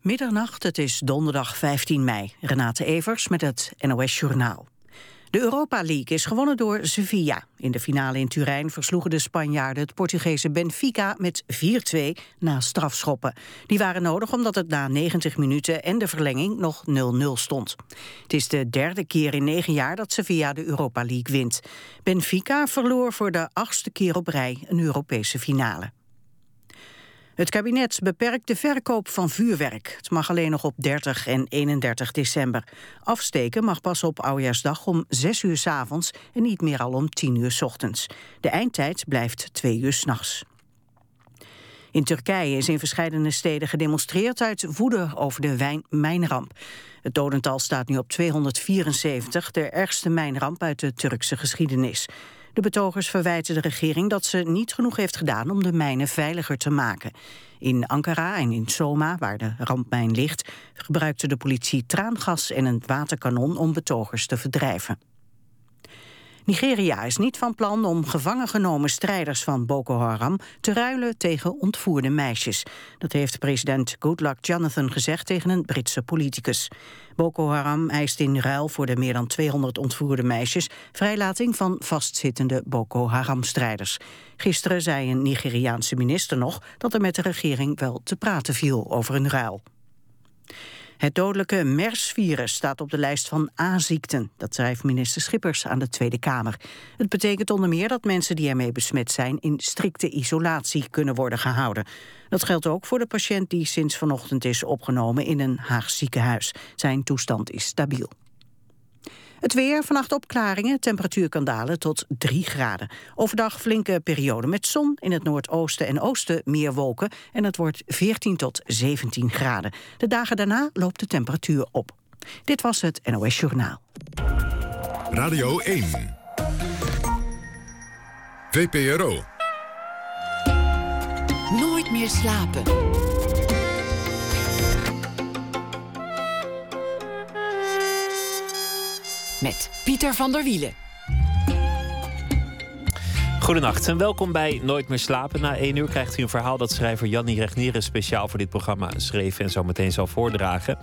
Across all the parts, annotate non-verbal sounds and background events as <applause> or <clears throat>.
Middernacht, het is donderdag 15 mei. Renate Evers met het NOS Journaal. De Europa League is gewonnen door Sevilla. In de finale in Turijn versloegen de Spanjaarden het Portugese Benfica met 4-2 na strafschoppen. Die waren nodig omdat het na 90 minuten en de verlenging nog 0-0 stond. Het is de derde keer in negen jaar dat Sevilla de Europa League wint. Benfica verloor voor de achtste keer op rij een Europese finale. Het kabinet beperkt de verkoop van vuurwerk. Het mag alleen nog op 30 en 31 december. Afsteken mag pas op Oudejaarsdag om 6 uur s avonds en niet meer al om 10 uur s ochtends. De eindtijd blijft 2 uur s'nachts. In Turkije is in verschillende steden gedemonstreerd uit woede over de mijnramp. Het dodental staat nu op 274, de ergste mijnramp uit de Turkse geschiedenis. De betogers verwijten de regering dat ze niet genoeg heeft gedaan om de mijnen veiliger te maken. In Ankara en in Soma, waar de rampmijn ligt, gebruikte de politie traangas en een waterkanon om betogers te verdrijven. Nigeria is niet van plan om gevangen genomen strijders van Boko Haram te ruilen tegen ontvoerde meisjes. Dat heeft president Goodluck Jonathan gezegd tegen een Britse politicus. Boko Haram eist in ruil voor de meer dan 200 ontvoerde meisjes vrijlating van vastzittende Boko Haram-strijders. Gisteren zei een Nigeriaanse minister nog dat er met de regering wel te praten viel over een ruil. Het dodelijke MERS-virus staat op de lijst van A-ziekten. Dat schrijft minister Schippers aan de Tweede Kamer. Het betekent onder meer dat mensen die ermee besmet zijn... in strikte isolatie kunnen worden gehouden. Dat geldt ook voor de patiënt die sinds vanochtend is opgenomen... in een Haag ziekenhuis. Zijn toestand is stabiel. Het weer, vannacht opklaringen, temperatuur kan dalen tot 3 graden. Overdag flinke periode met zon, in het noordoosten en oosten meer wolken... en het wordt 14 tot 17 graden. De dagen daarna loopt de temperatuur op. Dit was het NOS Journaal. Radio 1. VPRO. Nooit meer slapen. Met Pieter van der Wielen. Goedenacht en welkom bij Nooit meer slapen. Na één uur krijgt u een verhaal dat schrijver Jannie Regneren speciaal voor dit programma schreef en zo meteen zal voordragen.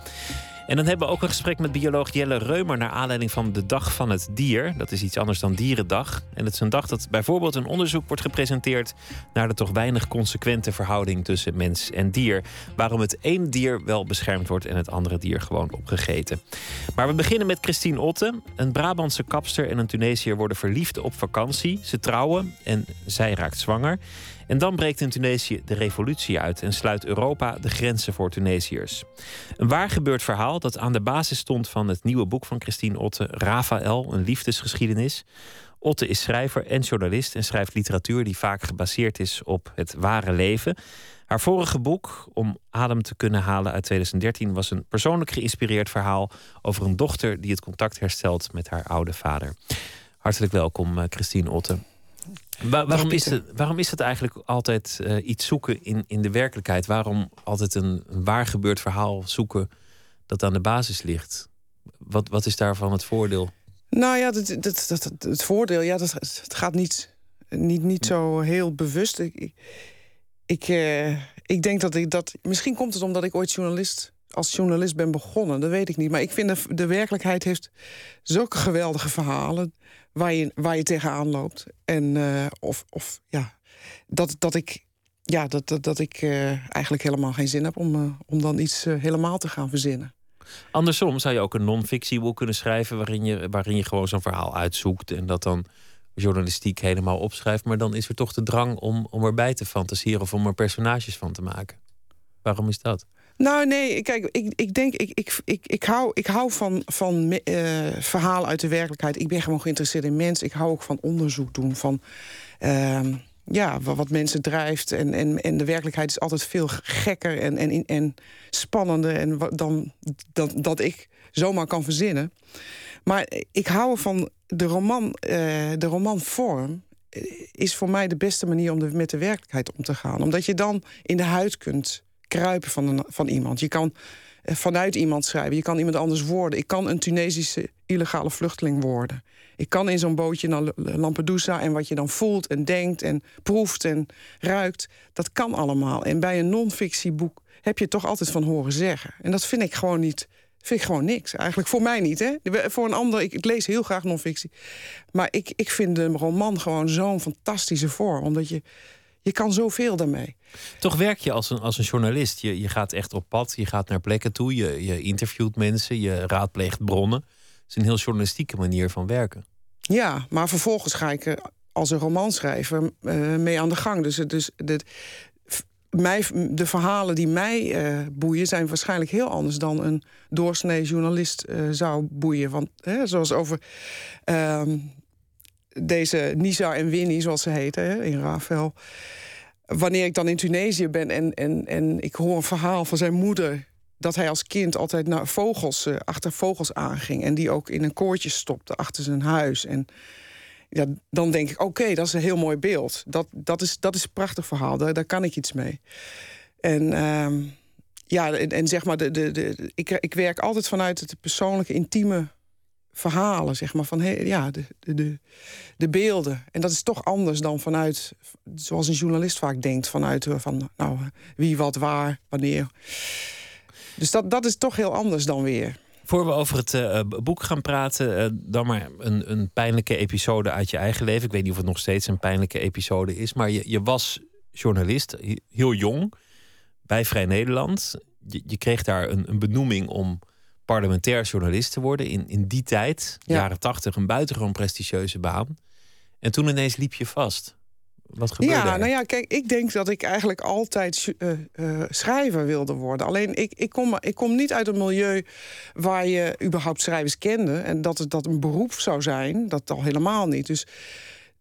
En dan hebben we ook een gesprek met bioloog Jelle Reumer naar aanleiding van de Dag van het Dier. Dat is iets anders dan Dierendag. En het is een dag dat bijvoorbeeld een onderzoek wordt gepresenteerd naar de toch weinig consequente verhouding tussen mens en dier. Waarom het één dier wel beschermd wordt en het andere dier gewoon opgegeten. Maar we beginnen met Christine Otte. Een Brabantse kapster en een Tunesiër worden verliefd op vakantie. Ze trouwen en zij raakt zwanger. En dan breekt in Tunesië de revolutie uit en sluit Europa de grenzen voor Tunesiërs. Een waar gebeurd verhaal dat aan de basis stond van het nieuwe boek van Christine Otte, Rafael, een liefdesgeschiedenis. Otte is schrijver en journalist en schrijft literatuur die vaak gebaseerd is op het ware leven. Haar vorige boek, Om adem te kunnen halen uit 2013, was een persoonlijk geïnspireerd verhaal over een dochter die het contact herstelt met haar oude vader. Hartelijk welkom, eh, Christine Otte waarom, is het, waarom is het eigenlijk altijd uh, iets zoeken in, in de werkelijkheid? Waarom altijd een, een waar gebeurd verhaal zoeken dat aan de basis ligt? Wat, wat is daarvan het voordeel? Nou ja, dat, dat, dat, het voordeel, ja, dat, het gaat niet, niet, niet zo heel bewust. Ik, ik, uh, ik denk dat ik dat. Misschien komt het omdat ik ooit journalist als journalist ben begonnen, dat weet ik niet. Maar ik vind de, de werkelijkheid heeft zulke geweldige verhalen waar je, tegenaan loopt. En uh, of, of ja, dat, dat ik, ja, dat, dat, dat ik uh, eigenlijk helemaal geen zin heb om, uh, om dan iets helemaal te gaan verzinnen. Andersom zou je ook een non-fictieboek kunnen schrijven waarin je, waarin je gewoon zo'n verhaal uitzoekt en dat dan journalistiek helemaal opschrijft. Maar dan is er toch de drang om, om erbij te fantaseren of om er personages van te maken. Waarom is dat? Nou, nee, kijk, ik, ik denk, ik, ik, ik, ik, hou, ik hou van, van uh, verhalen uit de werkelijkheid. Ik ben gewoon geïnteresseerd in mensen. Ik hou ook van onderzoek doen, van uh, ja, wat mensen drijft. En, en, en de werkelijkheid is altijd veel gekker en, en, en spannender en dan, dan dat ik zomaar kan verzinnen. Maar ik hou van de roman, uh, de romanvorm eh, is voor mij de beste manier om de, met de werkelijkheid om te gaan. Omdat je dan in de huid kunt kruipen van, een, van iemand. Je kan eh, vanuit iemand schrijven. Je kan iemand anders worden. Ik kan een Tunesische illegale vluchteling worden. Ik kan in zo'n bootje naar Lampedusa en wat je dan voelt en denkt en proeft en ruikt, dat kan allemaal. En bij een non-fictieboek heb je toch altijd van horen zeggen. En dat vind ik gewoon niet. Vind ik gewoon niks. Eigenlijk voor mij niet. Hè? Voor een ander, ik, lees heel graag non-fictie. Maar ik, ik vind de roman gewoon zo'n fantastische vorm. Omdat je, je kan zoveel daarmee. Toch werk je als een, als een journalist. Je, je gaat echt op pad, je gaat naar plekken toe, je, je interviewt mensen, je raadpleegt bronnen. Het is een heel journalistieke manier van werken. Ja, maar vervolgens ga ik als een romanschrijver uh, mee aan de gang. Dus, dus de, mij, de verhalen die mij uh, boeien zijn waarschijnlijk heel anders dan een doorsnee journalist uh, zou boeien. Want hè, zoals over uh, deze Nisa en Winnie, zoals ze heten in Rafael. Wanneer ik dan in Tunesië ben en, en, en ik hoor een verhaal van zijn moeder dat hij als kind altijd naar vogels, uh, achter vogels aanging. En die ook in een koortje stopte achter zijn huis. En ja, dan denk ik, oké, dat is een heel mooi beeld. Dat, dat, is, dat is een prachtig verhaal, daar, daar kan ik iets mee. En uh, ja, en, en, zeg maar, de, de, de, ik, ik werk altijd vanuit het persoonlijke, intieme verhalen, zeg maar, van ja, de, de, de beelden. En dat is toch anders dan vanuit, zoals een journalist vaak denkt, vanuit eh, van, nou, wie, wat, waar, wanneer. Dus dat, dat is toch heel anders dan weer. Voor we over het uh, boek gaan praten, uh, dan maar een, een pijnlijke episode uit je eigen leven. Ik weet niet of het nog steeds een pijnlijke episode is, maar je, je was journalist, heel jong, bij Vrij Nederland. Je, kreeg daar een, benoeming om parlementair journalist te worden. In, in die tijd, jaren tachtig, een buitengewoon prestigieuze baan. En toen ineens liep je vast. Wat gebeurde ja, er? nou ja, kijk, ik denk dat ik eigenlijk altijd uh, uh, schrijver wilde worden. Alleen ik, ik, kom, ik kom niet uit een milieu waar je überhaupt schrijvers kende. En dat het dat een beroep zou zijn, dat al helemaal niet. Dus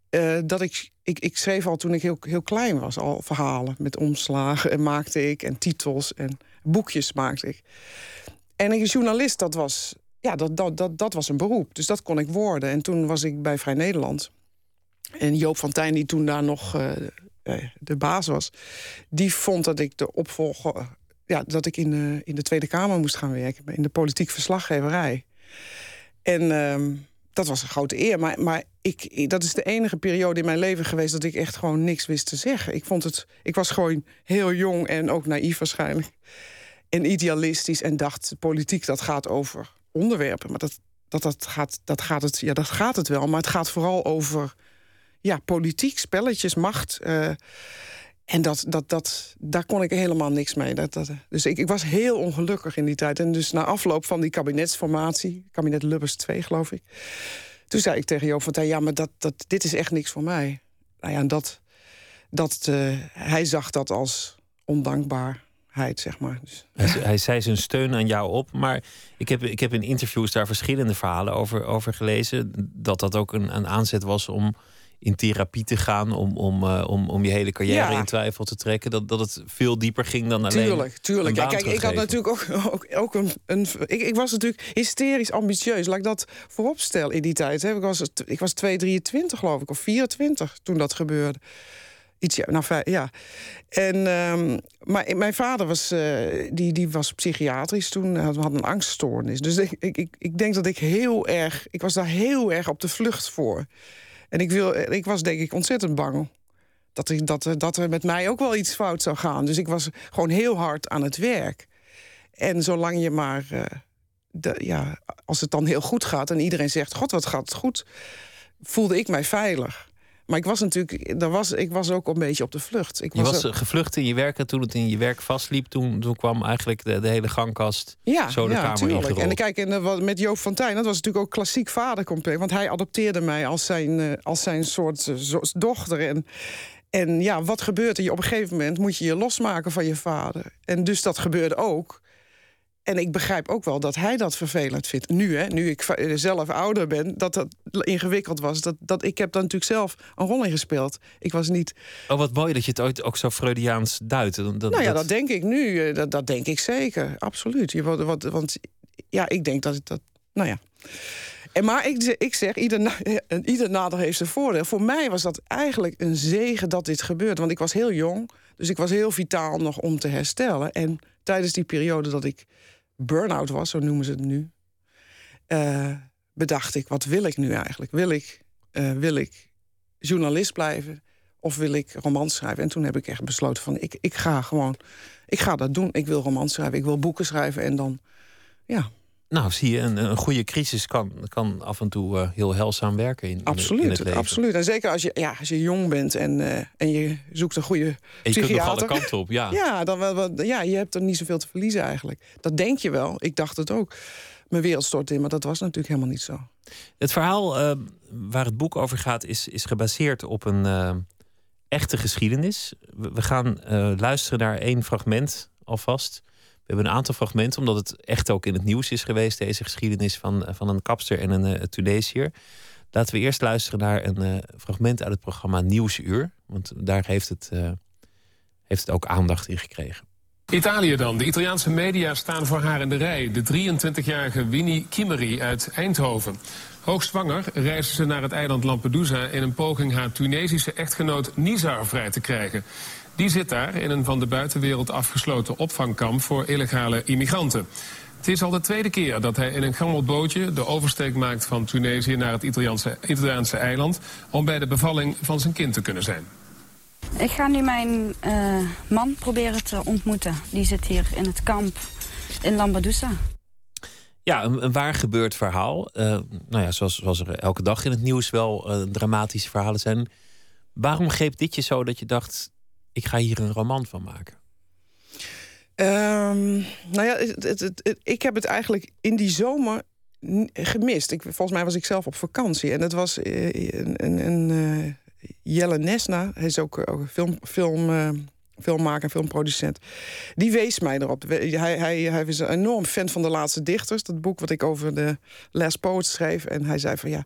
uh, dat ik, ik, ik schreef al toen ik heel, heel klein was, al verhalen met omslagen en maakte ik en titels en boekjes maakte ik. En een journalist, dat was, ja, dat, dat, dat, dat was een beroep. Dus dat kon ik worden. En toen was ik bij Vrij Nederland. En Joop van Tijn, die toen daar nog uh, de baas was... die vond dat ik de opvolger... Ja, dat ik in de, in de Tweede Kamer moest gaan werken. In de politiek verslaggeverij. En uh, dat was een grote eer. Maar, maar ik, dat is de enige periode in mijn leven geweest... dat ik echt gewoon niks wist te zeggen. Ik, vond het, ik was gewoon heel jong en ook naïef waarschijnlijk. En idealistisch en dacht, politiek dat gaat over onderwerpen. Maar dat, dat, dat, gaat, dat, gaat het, ja, dat gaat het wel, maar het gaat vooral over ja, politiek, spelletjes, macht. Uh, en dat, dat, dat, daar kon ik helemaal niks mee. Dat, dat, dus ik, ik was heel ongelukkig in die tijd. En dus na afloop van die kabinetsformatie, kabinet Lubbers 2 geloof ik... toen zei ik tegen Joop van ja, maar dat, dat, dit is echt niks voor mij. Nou ja, dat, dat, uh, hij zag dat als ondankbaar zeg maar. Dus. Hij, hij, zei zijn steun aan jou op, maar ik heb, ik heb in interviews daar verschillende verhalen over, over gelezen. Dat dat ook een, een aanzet was om in therapie te gaan, om, om, uh, om, om je hele carrière in twijfel te trekken. Dat, dat het veel dieper ging dan alleen. Tuurlijk, tuurlijk. Ja, kijk, ik had natuurlijk ook, ook, ook een. een ik, ik was natuurlijk hysterisch ambitieus. Laat ik dat voorop stellen in die tijd. Hè. Ik was, ik was 2, 23 geloof ik, of 24 toen dat gebeurde. Iets, nou, ja. En, um, maar mijn vader was, uh, die, die was psychiatrisch toen, had, had een angststoornis. Dus ik, ik, ik denk dat ik heel erg, ik was daar heel erg op de vlucht voor. En ik, wil, ik was denk ik ontzettend bang dat, ik, dat, dat er met mij ook wel iets fout zou gaan. Dus ik was gewoon heel hard aan het werk. En zolang je maar, uh, de, ja, als het dan heel goed gaat en iedereen zegt: God, wat gaat het goed, voelde ik mij veilig. Maar ik was natuurlijk, daar was, ik was ook een beetje op de vlucht. Ik je was, gevlucht in je werk en toen het in je werk vastliep, toen, toen kwam eigenlijk de, de hele gangkast ja, zo de ja, kamer tuurlijk. En kijk, en, met Joop van Tijn, dat was natuurlijk ook klassiek vadercomplex. Want hij adopteerde mij als zijn, uh, als zijn soort uh, dochter. En, en ja, wat gebeurt er? Op een gegeven moment moet je je losmaken van je vader. En dus dat gebeurde ook. En ik begrijp ook wel dat hij dat vervelend vindt. Nu, hè, nu ik zelf ouder ben, dat dat ingewikkeld was. Dat, dat, ik heb daar natuurlijk zelf een rol in gespeeld. Ik was niet... Oh, wat mooi dat je het ooit ook zo Freudiaans duidt. Dat, nou ja, dat... denk ik nu. Dat, dat denk ik zeker. Absoluut. Je, wat, wat, want ja, ik denk dat... het dat nou ja... En maar ik, ik zeg, ieder, <laughs> ieder nadeel heeft zijn voordeel. Voor mij was dat eigenlijk een zegen dat dit gebeurde. Want ik was heel jong, dus ik was heel vitaal nog om te herstellen. En tijdens die periode dat ik burn-out was, zo noemen ze het nu, uh, bedacht ik, wat wil ik nu eigenlijk? Wil ik, uh, wil ik journalist blijven of wil ik romans schrijven? En toen heb ik echt besloten van, ik, ik ga gewoon, ik ga dat doen. Ik wil romans schrijven, ik wil boeken schrijven en dan, ja, nou, zie je, een, een goede crisis kan, kan af en toe uh, heel helzaam werken in, absoluut, in het leven. Absoluut, en zeker als je, ja, als je jong bent en, uh, en je zoekt een goede en je kunt nog alle kanten op, ja. Ja, dan wel, wel, ja, je hebt er niet zoveel te verliezen eigenlijk. Dat denk je wel, ik dacht het ook. Mijn wereld stort in, maar dat was natuurlijk helemaal niet zo. Het verhaal uh, waar het boek over gaat is, is gebaseerd op een echte geschiedenis. We, we gaan luisteren naar één fragment alvast... We hebben een aantal fragmenten, omdat het echt ook in het nieuws is geweest, deze geschiedenis van, eh, van een kapster en een uh, Tunesiër. Laten we eerst luisteren naar een uh, fragment uit het programma Nieuwsuur. Want daar heeft het, heeft het ook aandacht in gekregen. Italië dan. De Italiaanse media staan voor haar in de rij. De 23-jarige Winnie Kimmery uit Eindhoven. Hoogzwanger reisde ze naar het eiland Lampedusa... in een poging haar Tunesische echtgenoot Nizar vrij te krijgen. Die zit daar in een van de buitenwereld afgesloten opvangkamp voor illegale immigranten. Het is al de tweede keer dat hij in een gammel bootje de oversteek maakt van Tunesië naar het Italiaanse, Italiaanse eiland om bij de bevalling van zijn kind te kunnen zijn. Ik ga nu mijn uh, man proberen te ontmoeten. Die zit hier in het kamp in Lampedusa. Ja, een, een waar gebeurd verhaal. Uh, nou ja, zoals, zoals er elke dag in het nieuws wel uh, dramatische verhalen zijn. Waarom greep dit je zo dat je dacht ik ga hier een roman van maken? Um, nou ja, ik heb het eigenlijk in die zomer gemist. Ik, volgens mij was ik zelf op vakantie. En dat was uh, een, een, een uh, Jelle Nesna. Hij is ook, ook film, film, uh, filmmaker, filmproducent. Die wees mij erop. Hij, hij, hij was een enorm fan van De Laatste Dichters. Dat boek wat ik over de Last Poets schreef. En hij zei van ja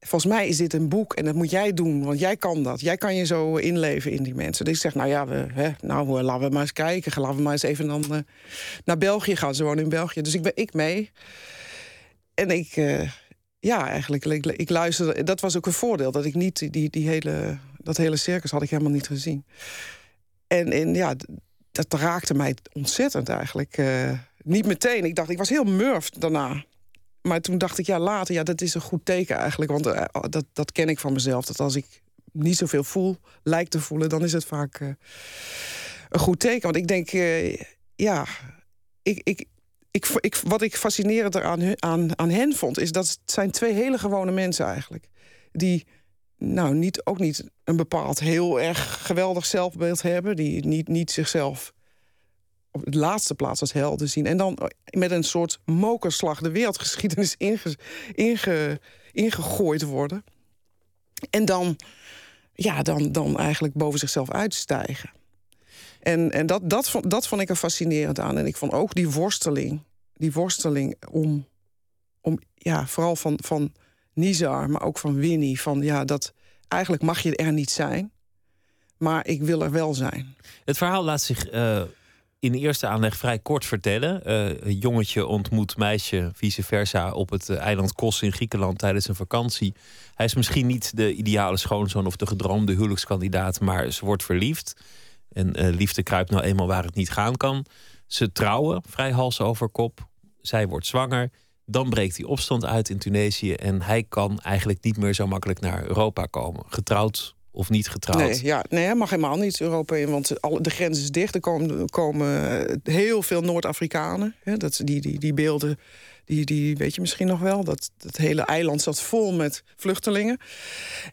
volgens mij is dit een boek en dat moet jij doen, want jij kan dat. Jij kan je zo inleven in die mensen. Dus ik zeg, nou ja, we, hè, nou, eh, laten we maar eens kijken. Laten we maar eens even dan, uh, naar België gaan. Ze wonen in België. Dus ik ben ik mee. En ik, uh, ja, eigenlijk, ik, ik luisterde. Dat was ook een voordeel, dat ik niet die, die hele, dat hele circus had ik helemaal niet gezien. En, en ja, dat raakte mij ontzettend eigenlijk. Niet meteen. Ik dacht, ik was heel murfd daarna maar toen dacht ik, ja, later, ja, dat is een goed teken eigenlijk. Want uh, dat, dat ken ik van mezelf. Dat als ik niet zoveel voel, lijkt te voelen, dan is het vaak uh, een goed teken. Want ik denk, uh, ja, ik, ik, ik, ik, wat ik fascinerend aan, aan, aan hen vond, is dat het zijn twee hele gewone mensen eigenlijk. Die nou, niet, ook niet een bepaald heel erg geweldig zelfbeeld hebben. Die niet, niet zichzelf op de laatste plaats als helden zien. En dan met een soort mokerslag de wereldgeschiedenis inge, inge, ingegooid worden. En dan, ja, dan, dan eigenlijk boven zichzelf uitstijgen. En, en dat, dat, vond, dat vond ik er fascinerend aan. En ik vond ook die worsteling, die worsteling om, om ja, vooral van, van Nizar, maar ook van Winnie. Van ja, dat eigenlijk mag je er niet zijn, maar ik wil er wel zijn. Het verhaal laat zich. Uh in eerste aanleg vrij kort vertellen. Uh, jongetje ontmoet meisje, vice versa, op het eh, eiland Kos in Griekenland tijdens een vakantie. Hij is misschien niet de ideale schoonzoon of de gedroomde huwelijkskandidaat, maar ze wordt verliefd. En uh, liefde kruipt nou eenmaal waar het niet gaan kan. Ze trouwen, vrij hals over kop. Zij wordt zwanger. Dan breekt die opstand uit in Tunesië en hij kan eigenlijk niet meer zo makkelijk naar Europa komen. Getrouwd of niet getrouwd? Nee, ja, nee hij mag helemaal niet Europa in, want de grens is dicht. Er komen, komen heel veel Noord-Afrikanen. Die, die, die beelden, die, die weet je misschien nog wel. Dat, dat hele eiland zat vol met vluchtelingen.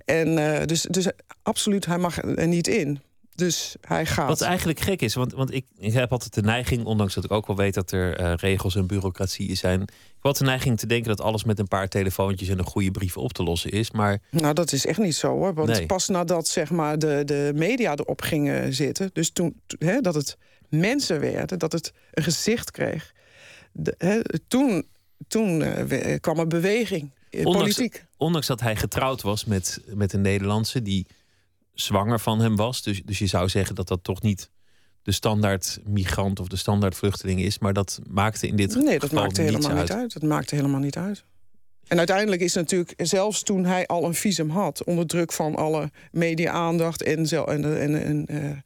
En uh, dus, dus absoluut, hij mag er niet in. Dus hij gaat. Wat eigenlijk gek is, want, want ik, ik heb altijd de neiging, ondanks dat ik ook wel weet dat er uh, regels en bureaucratie zijn. Ik had de neiging te denken dat alles met een paar telefoontjes en een goede brief op te lossen is. Maar... Nou, dat is echt niet zo hoor. Want nee. pas nadat zeg maar, de, de media erop gingen zitten, dus toen hè, dat het mensen werden, dat het een gezicht kreeg, de, hè, toen, toen uh, kwam er beweging. Ondanks, politiek. ondanks dat hij getrouwd was met, met een Nederlandse die zwanger van hem was. Dus, dus je zou zeggen dat dat toch niet de standaard migrant of de standaard vluchteling is. Maar dat maakte in dit nee, geval dat maakte helemaal uit. niet uit. Dat maakte helemaal niet uit. En uiteindelijk is natuurlijk, zelfs toen hij al een visum had, onder druk van alle media-aandacht en, en, en, en uh,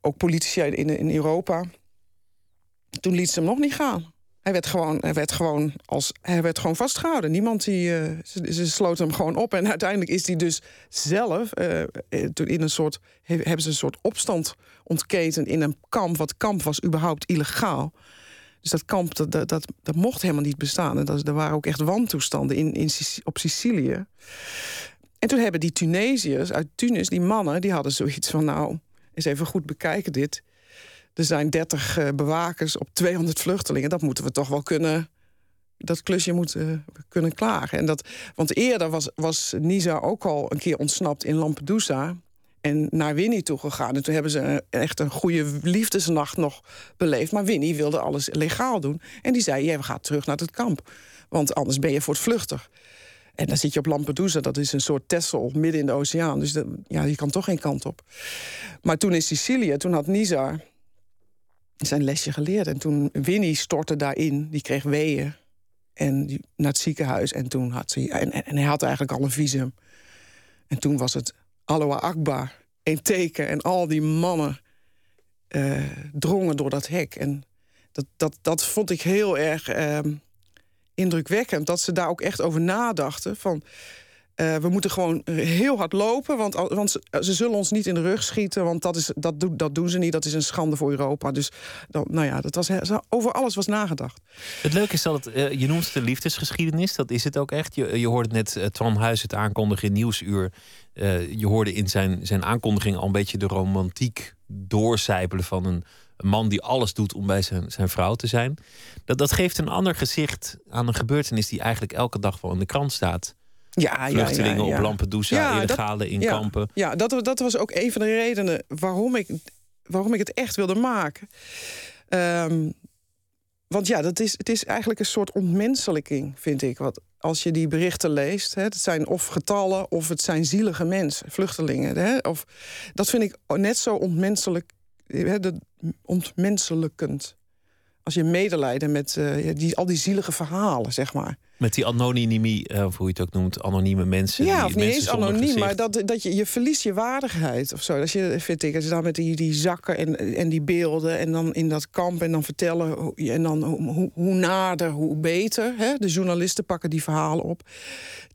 ook politici in, in Europa, toen liet ze hem nog niet gaan. Hij werd gewoon, hij werd gewoon, als, hij werd gewoon vastgehouden. Niemand die. Uh, ze, ze hem gewoon op. En uiteindelijk is hij dus zelf. Uh, in een soort. Hebben ze een soort opstand ontketen in een kamp. Wat kamp was überhaupt illegaal. Dus dat kamp, dat, dat, dat, dat mocht helemaal niet bestaan. En dat, er waren ook echt wantoestanden in, in, op Sicilië. En toen hebben die Tunesiërs uit Tunis, die mannen, die hadden zoiets van: nou, eens even goed bekijken dit. Er zijn 30 uh, bewakers op 200 vluchtelingen. Dat moeten we toch wel kunnen. Dat klusje moeten uh, kunnen klagen. En dat, want eerder was, was Nisa ook al een keer ontsnapt in Lampedusa. En naar Winnie toe gegaan. En toen hebben ze echt een goede liefdesnacht nog beleefd. Maar Winnie wilde alles legaal doen. En die zei: Jij gaat terug naar het kamp. Want anders ben je voor het vluchtig. En dan zit je op Lampedusa, dat is een soort Texel midden in de oceaan. Dus ja, je kan toch geen kant op. Maar toen in Sicilië, toen had Nisa zijn lesje geleerd. En toen Winnie stortte daarin, die kreeg weeën. En die, naar het ziekenhuis. En toen had ze. En, en, hij had eigenlijk al een visum. En toen was het Aloha Akbar. Een teken. En al die mannen uh, drongen door dat hek. En dat, dat, dat vond ik heel erg uh, indrukwekkend. Dat ze daar ook echt over nadachten. Van uh, we moeten gewoon heel hard lopen, want, want ze, ze, zullen ons niet in de rug schieten, want dat, is, dat, do, dat doen ze niet. Dat is een schande voor Europa. Dus nou ja, dat was, over alles was nagedacht. Het leuke is dat het, uh, je noemt de liefdesgeschiedenis. Dat is het ook echt. Je, je hoorde net uh, Twan Huis het aankondigen in Nieuwsuur. je hoorde in zijn, zijn aankondiging al een beetje de romantiek doorcijpelen van een, een man die alles doet om bij zijn, zijn vrouw te zijn. Dat, dat geeft een ander gezicht aan een gebeurtenis die eigenlijk elke dag wel in de krant staat. Ja, Vluchtelingen ja, ja, op Lampedusa, illegale in kampen. Ja, dat, dat was ook een van de redenen waarom ik, waarom ik het echt wilde maken. Um, want ja, dat is, het is eigenlijk een soort ontmenselijking, vind ik. Wat, als je die berichten leest, hè, het zijn of getallen of het zijn zielige mensen, vluchtelingen. Hè, of, dat vind ik net zo ontmenselijk, hè, de, ontmenselijkend als je medelijden met uh, die, al die zielige verhalen, zeg maar. Met die anonymie, uh, of hoe je het ook noemt, anonieme mensen. Ja, die, of niet eens anoniem, maar dat, dat je, je verliest je waardigheid of zo. Dat je, vind ik, als je dan met die, die zakken en, en die beelden en dan in dat kamp en dan vertellen en dan hoe, hoe nader, hoe beter. Hè? De journalisten pakken die verhalen op.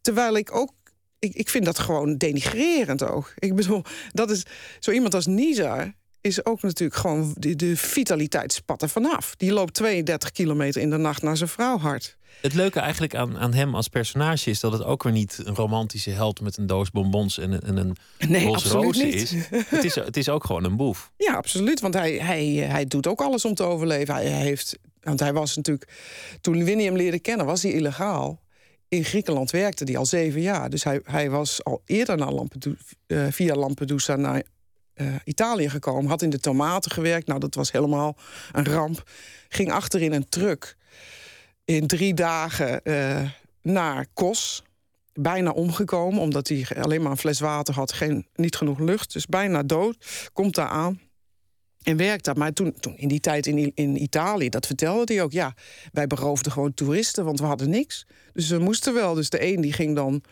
Terwijl ik ook ik, ik vind dat gewoon denigrerend ook. Ik bedoel, dat is zo iemand als Nizar is ook natuurlijk gewoon de, de vitaliteit spat er vanaf. Die loopt 32 kilometer in de nacht naar zijn vrouw hard. Het leuke eigenlijk aan, aan hem als personage is dat het ook weer niet een romantische held met een doos bonbons en, en een nee, roze is. Het is. Het is ook gewoon een boef. <laughs> Ja, absoluut. Want hij, hij, hij doet ook alles om te overleven. Hij heeft, want hij was natuurlijk. Toen Winnie hem leerde kennen, was hij illegaal. In Griekenland werkte hij al zeven jaar. Dus hij, hij was al eerder naar Lampedusa, uh, via Lampedusa naar uh, Italië gekomen. Had in de tomaten gewerkt. Nou, dat was helemaal een ramp. Ging achter in een truck in drie dagen uh, naar Kos. Bijna omgekomen, omdat hij alleen maar een fles water had. Geen, niet genoeg lucht, dus bijna dood. Komt daar aan. En werkt daar. Maar toen, toen in die tijd in, in Italië, dat vertelde hij ook. Ja, wij beroofden gewoon toeristen, want we hadden niks. Dus we moesten wel. Dus de een die ging dan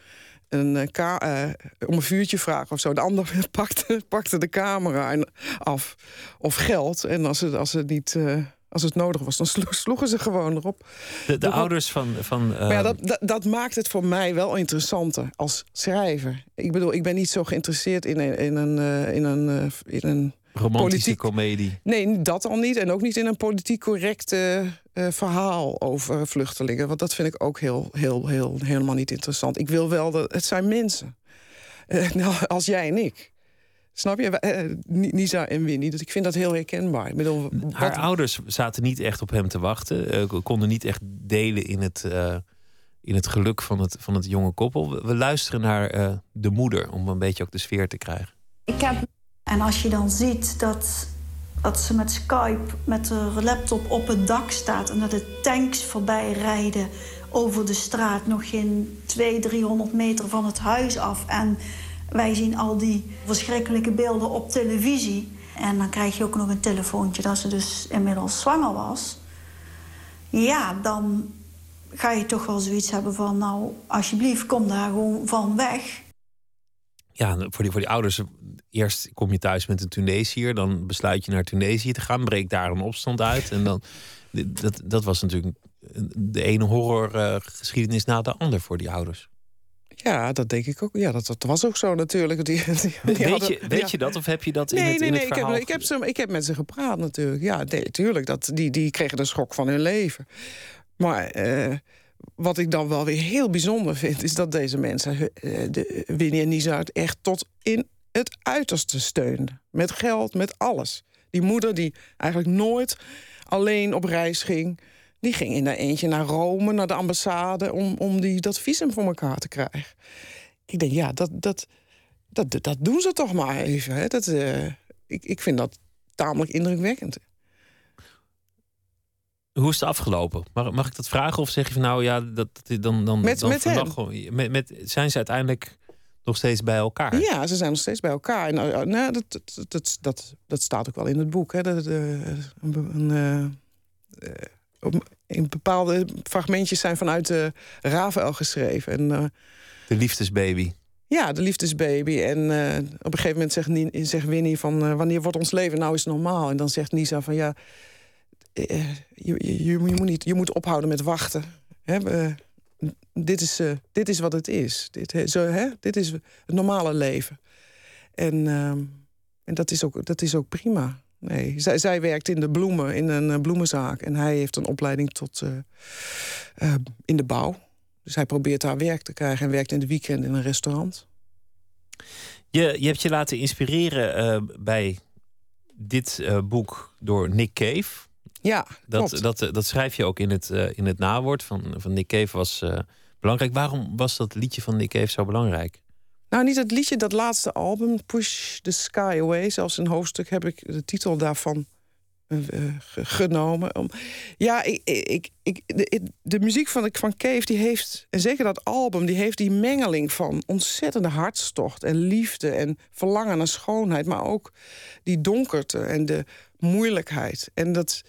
een uh, om een vuurtje vragen of zo. De ander <laughs> pakte, pakte de camera af of geld. En als het, als het niet. Uh, als het nodig was, dan sloegen ze gewoon erop. De, de ouders van. van Maar ja, dat, dat, dat, maakt het voor mij wel interessanter als schrijver. Ik bedoel, ik ben niet zo geïnteresseerd in een, in een, in een, in een romantische komedie. Nee, dat al niet. En ook niet in een politiek correcte uh, verhaal over vluchtelingen. Want dat vind ik ook heel, heel, heel, helemaal niet interessant. Ik wil wel dat het zijn mensen. Uh, <laughs> nou, als jij en ik. Snap je? Uh, Nisa en Winnie. Dus ik vind dat heel herkenbaar. Ik bedoel, Haar ouders zaten niet echt op hem te wachten. konden niet echt delen in het, in het geluk van het, van het jonge koppel. We luisteren naar de moeder om een beetje ook de sfeer te krijgen. Ik heb en als je dan ziet dat, dat ze met Skype met de laptop op het dak staat... en dat de tanks voorbij rijden over de straat... nog geen 200, 300 meter van het huis af... en wij zien al die verschrikkelijke beelden op televisie... en dan krijg je ook nog een telefoontje dat ze dus inmiddels zwanger was... ja, dan ga je toch wel zoiets hebben van... nou, alsjeblieft, kom daar gewoon van weg... ja, voor die, voor die ouders, eerst kom je thuis met een Tunesiër, dan besluit je naar Tunesië te gaan, breekt daar een opstand uit. En dan, dat, dat was natuurlijk de ene horrorgeschiedenis na de ander voor die ouders. Ja, dat denk ik ook. Ja, dat, dat was ook zo natuurlijk. Die, die, weet je, weet je dat of heb je dat in nee, het, nee, in nee, het ik heb, verhaal? ik, heb ze, ik heb met ze gepraat natuurlijk. Ja, nee, tuurlijk. Dat, die, die kregen de schok van hun leven. Maar eh, wat ik dan wel weer heel bijzonder vind... is dat deze mensen, eh, de, Winnie en Nisa... het echt tot in het uiterste steunden. Met geld, met alles. Die moeder die eigenlijk nooit alleen op reis ging... die ging in haar eentje naar Rome, naar de ambassade... om, om die, dat visum voor elkaar te krijgen. Ik denk, ja, dat, dat, dat, dat doen ze toch maar even. Hè? Dat, uh, ik, ik vind dat tamelijk indrukwekkend. Hoe is het afgelopen? Mag, mag ik dat vragen? Of zeg je van nou ja, dat, dan, dan, met, dan met gewoon, met, met, zijn ze uiteindelijk nog steeds bij elkaar? Ja, ze zijn nog steeds bij elkaar. En, uh, nou, dat, dat, dat, dat, dat staat ook wel in het boek. Hè? Dat, uh, een, uh, in bepaalde fragmentjes zijn vanuit de Rafael geschreven. En, de liefdesbaby. Ja, de liefdesbaby. En uh, op een gegeven moment zegt, Nien, zegt Winnie van... Uh, wanneer wordt ons leven nou eens normaal? En dan zegt Nisa van ja... Uh, je, je, je, moet niet, je moet ophouden met wachten. Hè? Dit, is, dit is wat het is. Dit, zo, hè? dit is het normale leven. En, ehm, en dat, is ook, dat is ook prima. Nee, zij, zij werkt in de bloemen, in een bloemenzaak. En hij heeft een opleiding tot in de bouw. Dus hij probeert daar werk te krijgen en werkt in de weekend in een restaurant. Je, je hebt je laten inspireren bij dit boek door Nick Cave. Ja, dat, klopt. dat, dat schrijf je ook in het, uh, in het nawoord van, van Nick Cave was belangrijk. Waarom was dat liedje van Nick Cave zo belangrijk? Nou, niet het liedje, dat laatste album, Push the Sky Away. Zelfs een hoofdstuk heb ik de titel daarvan uh, genomen. Om, ja, ik, ik, ik, de, de, muziek van, van Cave, die heeft, en zeker dat album, die heeft die mengeling van ontzettende hartstocht en liefde en verlangen naar schoonheid, maar ook die donkerte en de moeilijkheid. En dat,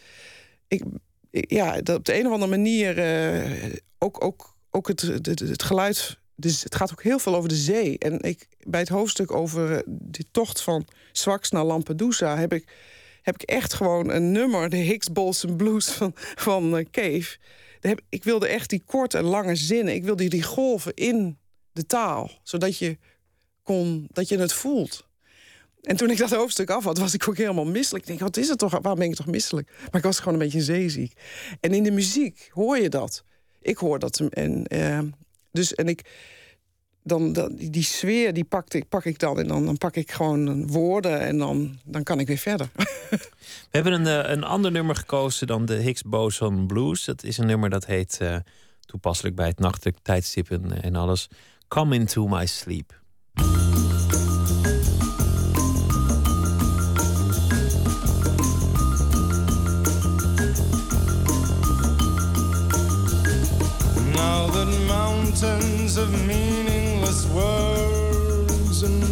ik, ja, dat op de een of andere manier uh, ook, ook, ook het, het, het geluid. Dus het gaat ook heel veel over de zee. En ik, bij het hoofdstuk over die tocht van Swax naar Lampedusa heb ik heb ik echt gewoon een nummer, de Higgs Bolson Blues van, van uh, Cave. Heb, ik wilde echt die korte en lange zinnen. Ik wilde die golven in de taal, zodat je, kon, dat je het voelt. En toen ik dat hoofdstuk af had, was ik ook helemaal misselijk. Ik denk, wat is het toch? Waarom ben ik toch misselijk? Maar ik was gewoon een beetje zeeziek. En in de muziek hoor je dat. Ik hoor dat. En, uh, dus, en ik dan, dan, die sfeer die pak ik, pak ik dan en dan, dan pak ik gewoon woorden en dan, dan kan ik weer verder. We hebben een, uh, een ander nummer gekozen dan de Higgs Boson Blues. Dat is een nummer dat heet uh, toepasselijk bij het nachtelijk tijdstip en, en alles. Come into my sleep. Of meaningless words and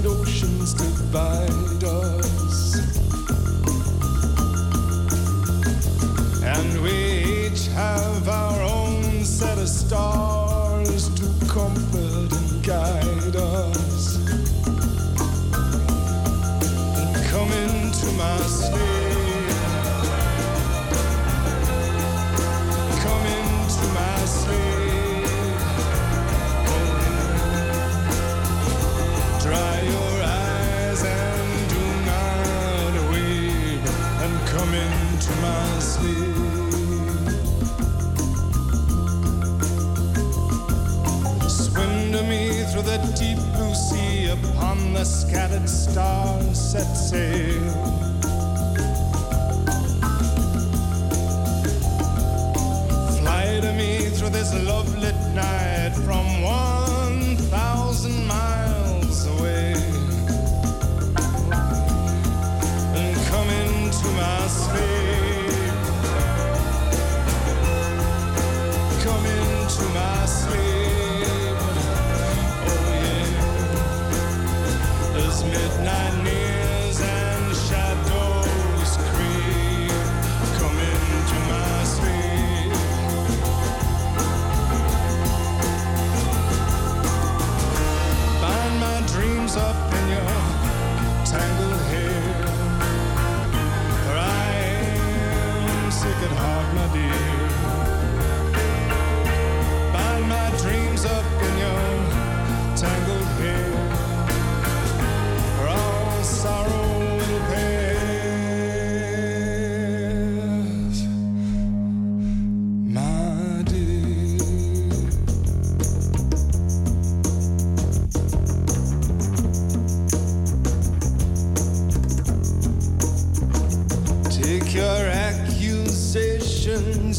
the deep blue sea upon the scattered stars set sail. Fly to me through this love lit night from one thousand miles away. And come into my sleep.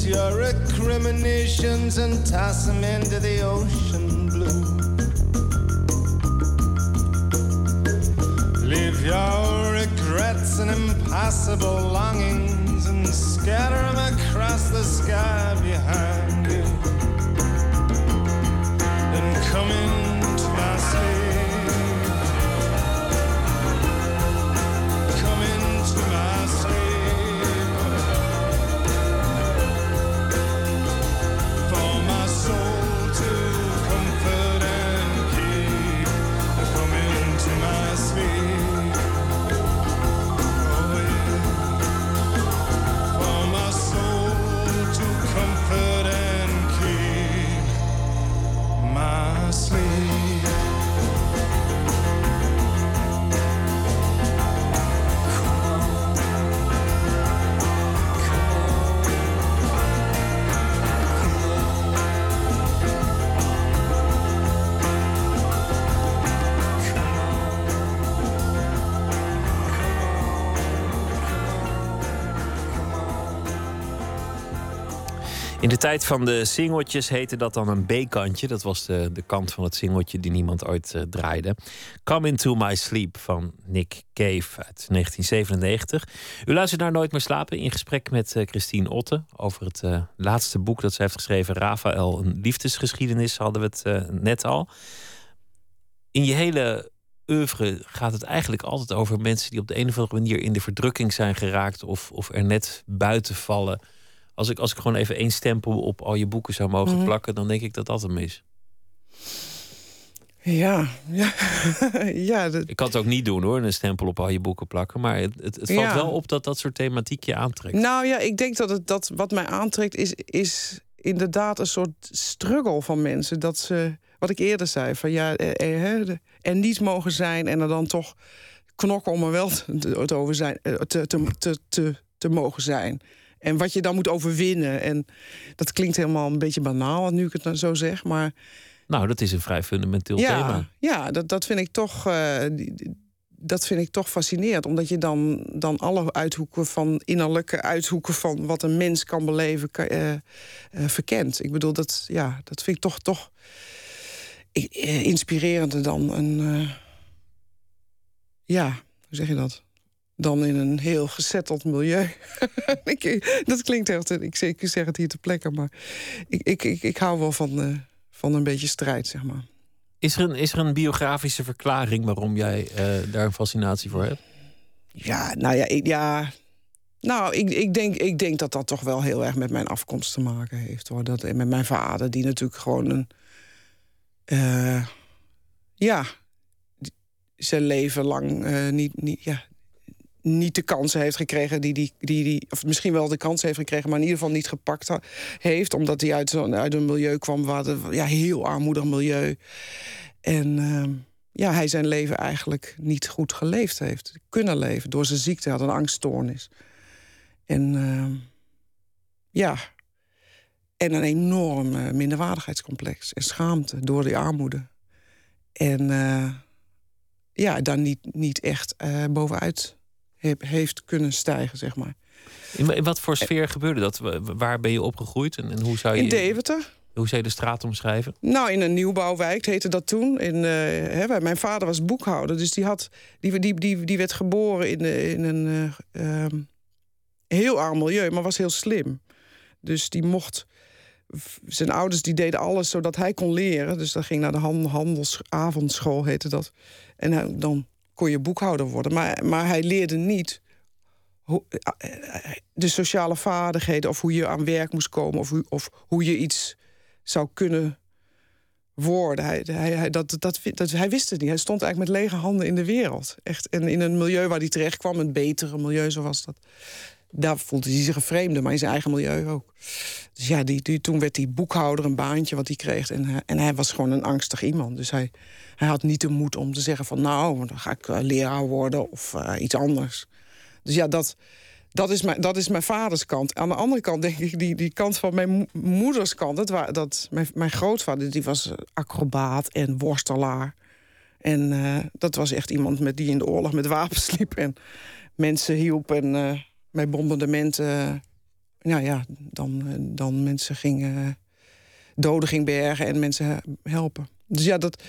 Your recriminations, and toss them into the ocean blue. Leave your regrets and impossible longings and scatter them across the sky behind In de tijd van de singeltjes heette dat dan een B-kantje. Dat was de, de kant van het singeltje die niemand ooit eh, draaide. Come Into My Sleep van Nick Cave uit 1997. U luistert naar Nooit meer slapen in gesprek met eh, Christine Otte... over het eh, laatste boek dat ze heeft geschreven... Rafael, een liefdesgeschiedenis, hadden we het net al. In je hele oeuvre gaat het eigenlijk altijd over mensen... die op de een of andere manier in de verdrukking zijn geraakt... of, of er net buiten vallen... Als ik, als ik gewoon even één stempel op al je boeken zou mogen Mhm. plakken, dan denk ik dat dat hem is. Ja, ja. <laughs> ja dat, Ik kan het ook niet doen hoor, een stempel op al je boeken plakken. Maar het, het, het valt Ja. wel op dat dat soort thematiek je aantrekt. Nou ja, ik denk dat, het, dat wat mij aantrekt is, is inderdaad een soort struggle van mensen. Dat ze, wat ik eerder zei, van ja, eh, eh, de- er niet mogen zijn en er dan toch knokken om er wel te, te over zijn, eh, te, te, te, te, te mogen zijn. En wat je dan moet overwinnen. En dat klinkt helemaal een beetje banaal, nu ik het dan zo zeg. Maar Nou, dat is een vrij fundamenteel ja, thema. ja dat, dat vind ik toch. eh, dat vind ik toch fascinerend. Omdat je dan, dan alle uithoeken van innerlijke uithoeken van wat een mens kan beleven, kan, eh, eh, verkent. Ik bedoel, dat, ja, dat vind ik toch, toch inspirerender dan een. ja, hoe zeg je dat? Dan in een heel gezetteld milieu. <laughs> ik, dat klinkt echt. Ik zeg, ik zeg het hier te plekken, maar ik, ik, ik, ik hou wel van, eh, van een beetje strijd, zeg maar. Is er een, is er een biografische verklaring waarom jij eh, daar een fascinatie voor hebt? Ja, nou ja, ik, ja. Nou, ik, ik, denk, ik denk dat dat toch wel heel erg met mijn afkomst te maken heeft. Hoor. Dat, met mijn vader, die natuurlijk gewoon een. eh, ja, zijn leven lang eh, niet, niet, ja, niet de kansen heeft gekregen die, die, die, die. Of misschien wel de kans heeft gekregen, maar in ieder geval niet gepakt heeft. Omdat hij uit, uit een milieu kwam waar de, ja, heel armoedig milieu. En ehm, ja, hij zijn leven eigenlijk niet goed geleefd heeft. Kunnen leven door zijn ziekte, had een angststoornis. En ehm, ja, en een enorm eh, minderwaardigheidscomplex en schaamte door die armoede. En eh, ja, daar niet, niet echt eh, bovenuit heeft kunnen stijgen, zeg maar. In, wa- in wat voor sfeer gebeurde dat? Wa- Waar ben je opgegroeid en, en hoe, zou je, In Deventer. hoe zou je de straat omschrijven? Nou, in een nieuwbouwwijk heette dat toen. In, eh, hè, mijn vader was boekhouder, dus die, had, die, die, die, die werd geboren in, eh, in een eh, ehm, heel arm milieu, maar was heel slim. Dus die mocht. Zijn ouders die deden alles zodat hij kon leren. Dus dat ging naar de han- handelsavondschool, heette dat. En dan kon je boekhouder worden. Maar, maar hij leerde niet hoe, eh, de sociale vaardigheden... of hoe je aan werk moest komen... of hoe, of hoe je iets zou kunnen worden. Hij, hij, dat, dat, hij wist het niet. Hij stond eigenlijk met lege handen in de wereld. Echt. En in een milieu waar hij terecht kwam, een betere milieu, zo was dat. Daar voelde hij zich een vreemde, maar in zijn eigen milieu ook. Dus ja, die, die, toen werd hij boekhouder, een baantje wat hij kreeg. En, hij- en hij was gewoon een angstig iemand. Dus hij, hij had niet de moed om te zeggen van... nou, dan ga ik eh, leraar worden of eh, iets anders. Dus ja, dat, dat, is mijn, dat is mijn vaders kant. Aan de andere kant denk ik, die, die kant van mijn mo- moeders kant... Dat, dat, mijn, grootvader die was acrobaat en worstelaar. En eh, dat was echt iemand met, die in de oorlog met wapens liep... en mensen hielp en eh bij bombardementen... nou ja, dan, eh, dan mensen gingen... doden ging bergen en mensen helpen. Dus ja, dat...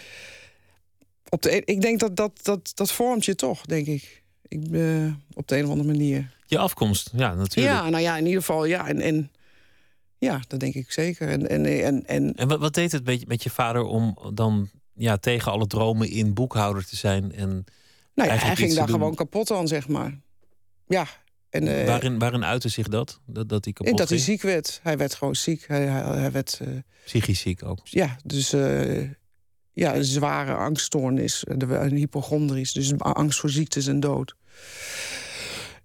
Op de, ik denk dat dat, dat dat vormt je toch, denk ik. ik eh, op de een of andere manier. Je afkomst, ja, natuurlijk. Ja, nou ja, in ieder geval, ja. En, en ja, dat denk ik zeker. En, en, en, en En wat, wat deed het met, je- met je vader om dan ja, tegen alle dromen in boekhouder te zijn? En nou ja, hij ging daar doen? gewoon kapot aan, zeg maar. Ja. En, eh, waarin, waarin uitte zich dat? Dat, dat hij en kapot dat hij ziek werd. Hij werd gewoon ziek. Hij, hij, hij werd, eh, Psychisch ziek ook. ja, dus eh, ja, een zware angststoornis. Een hypochondrisch, dus angst voor ziektes en dood.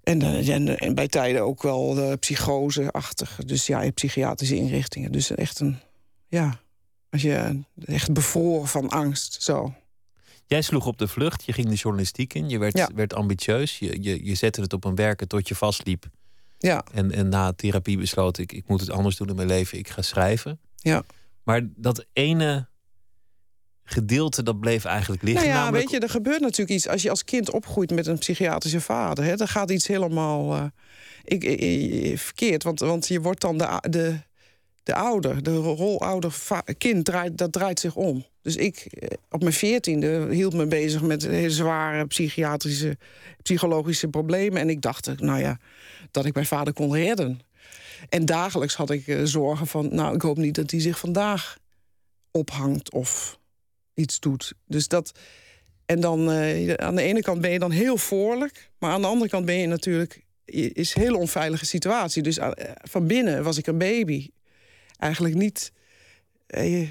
En, eh, en, en bij tijden ook wel eh, psychose-achtig. Dus ja, in psychiatrische inrichtingen. Dus echt een, ja, als je echt bevroren van angst, zo. Jij sloeg op de vlucht, je ging de journalistiek in, je werd, Ja. werd ambitieus, je, je, je zette het op een werken tot je vastliep. Ja, En, en na therapie besloot ik, ik moet het anders doen in mijn leven, ik ga schrijven. ja. Maar dat ene gedeelte, dat bleef eigenlijk liggen. Nou ja, namelijk- weet je, er gebeurt natuurlijk iets als je als kind opgroeit met een psychiatrische vader. Hè, dan gaat iets helemaal eh, ik, ik- ik- verkeerd. Want, want je wordt dan de, de, de ouder, de rol ouder va- kind, draait, dat draait zich om. Dus ik, eh, op mijn veertiende, hield me bezig met zware psychiatrische, psychologische problemen. En ik dacht, eh, nou ja, dat ik mijn vader kon redden. En dagelijks had ik eh, zorgen van, nou, ik hoop niet dat hij zich vandaag ophangt of iets doet. Dus dat. En dan aan de ene kant ben je dan heel voorlijk, maar aan de andere kant ben je natuurlijk is een hele onveilige situatie. Dus van binnen was ik een baby, eigenlijk niet. eh,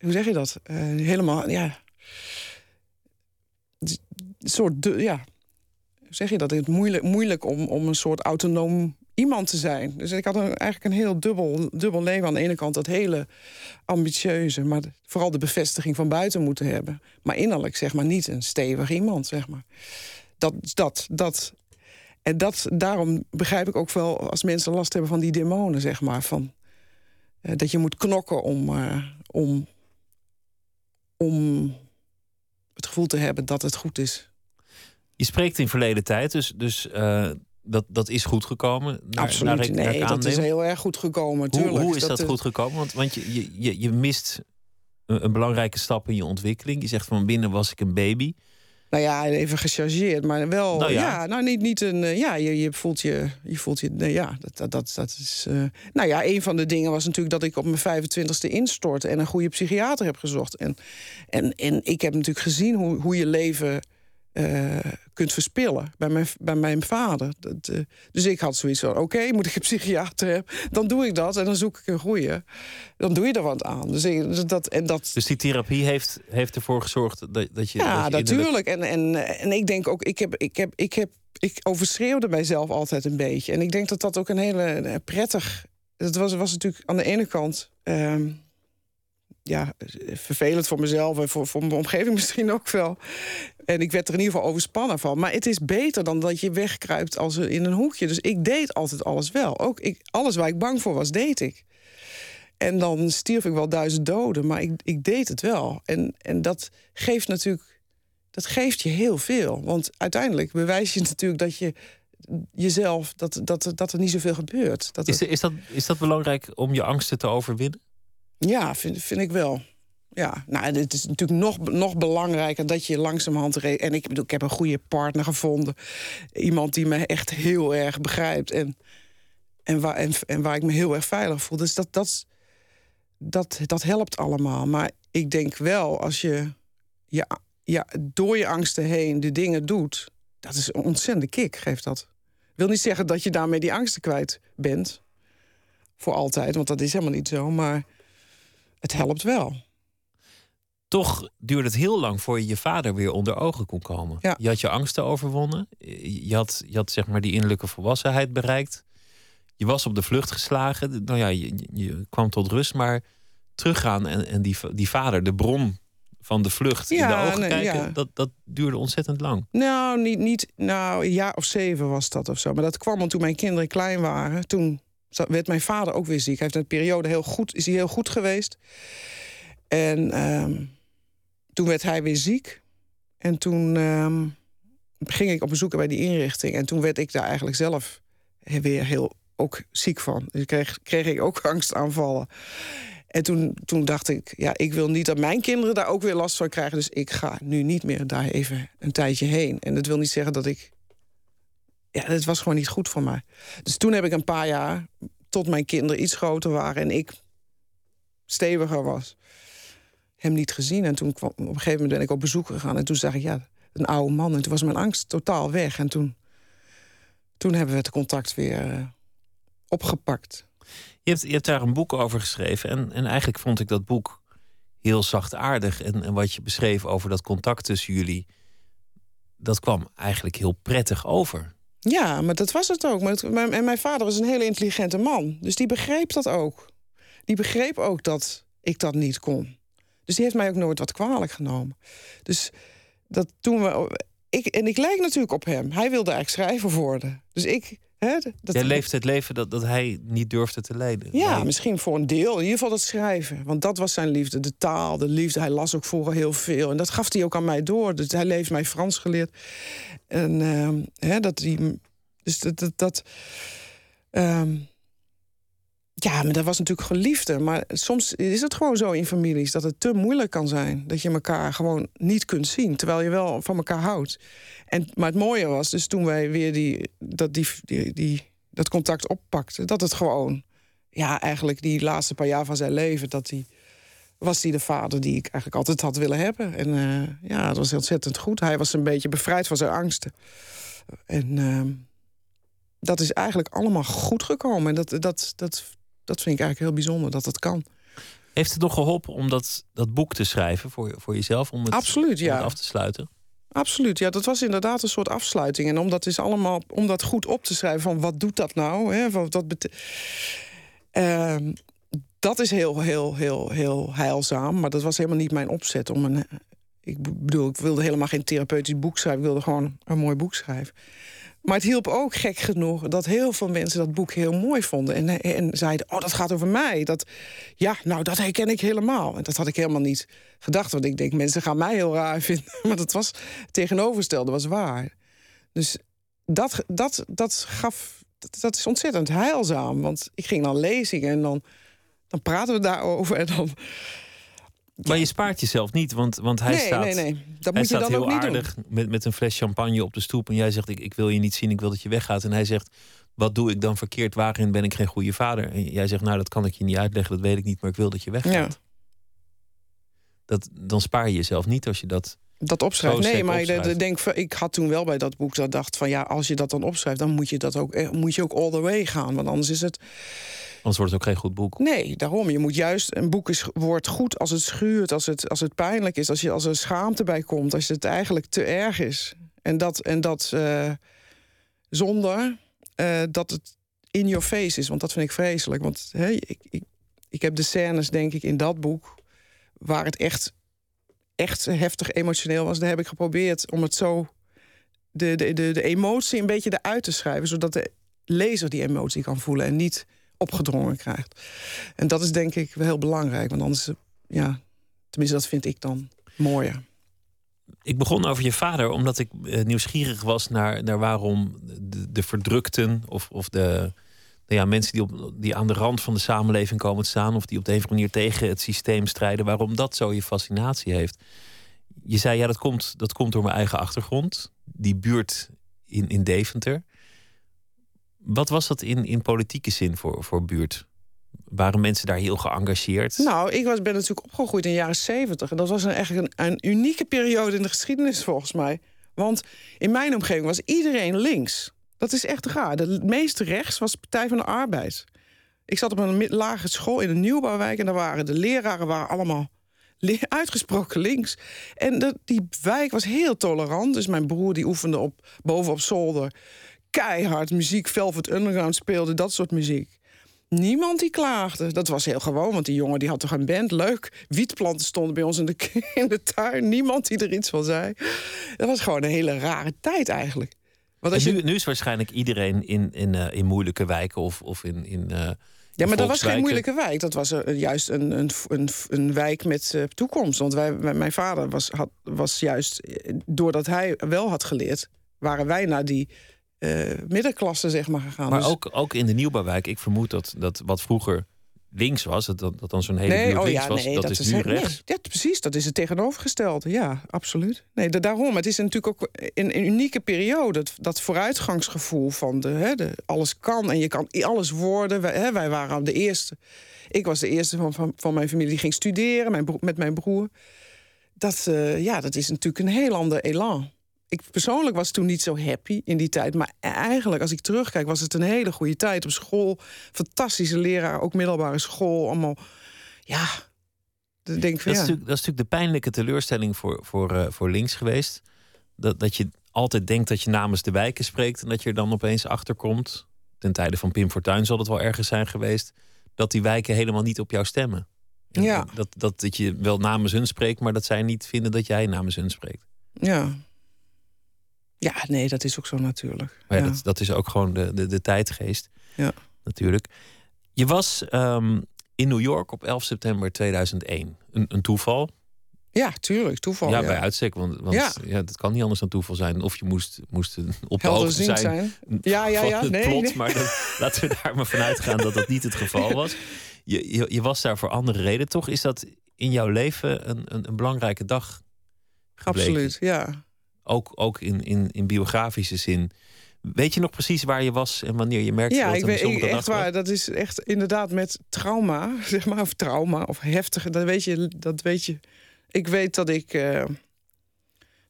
hoe zeg je dat? Eh, helemaal, ja. Een soort, ja. Hoe zeg je dat? Het is moeilijk, moeilijk om, om een soort autonoom iemand te zijn. Dus ik had een, eigenlijk een heel dubbel, dubbel leven. Aan de ene kant dat hele ambitieuze, maar vooral de bevestiging van buiten moeten hebben. Maar innerlijk, zeg maar, niet een stevig iemand, zeg maar. Dat, dat, dat. En dat, daarom begrijp ik ook wel als mensen last hebben van die demonen, zeg maar. Van, eh, dat je moet knokken om, eh, om, om het gevoel te hebben dat het goed is. Je spreekt in verleden tijd, dus, dus eh, dat, dat is goed gekomen. Naar, Absoluut. naar ik- naar ik nee, dat is heel erg goed gekomen, Hoe, tuurlijk. hoe is dat, goed gekomen? Want, want je, je, je, je mist een, een belangrijke stap in je ontwikkeling. Je zegt van binnen was ik een baby. Nou ja, even gechargeerd, maar wel. Nou ja. ja. nou niet, niet een. eh, Ja, je, je voelt je. Je voelt je. Nee, ja, dat, dat, dat, dat is. eh, nou ja, een van de dingen was natuurlijk dat ik op mijn 25ste instortte en een goede psychiater heb gezocht. En, en, en ik heb natuurlijk gezien hoe, hoe je leven eh, kunt verspillen bij mijn, bij mijn vader. Dat, eh, dus ik had zoiets van: oké, moet ik een psychiater hebben? Dan doe ik dat en dan zoek ik een goede. Dan doe je er wat aan. Dus ik, dat, en dat, Dus die therapie heeft, heeft ervoor gezorgd dat, dat je. ja, dat je innerlijk- natuurlijk. En, en, en ik denk ook, ik heb, ik heb, ik heb, ik overschreeuwde mijzelf altijd een beetje. En ik denk dat dat ook een hele prettig. Het was, was natuurlijk aan de ene kant. ehm, ja, vervelend voor mezelf en voor, voor mijn omgeving <laughs> misschien ook wel. En ik werd er in ieder geval overspannen van. Maar het is beter dan dat je wegkruipt als in een hoekje. Dus ik deed altijd alles wel. Ook ik, alles waar ik bang voor was, deed ik. En dan stierf ik wel duizend doden, maar ik, ik deed het wel. En, en dat geeft natuurlijk, dat geeft je heel veel. Want uiteindelijk bewijs je natuurlijk dat je jezelf, dat, dat, dat er niet zoveel gebeurt. Dat Is, is, dat, is dat belangrijk om je angsten te overwinnen? Ja, vind, vind ik wel. Ja, nou, het is natuurlijk nog, nog belangrijker dat je langzamerhand... En ik bedoel, ik heb een goede partner gevonden. Iemand die me echt heel erg begrijpt. En, en, waar, en, en waar ik me heel erg veilig voel. Dus dat, dat, dat, dat helpt allemaal. Maar ik denk wel, als je ja, ja, door je angsten heen de dingen doet... dat is een ontzettende kick, geeft dat. wil niet zeggen dat je daarmee die angsten kwijt bent. Voor altijd, want dat is helemaal niet zo. Maar het helpt wel. Toch duurde het heel lang voor je je vader weer onder ogen kon komen. Ja. Je had je angsten overwonnen. Je had, je had zeg maar die innerlijke volwassenheid bereikt. Je was op de vlucht geslagen. Nou ja, je, je kwam tot rust. Maar teruggaan en, en die, die vader, de bron van de vlucht, in de Ja, ogen nee, kijken, ja. dat, dat duurde ontzettend lang. Nou, niet, niet, nou, een jaar of zeven was dat of zo. Maar dat kwam al toen mijn kinderen klein waren. Toen werd mijn vader ook weer ziek. Hij heeft een periode heel goed, is heel goed geweest. En ehm, toen werd hij weer ziek. En toen ehm, ging ik op bezoek bij die inrichting. En toen werd ik daar eigenlijk zelf weer heel ook ziek van. Dus kreeg, kreeg ik ook angstaanvallen. En toen, toen dacht ik, ja, ik wil niet dat mijn kinderen daar ook weer last van krijgen. Dus ik ga nu niet meer daar even een tijdje heen. En dat wil niet zeggen dat ik. Ja, het was gewoon niet goed voor mij. Dus toen heb ik een paar jaar, tot mijn kinderen iets groter waren en ik steviger was, hem niet gezien. En toen kwam, op een gegeven moment ben ik op bezoek gegaan. En toen zag ik, ja, een oude man. En toen was mijn angst totaal weg. En toen, toen hebben we het contact weer eh, opgepakt. Je hebt, je hebt daar een boek over geschreven. En, en eigenlijk vond ik dat boek heel zachtaardig. En, en wat je beschreef over dat contact tussen jullie, dat kwam eigenlijk heel prettig over. Ja, maar dat was het ook. En mijn vader is een hele intelligente man. Dus die begreep dat ook. Die begreep ook dat ik dat niet kon. Dus die heeft mij ook nooit wat kwalijk genomen. Dus dat toen we. Ik, en ik lijk natuurlijk op hem. Hij wilde eigenlijk schrijver worden. Dus ik. Hè, dat, Jij leefde het leven dat, dat hij niet durfde te leiden. Ja, Nee. misschien voor een deel. In ieder geval dat schrijven. Want dat was zijn liefde. De taal, de liefde. Hij las ook vroeger heel veel. En dat gaf hij ook aan mij door. Dus hij heeft mij Frans geleerd. En ehm, hè, dat hij. Dus dat. dat, dat ehm, ja, maar dat was natuurlijk gewoon liefde. Maar soms is het gewoon zo in families dat het te moeilijk kan zijn. Dat je elkaar gewoon niet kunt zien. Terwijl je wel van elkaar houdt. En, maar het mooie was dus toen wij weer die, dat, die, die, die, dat contact oppakten. Dat het gewoon ja, eigenlijk die laatste paar jaar van zijn leven, dat hij was hij de vader die ik eigenlijk altijd had willen hebben. En eh, ja, dat was ontzettend goed. Hij was een beetje bevrijd van zijn angsten. En ehm, dat is eigenlijk allemaal goed gekomen. En dat, dat, dat, dat vind ik eigenlijk heel bijzonder dat dat kan. Heeft het nog geholpen om dat, dat boek te schrijven voor, voor jezelf? Om het, Absoluut, om ja. het af te sluiten? Absoluut, ja, dat was inderdaad een soort afsluiting. En om dat, is allemaal, om dat goed op te schrijven, van wat doet dat nou? Hè? Wat, wat bete- Ehm, dat is heel, heel, heel, heel heilzaam. Maar dat was helemaal niet mijn opzet. Om een, ik bedoel, ik wilde helemaal geen therapeutisch boek schrijven. Ik wilde gewoon een mooi boek schrijven. Maar het hielp ook gek genoeg dat heel veel mensen dat boek heel mooi vonden. En, en zeiden, oh, dat gaat over mij. Dat, ja, nou, dat herken ik helemaal. En dat had ik helemaal niet gedacht. Want ik denk, mensen gaan mij heel raar <laughs> vinden. Maar dat was tegenovergestelde, was waar. Dus dat, dat, dat gaf, dat, dat is ontzettend heilzaam. Want ik ging dan lezingen en dan, dan praten we daarover. En dan, Maar je spaart jezelf niet, want, want hij nee, staat, nee, nee. Dat hij moet je staat dan heel ook niet aardig doen. met, met een fles champagne op de stoep. En jij zegt, ik, ik wil je niet zien, ik wil dat je weggaat. En hij zegt, wat doe ik dan verkeerd? Waarin ben ik geen goede vader? En jij zegt, nou, dat kan ik je niet uitleggen, dat weet ik niet, maar ik wil dat je weggaat. Ja. Dat, dan spaar je jezelf niet als je dat... Dat opschrijft. Nee, maar ik denk, ik had toen wel bij dat boek dat dacht van ja, als je dat dan opschrijft, dan moet je dat ook, eh, moet je ook all the way gaan. Want anders is het. Anders wordt het ook geen goed boek. Nee, daarom. Je moet juist. Een boek is, wordt goed als het schuurt, als het, als het pijnlijk is, als, je, als er schaamte bij komt, als het eigenlijk te erg is. En dat, en dat eh, zonder eh, dat het in your face is. Want dat vind ik vreselijk. Want hè, ik, ik, ik heb de scènes, denk ik, in dat boek waar het echt, echt heftig emotioneel was. Daar heb ik geprobeerd om het zo. De, de, de, de emotie een beetje eruit te schrijven, zodat de lezer die emotie kan voelen en niet opgedrongen krijgt. En dat is denk ik wel heel belangrijk, want anders, ja, tenminste, dat vind ik dan mooier. Ik begon over je vader omdat ik eh, nieuwsgierig was naar, naar waarom de, de verdrukten of, of de ja, mensen die, op, die aan de rand van de samenleving komen te staan of die op de een of andere manier tegen het systeem strijden, waarom dat zo je fascinatie heeft. Je zei ja, dat komt, dat komt door mijn eigen achtergrond, die buurt in, in Deventer. Wat was dat in, in politieke zin voor, voor buurt? Waren mensen daar heel geëngageerd? Nou, ik was, ben natuurlijk opgegroeid in de jaren zeventig. En dat was een, een, een unieke periode in de geschiedenis volgens mij. Want in mijn omgeving was iedereen links. Dat is echt raar. De meeste rechts was de Partij van de Arbeid. Ik zat op een lagere school in een nieuwbouwwijk... en daar waren de leraren waren allemaal uitgesproken links. En dat, die wijk was heel tolerant. Dus mijn broer die oefende op, boven op zolder keihard muziek. Velvet Underground speelde, dat soort muziek. Niemand die klaagde. Dat was heel gewoon, want die jongen die had toch een band. Leuk. Wietplanten stonden bij ons in de, <laughs> in de tuin. Niemand die er iets van zei. Dat was gewoon een hele rare tijd eigenlijk. Want als je, nu, nu is waarschijnlijk iedereen in, in, eh, in moeilijke wijken of, of in. in eh, ja, maar dat was geen moeilijke wijk. Dat was eh, juist een, een, een, een wijk met toekomst. Want wij, mijn vader was, had, was juist, doordat hij wel had geleerd... waren wij naar die middenklasse zeg maar, gegaan. Maar Dus- ook, ook in de nieuwbouwwijk. Ik vermoed dat, dat wat vroeger links was, dat, dan zo'n hele Nee, buurt oh links ja, was, nee, dat, is nu rechts. Nee, ja, precies, dat is het tegenovergestelde. Ja, absoluut. Nee, da- daarom. Het is natuurlijk ook een, een unieke periode. Dat, dat vooruitgangsgevoel van de, hè, de, alles kan en je kan alles worden. Wij, hè, wij waren de eerste. Ik was de eerste van, van, van mijn familie die ging studeren mijn met mijn broer. Dat, eh, ja, dat is natuurlijk een heel ander elan. Ik persoonlijk was toen niet zo happy in die tijd. Maar eigenlijk, als ik terugkijk, was het een hele goede tijd op school. Fantastische leraar, ook middelbare school. Allemaal, ja. Denk ik van Dat, is ja. natuurlijk, dat is natuurlijk de pijnlijke teleurstelling voor, voor, eh, voor links geweest. Dat, dat je altijd denkt dat je namens de wijken spreekt en dat je er dan opeens achterkomt. Ten tijde van Pim Fortuyn zal het wel ergens zijn geweest. Dat die wijken helemaal niet op jou stemmen. En Ja. Dat, dat, dat je wel namens hun spreekt, maar dat zij niet vinden dat jij namens hun spreekt. Ja. Ja, nee, dat is ook zo natuurlijk. Maar ja, Ja. dat, dat is ook gewoon de, de, de tijdgeest. Ja. Natuurlijk. Je was ehm, in New York op 11 september 2001. Een, een toeval. Ja, tuurlijk, toeval. ja, ja. bij uitstek. Want, want ja. Ja. dat kan niet anders dan toeval zijn. Of je moest, moest op de hoogte zijn, zijn. Ja, ja, ja. Nee, plot. nee. Maar dat, laten we daar maar vanuit gaan dat dat niet het geval was. Je, je, je was daar voor andere reden. Toch is dat in jouw leven een, een, een belangrijke dag gebleken. Absoluut, ja. Ook, ook in, in, in biografische zin. Weet je nog precies waar je was en wanneer je merkte Ja, dat ik een weet bijzondere echt was? waar. Dat is echt inderdaad met trauma, <laughs> zeg maar, of trauma of heftige. Dat weet je. Dat weet je. Ik weet dat ik eh,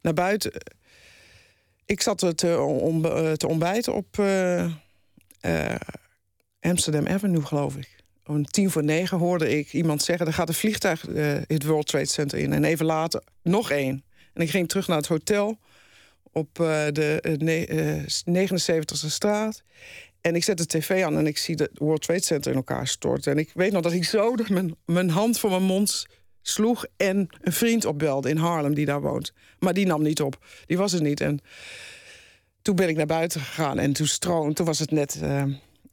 naar buiten. Ik zat te, te, om, eh, te ontbijten op eh, Amsterdam Avenue, geloof ik. Om tien voor negen hoorde ik iemand zeggen: er gaat een vliegtuig het World Trade Center in. En even later nog één. En ik ging terug naar het hotel op eh, de eh, ne- eh, 79e straat. En ik zet de tv aan en ik zie de World Trade Center in elkaar storten. En ik weet nog dat ik zo mijn, mijn hand voor mijn mond sloeg... en een vriend opbelde in Harlem die daar woont. Maar die nam niet op. Die was er niet. En toen ben ik naar buiten gegaan en toen stroom... Toen was het net eh,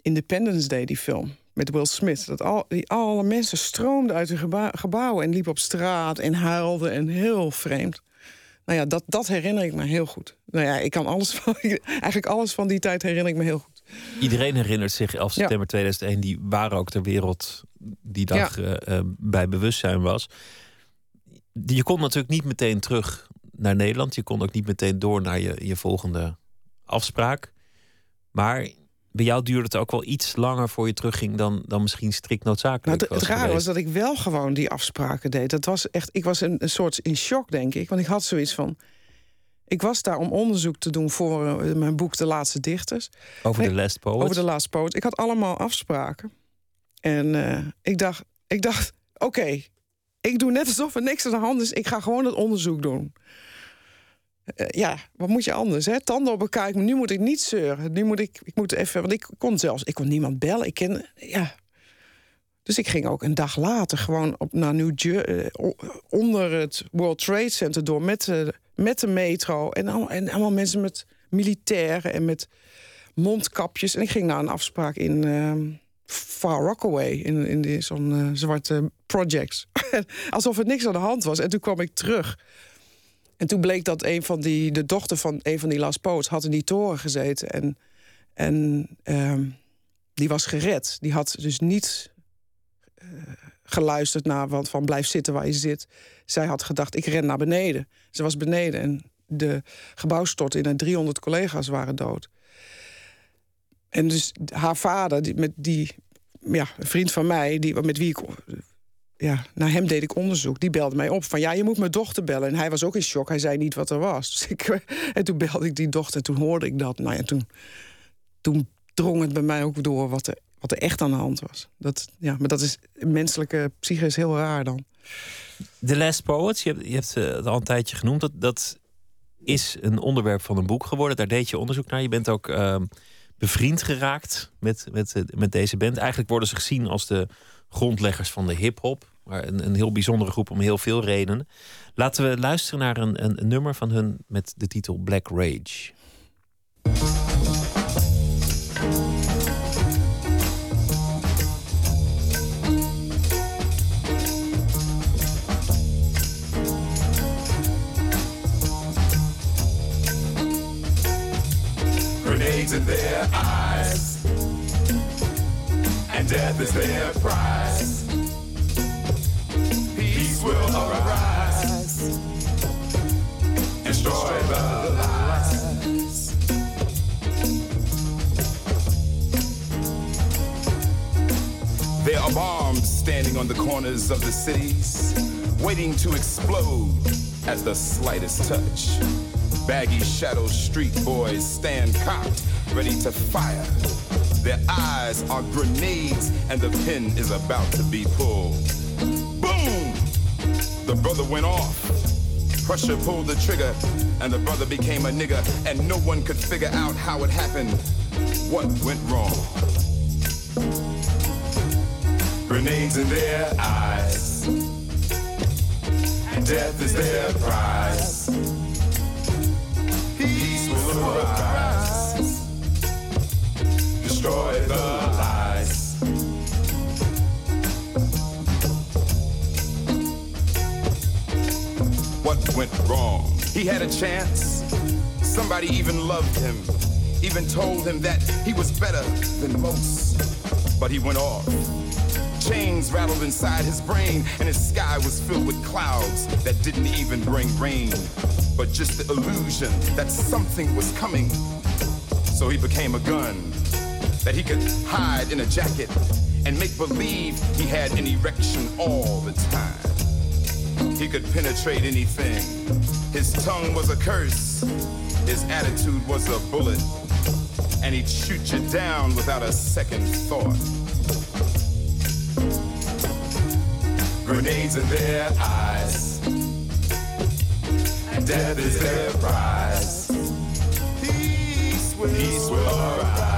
Independence Day, die film, met Will Smith. Dat al, die, alle mensen stroomden uit hun gebouwen... en liepen op straat en huilden en heel vreemd. Nou ja, dat, dat herinner ik me heel goed. Nou ja, ik kan alles van, <laughs> eigenlijk alles van die tijd herinner ik me heel goed. Iedereen herinnert zich 11 Ja. september 2001. Die waren ook ter wereld die dag eh, eh, bij bewustzijn was. Je kon natuurlijk niet meteen terug naar Nederland. Je kon ook niet meteen door naar je, je volgende afspraak. Maar bij jou duurde het ook wel iets langer voor je terugging dan, dan misschien strikt Nou, noodzakelijk het, het was rare was dat ik wel gewoon die afspraken deed. Dat was echt, ik was een, een soort in shock, denk ik. Want ik had zoiets van. Ik was daar om onderzoek te doen voor eh, mijn boek De Laatste Dichters. Over de Last Poet. Over de Laatste Poet. Ik had allemaal afspraken. En eh, ik dacht, ik dacht oké, ik doe net alsof er niks aan de hand is. Ik ga gewoon het onderzoek doen. Eh, ja, wat moet je anders, hè? Tanden op elkaar. Nu moet ik niet zeuren. Nu moet ik, ik moet even, want ik kon zelfs, ik kon niemand bellen. Ik ken, ja. Dus ik ging ook een dag later gewoon op, naar New Jersey, onder het World Trade Center door met de, met de metro. En allemaal, en allemaal mensen met militairen en met mondkapjes. En ik ging naar een afspraak in ehm, Far Rockaway, in, in zo'n eh, zwarte projects. <laughs> Alsof er niks aan de hand was. En toen kwam ik terug. En toen bleek dat een van die, de dochter van een van die Last Poets had in die toren gezeten. En, en ehm, die was gered. Die had dus niet eh, geluisterd naar wat van blijf zitten waar je zit. Zij had gedacht, ik ren naar beneden. Ze was beneden en de gebouw stortte in en 300 collega's waren dood. En dus haar vader, die, met die, ja, een vriend van mij, die, met wie ik ja, naar hem deed ik onderzoek. Die belde mij op van ja, je moet mijn dochter bellen. En hij was ook in shock. Hij zei niet wat er was. <laughs> Dus ik, en toen belde ik die dochter en toen hoorde ik dat. Nou ja, toen, toen drong het bij mij ook door wat er wat er echt aan de hand was. Dat, ja, maar dat is menselijke psyche is heel raar dan. The Last Poets, je hebt, je hebt eh, het al een tijdje genoemd. Dat, dat is een onderwerp van een boek geworden. Daar deed je onderzoek naar. Je bent ook ehm, bevriend geraakt met, met, eh, met deze band. Eigenlijk worden ze gezien als de grondleggers van de hip-hop. Maar een, een heel bijzondere groep om heel veel redenen. Laten we luisteren naar een, een, een nummer van hun met de titel Black Rage. Grenades in their eyes, death is their prize. Peace will arise, destroy the lies. There are bombs standing on the corners of the cities, waiting to explode at the slightest touch. Baggy shadow street boys stand cocked, ready to fire. Their eyes are grenades, and the pin is about to be pulled. Boom! The brother went off. Pressure pulled the trigger, and the brother became a nigger, and no one could figure out how it happened. What went wrong? Grenades in their eyes. Death is their prize. Peace will arise. Destroy the lies. What went wrong? He had a chance. Somebody even loved him, even told him that he was better than most. But he went off. Chains rattled inside his brain, and his sky was filled with clouds that didn't even bring rain, but just the illusion that something was coming. So he became a gun that he could hide in a jacket and make believe he had an erection all the time. He could penetrate anything. His tongue was a curse. His attitude was a bullet. And he'd shoot you down without a second thought. Grenades in their eyes. Death is their prize. Peace will, arise.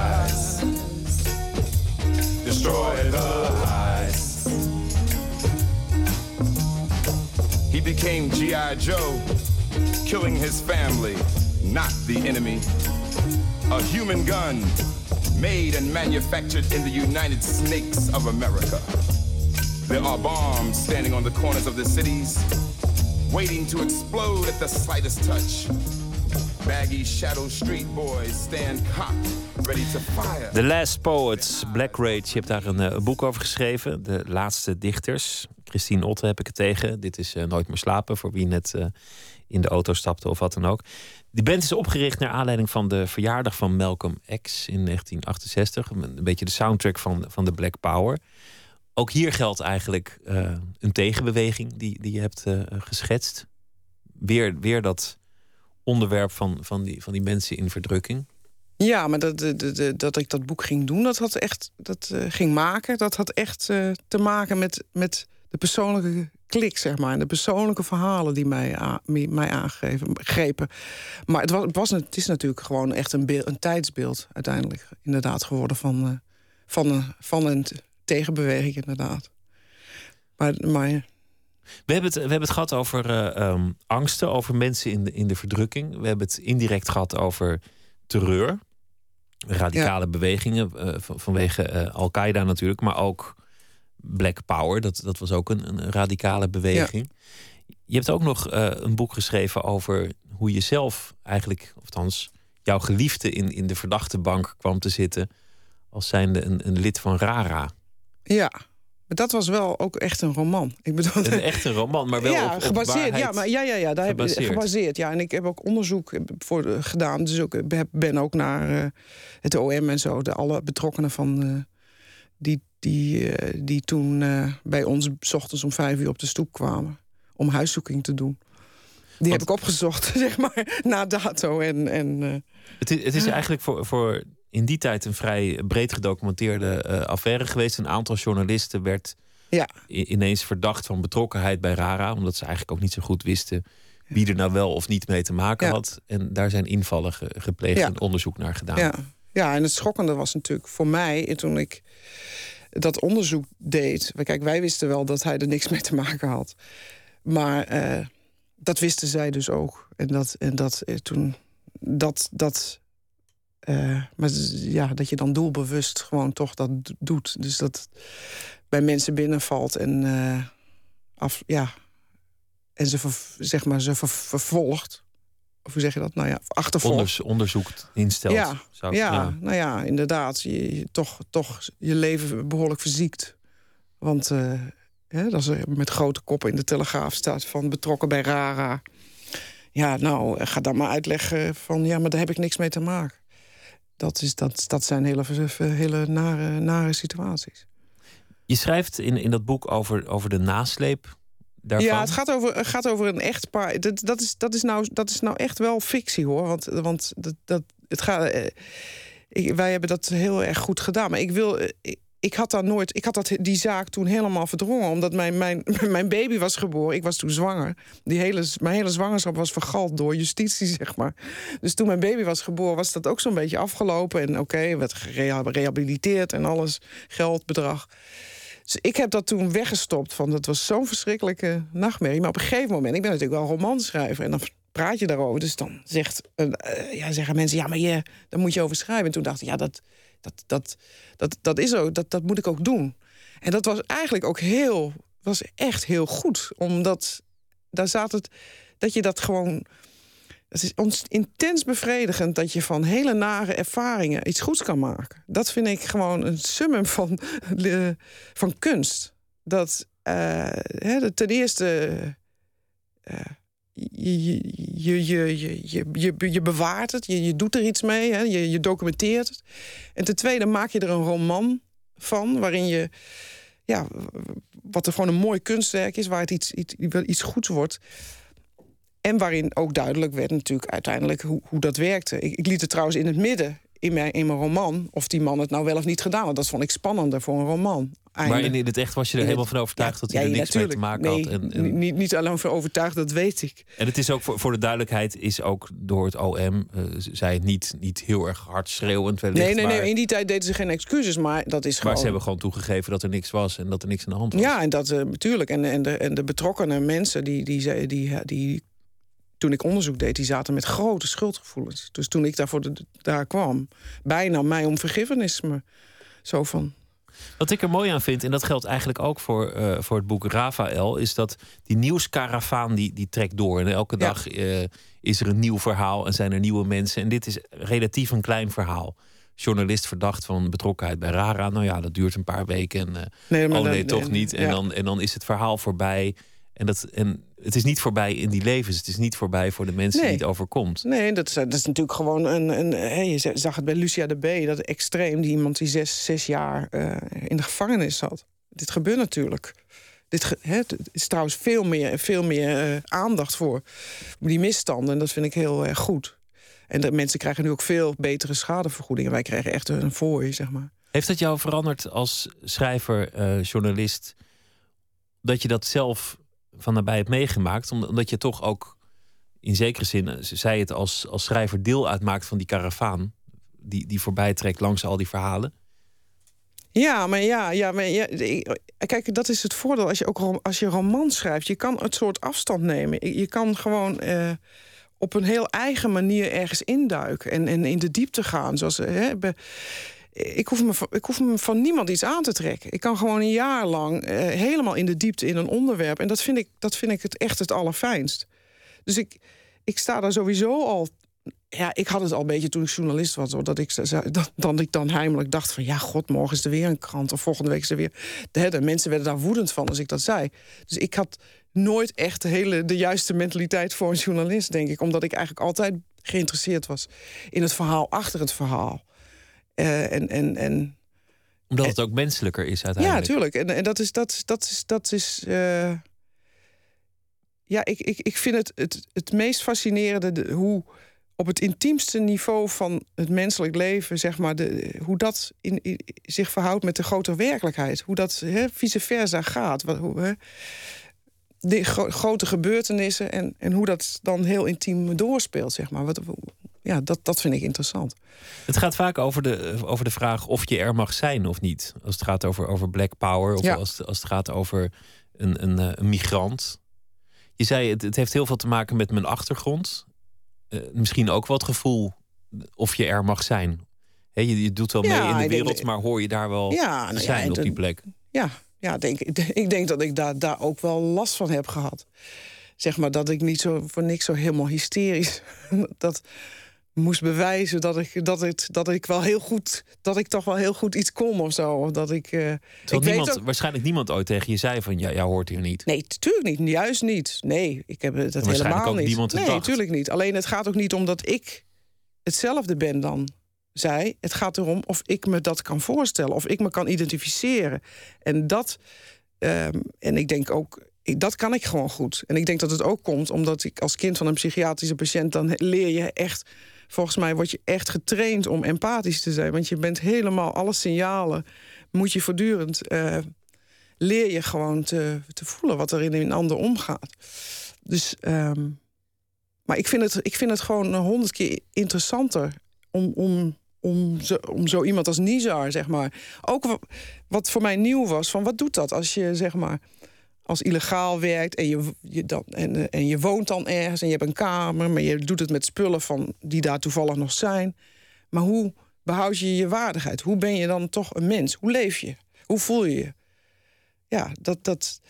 Destroy the lies. He became G.I. Joe, killing his family, not the enemy. A human gun, made and manufactured in the United Snakes of America. There are bombs standing on the corners of the cities, waiting to explode at the slightest touch. Baggy shadow street boys stand cocked. The Last Poets, Black Rage. Je hebt daar een, eh, een boek over geschreven. De laatste dichters. Christine Otte heb ik het tegen. Dit is eh, Nooit meer slapen, voor wie net eh, in de auto stapte of wat dan ook. Die band is opgericht naar aanleiding van de verjaardag van Malcolm X in 1968. Een beetje de soundtrack van, van de Black Power. Ook hier geldt eigenlijk een tegenbeweging die, die je hebt geschetst. Weer, weer dat onderwerp van, van, die, van die mensen in verdrukking. Ja, maar dat, dat, dat, dat ik dat boek ging doen, dat had echt, dat eh, ging maken, dat had echt eh, te maken met, met de persoonlijke klik, zeg maar. En de persoonlijke verhalen die mij, mij aangrepen. Maar het, was, het, was, het is natuurlijk gewoon echt een, beeld, een tijdsbeeld uiteindelijk inderdaad geworden van, eh, van, een, van een tegenbeweging, inderdaad. Maar, We hebben het, we hebben het gehad over eh, ehm, angsten, over mensen in de, in de verdrukking. We hebben het indirect gehad over terreur. Radicale bewegingen van- vanwege eh, Al-Qaeda natuurlijk, maar ook Black Power. Dat, dat was ook een, een radicale beweging. Je hebt ook nog eh, een boek geschreven over hoe je zelf eigenlijk, of althans jouw geliefde in, in de verdachte bank kwam te zitten als zijnde een, een lid van Rara. ja, maar dat was wel ook echt een roman. Ik bedoel, Een echte roman, maar wel ja, op, op gebaseerd. Ja, maar ja, ja, ja, daar heb ik gebaseerd. gebaseerd. Ja, en ik heb ook onderzoek voor gedaan. Dus ook, ik heb- ben ook naar eh, het OM en zo, de alle betrokkenen van eh, die, die, eh, die toen eh, bij ons 's ochtends om vijf uur op de stoep kwamen om huiszoeking te doen. Die heb ik opgezocht, <laughs> zeg maar, na dato. En, en, eh, Het is, het is eigenlijk voor, voor in die tijd een vrij breed gedocumenteerde eh, affaire geweest. Een aantal journalisten werd Ja. ineens verdacht van betrokkenheid bij Rara, omdat ze eigenlijk ook niet zo goed wisten wie er nou wel of niet mee te maken Ja. had. En daar zijn invallen ge- gepleegd Ja. en onderzoek naar gedaan. Ja. ja, en het schokkende was natuurlijk voor mij en toen ik dat onderzoek deed. Kijk, wij wisten wel dat hij er niks mee te maken had. Maar eh, dat wisten zij dus ook. En dat, en dat eh, toen. Dat. dat eh, maar ja, dat je dan doelbewust gewoon toch dat doet. Dus dat bij mensen binnenvalt en eh, af, ja, en ze ver- zeg maar ze ver- vervolgt. Of hoe zeg je dat? Nou ja, achtervolgt. Onders- onderzoek instelt. Ja, zou ik- ja, nou ja, inderdaad. Je, je- toch, toch je leven behoorlijk verziekt. Want eh, hè, als er met grote koppen in de Telegraaf staat... van betrokken bij RARA... ja, nou, ga dan maar uitleggen van... ja, maar daar heb ik niks mee te maken. Dat, is, dat, dat zijn hele, hele nare, nare situaties. Je schrijft in, in dat boek over, over de nasleep daarvan. Ja, het gaat over, gaat over een echtpaar. Dat, dat, is, dat, is nou, dat is nou echt wel fictie hoor. Want, want dat, dat, het gaat, eh, wij hebben dat heel erg goed gedaan. Maar ik wil. eh, Ik, had daar nooit. Ik had dat, die zaak toen helemaal verdrongen. Omdat mijn, mijn, <laughs> mijn baby was geboren. Ik was toen zwanger. Die hele, mijn hele zwangerschap was vergald door justitie, <laughs> zeg maar. Dus toen mijn baby was geboren, was dat ook zo'n beetje afgelopen. En oké, werd gerehabiliteerd en alles. Geld, bedrag. Dus ik heb dat toen weggestopt. Van, dat was zo'n verschrikkelijke nachtmerrie. Maar op een gegeven moment, ik ben natuurlijk wel romanschrijver. En dan praat je daarover. Dus dan zegt, eh, ja, zeggen mensen, ja, maar je, daar moet je over schrijven. En toen dacht ik, ja, dat, dat, dat, dat, dat is ook, dat, dat moet ik ook doen. En dat was eigenlijk ook heel, was echt heel goed. Omdat daar zat het, dat je dat gewoon... Het is ons intens bevredigend dat je van hele nare ervaringen iets goeds kan maken. Dat vind ik gewoon een summum van, van kunst. Dat dat ten eerste. eh, je, je, je, je, je, je, bewaart het, je, je doet er iets mee, hè, je, je documenteert het. En ten tweede maak je er een roman van, waarin je. Ja, wat er gewoon een mooi kunstwerk is, waar het iets, iets, iets goeds wordt. En waarin ook duidelijk werd natuurlijk uiteindelijk hoe, hoe dat werkte. Ik liet het trouwens in het midden in mijn, in mijn roman... of die man het nou wel of niet gedaan had. Dat vond ik spannender voor een roman. Einde. Maar in, in het echt was je er In helemaal het- van overtuigd dat hij Ja, er niks mee te maken Nee, had. En, en, Niet, niet alleen voor overtuigd, dat weet ik. en het is ook voor, voor de duidelijkheid, is ook door het OM, eh, zij niet, niet heel erg hard schreeuwend wellicht. Nee, nee, maar, nee. In die tijd deden ze geen excuses, maar dat is maar gewoon... ze hebben gewoon toegegeven dat er niks was en dat er niks aan de hand was. Ja, en dat eh, natuurlijk. En, en, de, en de betrokkenen mensen die, die, die, die, die toen ik onderzoek deed, die zaten met grote schuldgevoelens. Dus toen ik daarvoor de, daar kwam, bijna mij om vergiffenis. Me, zo van. Wat ik er mooi aan vind, en dat geldt eigenlijk ook voor, eh, voor het boek Rafael, is dat die nieuwskaravaan die, die trekt door. En elke Ja. dag eh, is er een nieuw verhaal en zijn er nieuwe mensen. En dit is relatief een klein verhaal. Journalist verdacht van betrokkenheid bij Rara. Nou ja, dat duurt een paar weken. En, eh, Nee, maar oh dan- nee, toch nee, niet. En, ja. dan, en dan is het verhaal voorbij. En, dat, en het is niet voorbij in die levens. Het is niet voorbij voor de mensen Nee. die het overkomt. Nee, dat is, dat is natuurlijk gewoon een. een je zag het bij Lucia de B, dat extreem, die iemand die zes, zes jaar eh, in de gevangenis zat. Dit gebeurt natuurlijk. Dit ge- hè, het is trouwens veel meer, veel meer eh, aandacht voor die misstanden. En dat vind ik heel erg goed. En de mensen krijgen nu ook veel betere schadevergoedingen. Wij krijgen echt een fooi, zeg maar. Heeft het jou veranderd als schrijver, eh, journalist, dat je dat zelf van nabij hebt meegemaakt? Om- Omdat je toch ook in zekere zin, eh, zei het als, als schrijver, deel uitmaakt van die karavaan. Die, die voorbij trekt langs al die verhalen. Ja, maar ja, ja, maar ja kijk, dat is het voordeel als je ook als je roman schrijft. Je kan het soort afstand nemen. Je je kan gewoon eh, op een heel eigen manier ergens induiken en, en in de diepte gaan. Zoals, eh, hè, be- ik, hoef me, van- ik hoef me van niemand iets aan te trekken. Ik kan gewoon een jaar lang eh, helemaal in de diepte in een onderwerp. En dat vind ik, dat vind ik het echt het allerfijnst. Dus ik, ik sta daar sowieso al ja, ik had het al een beetje toen ik journalist was, dat ik, dat, dat ik dan heimelijk dacht van... ja, god, morgen is er weer een krant of volgende week is er weer... De, de mensen werden daar woedend van als ik dat zei. Dus ik had nooit echt hele, de juiste mentaliteit voor een journalist, denk ik. Omdat ik eigenlijk altijd geïnteresseerd was in het verhaal achter het verhaal. Eh, en, en, en Omdat het ook menselijker is ja, uiteindelijk. natuurlijk. En, en dat is. Dat, is- dat is, dat is eh, ja, ik, ik, ik vind het, het het meest fascinerende de- hoe op het intiemste niveau van het menselijk leven, zeg maar, de, hoe dat in, in- zich verhoudt met de grotere werkelijkheid. Hoe dat vice versa gaat. Wat, hoe, de gro- grote gebeurtenissen en, en hoe dat dan heel intiem doorspeelt, zeg maar. Wat, ja, dat, dat vind ik interessant. Het gaat vaak over de, over de vraag of je er mag zijn of niet. Als het gaat over, over black power of Ja. als, het- als het gaat over een, een, eh, een migrant. Je zei, het, het heeft heel veel te maken met mijn achtergrond. Eh, misschien ook het gevoel of je er mag zijn. Hè, je, je doet wel mee in de denk wereld, maar hoor je daar wel Ja, te nou zijn op die plek? Ja, ja denk, <laughs> ik denk dat ik daar, daar ook wel last van heb gehad. Zeg maar dat ik niet zo voor niks zo helemaal hysterisch <laughs> dat moest bewijzen dat ik, dat, het, dat ik wel heel goed, dat ik toch wel heel goed iets kon of zo. Of dat ik. Terwijl ik niemand, ook- waarschijnlijk niemand ooit tegen je zei van ja, jij hoort hier niet. Nee, natuurlijk niet. Juist niet. Nee, ik heb het waarschijnlijk helemaal ook niet. niemand het nee, natuurlijk niet. Alleen het gaat ook niet om dat ik hetzelfde ben dan zij. Het gaat erom of ik me dat kan voorstellen, of ik me kan identificeren. En dat, ehm, en ik denk ook, dat kan ik gewoon goed. En ik denk dat het ook komt omdat ik als kind van een psychiatrische patiënt, dan leer je echt. Volgens mij word je echt getraind om empathisch te zijn. Want je bent helemaal alle signalen. Moet je voortdurend. eh, leer je gewoon te, te voelen wat er in een ander omgaat. Dus. ehm, maar ik vind, het, ik vind het gewoon honderd keer interessanter om, om, om, zo, om zo iemand als Nizar, zeg maar. Ook wa- wat voor mij nieuw was, van wat doet dat als je, zeg maar, als illegaal werkt en je, je, dan, en, eh, en je woont dan ergens en je hebt een kamer, maar je doet het met spullen van die daar toevallig nog zijn. Maar hoe behoud je je waardigheid? Hoe ben je dan toch een mens? Hoe leef je? Hoe voel je je? Ja, dat. dat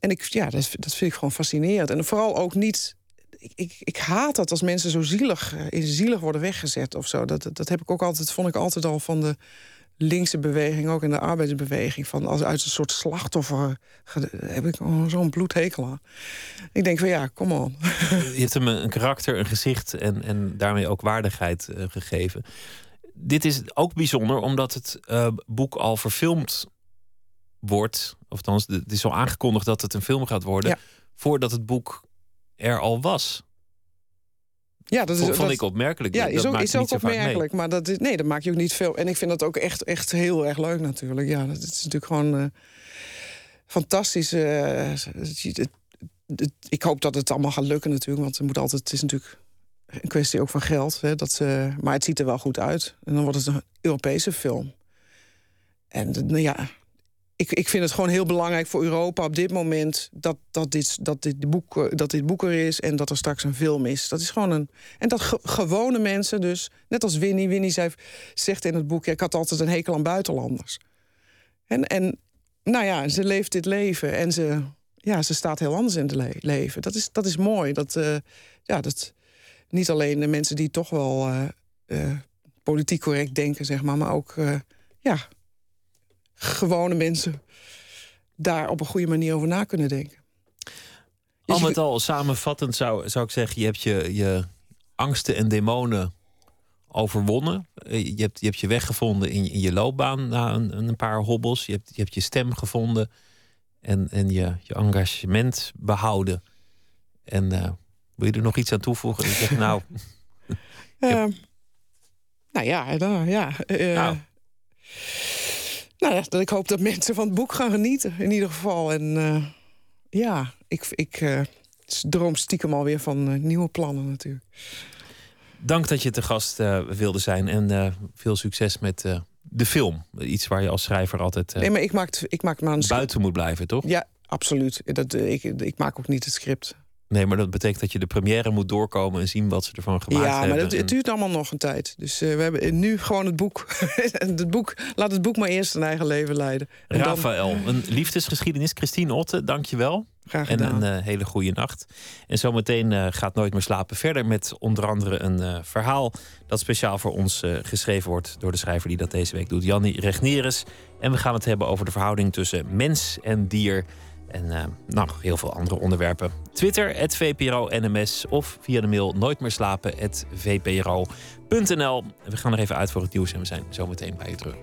en ik, ja, dat, dat vind ik gewoon fascinerend. En vooral ook niet. Ik, ik, ik haat dat als mensen zo zielig, eh, zielig worden weggezet of zo. Dat, dat heb ik ook altijd, vond ik altijd al van de linkse beweging, ook in de arbeidersbeweging. Van als uit een soort slachtoffer heb ik zo'n bloedhekel aan. Ik denk van ja, kom on. <laughs> Je hebt hem een karakter, een gezicht en, en daarmee ook waardigheid eh, gegeven. Dit is ook bijzonder omdat het eh, boek al verfilmd wordt. Of het is al aangekondigd dat het een film gaat worden. Ja. Voordat het boek er al was. Ja, dat is, Vond, dat- ik opmerkelijk. Ja, Dat is ook, is ook opmerkelijk. Maar dat is, nee, dat maak je ook niet veel. En ik vind dat ook echt, echt heel erg leuk natuurlijk. Ja, dat is natuurlijk gewoon eh, fantastisch. eh, ik hoop dat het allemaal gaat lukken natuurlijk. Want het, moet altijd, het is natuurlijk een kwestie ook van geld. Hè, dat maar het ziet er wel goed uit. En dan wordt het een Europese film. En eh, nou ja, ik, ik vind het gewoon heel belangrijk voor Europa op dit moment dat, dat, dit, dat, dit boek, eh, dat dit boek er is en dat er straks een film is. Dat is gewoon een. En dat ge- gewone mensen, dus net als Winnie. Winnie zegt in het boek: ja, ik had altijd een hekel aan buitenlanders. En, en nou ja, ze leeft dit leven en ze, ja, ze staat heel anders in het le- leven. Dat is, dat is mooi. Dat, eh, ja, dat, niet alleen de mensen die toch wel eh, politiek correct denken, zeg maar, maar ook ja, gewone mensen daar op een goede manier over na kunnen denken. Al je- met al, samenvattend zou, zou ik zeggen: je hebt je, je angsten en demonen overwonnen. Eh, Je hebt je, hebt je weg gevonden in, in je loopbaan na een, een paar hobbels. Je hebt, je hebt je stem gevonden en, en je, je engagement behouden. En eh, wil je er nog iets aan toevoegen? Ik zeg, nou, <laughs> Eh, nou ja, nou, ja. eh, Nou. Nou ja, dat ik hoop dat mensen van het boek gaan genieten, in ieder geval. En eh, ja, ik, ik eh, droom stiekem alweer van eh, nieuwe plannen natuurlijk. dank dat je te gast wilde zijn. En veel succes met de film. Iets waar je als schrijver altijd Nee, maar ik maak, ik maak maar een buiten moet blijven, toch? Ja, absoluut. Dat, ik, ik maak ook niet het script. Nee, maar dat betekent dat je de première moet doorkomen en zien wat ze ervan gemaakt ja, maar hebben. dat, het En- duurt allemaal nog een tijd. Dus eh, we hebben nu gewoon het boek. <laughs> het boek. Laat het boek maar eerst zijn eigen leven leiden. En dan- een liefdesgeschiedenis. Christine Otte, dank je wel. Graag En gedaan. een eh, hele goede nacht. En zometeen eh, gaat Nooit meer slapen verder met onder andere een verhaal dat speciaal voor ons geschreven wordt door de schrijver die dat deze week doet, Jannie Regneris. En we gaan het hebben over de verhouding tussen mens en dier. En eh, nog heel veel andere onderwerpen. Twitter, het VPRO NMS of via de mail nooitmeerslapen.vpro.nl. We gaan er even uit voor het nieuws en we zijn zometeen bij je terug.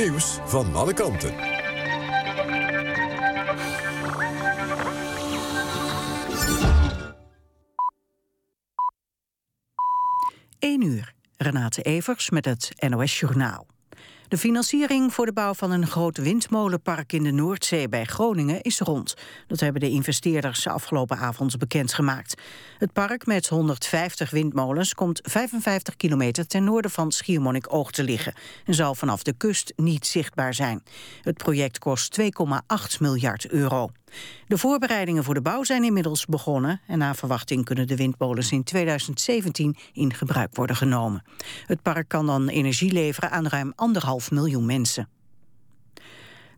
Nieuws van alle kanten. 1 uur. Renate Evers met het NOS Journaal. De financiering voor de bouw van een groot windmolenpark in de Noordzee bij Groningen is rond. Dat hebben de investeerders afgelopen avond bekendgemaakt. Het park met 150 windmolens komt 55 kilometer ten noorden van Schiermonnikoog te liggen en zal vanaf de kust niet zichtbaar zijn. Het project kost 2,8 miljard euro. De voorbereidingen voor de bouw zijn inmiddels begonnen... en naar verwachting kunnen de windmolens in 2017 in gebruik worden genomen. Het park kan dan energie leveren aan ruim anderhalf miljoen mensen.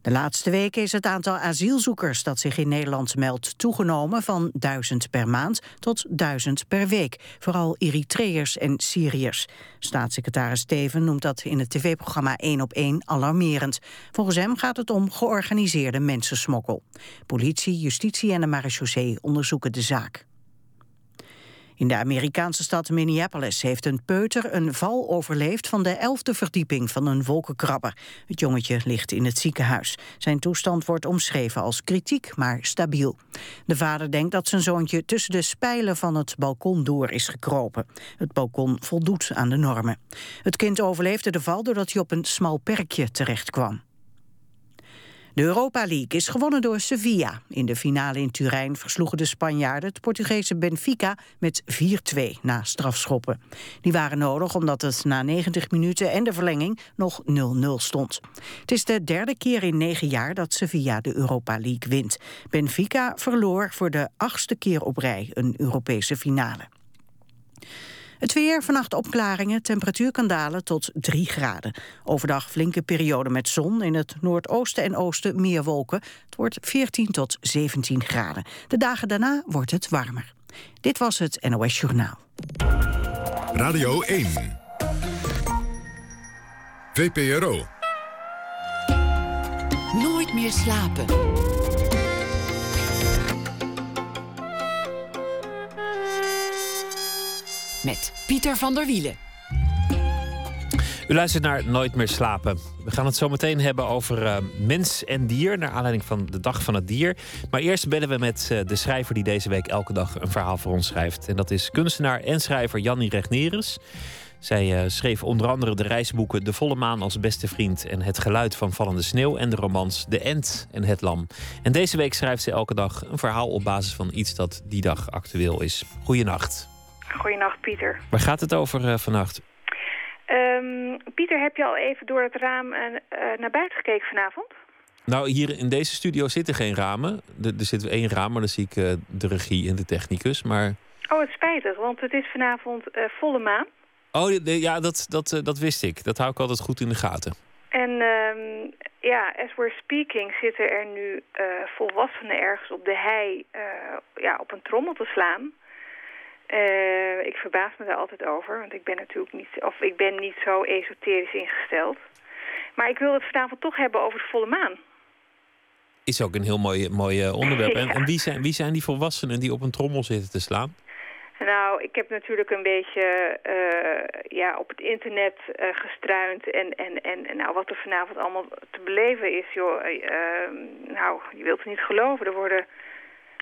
De laatste weken is het aantal asielzoekers dat zich in Nederland meldt toegenomen van 1000 per maand tot 1000 per week. Vooral Eritreërs en Syriërs. Staatssecretaris Steven noemt dat in het tv-programma 1 op 1 alarmerend. Volgens hem gaat het om georganiseerde mensensmokkel. Politie, justitie en de marechaussee onderzoeken de zaak. In de Amerikaanse stad Minneapolis heeft een peuter een val overleefd van de elfde verdieping van een wolkenkrabber. Het jongetje ligt in het ziekenhuis. Zijn toestand wordt omschreven als kritiek, maar stabiel. De vader denkt dat zijn zoontje tussen de spijlen van het balkon door is gekropen. Het balkon voldoet aan de normen. Het kind overleefde de val doordat hij op een smal perkje terecht kwam. De Europa League is gewonnen door Sevilla. In de finale in Turijn versloegen de Spanjaarden het Portugese Benfica met 4-2 na strafschoppen. Die waren nodig omdat het na 90 minuten en de verlenging nog 0-0 stond. Het is de derde keer in negen jaar dat Sevilla de Europa League wint. Benfica verloor voor de achtste keer op rij een Europese finale. Het weer, vannacht opklaringen, temperatuur kan dalen tot 3 graden. Overdag flinke periode met zon, in het noordoosten en oosten meer wolken. Het wordt 14 tot 17 graden. De dagen daarna wordt het warmer. Dit was het NOS Journaal. Radio 1. VPRO. Nooit meer slapen. Met Pieter van der Wielen. U luistert naar Nooit meer slapen. We gaan het zo meteen hebben over uh, mens en dier, naar aanleiding van de Dag van het Dier. Maar eerst bellen we met uh, de schrijver die deze week elke dag een verhaal voor ons schrijft. En dat is kunstenaar en schrijver Jannie Regnerus. Zij uh, schreef onder andere de reisboeken De Volle Maan als beste vriend en Het geluid van vallende sneeuw en de romans De Ent en Het Lam. En deze week schrijft ze elke dag een verhaal op basis van iets dat die dag actueel is. Goeienacht. Goedenacht, Pieter. Waar gaat het over uh, vannacht? Um, Pieter, heb je al even door het raam uh, naar buiten gekeken vanavond? Nou, hier in deze studio zitten geen ramen. Er, er zit één raam, maar dan zie ik uh, de regie en de technicus. Maar... Oh, het spijtig, want het is vanavond volle maan. Oh, de, ja, dat, dat, dat wist ik. Dat hou ik altijd goed in de gaten. En um, ja, as we're speaking zitten er nu volwassenen ergens op de hei ja, op een trommel te slaan. Uh, ik verbaas me daar altijd over, want ik ben natuurlijk niet, of ik ben niet zo esoterisch ingesteld. Maar ik wil het vanavond toch hebben over de volle maan. Is ook een heel mooi, mooi onderwerp. <laughs> En, en wie, zijn, wie zijn die volwassenen die op een trommel zitten te slaan? Nou, ik heb natuurlijk een beetje uh, ja, op het internet uh, gestruind. En, en, en nou, wat er vanavond allemaal te beleven is, joh. nou, je wilt het niet geloven. Er worden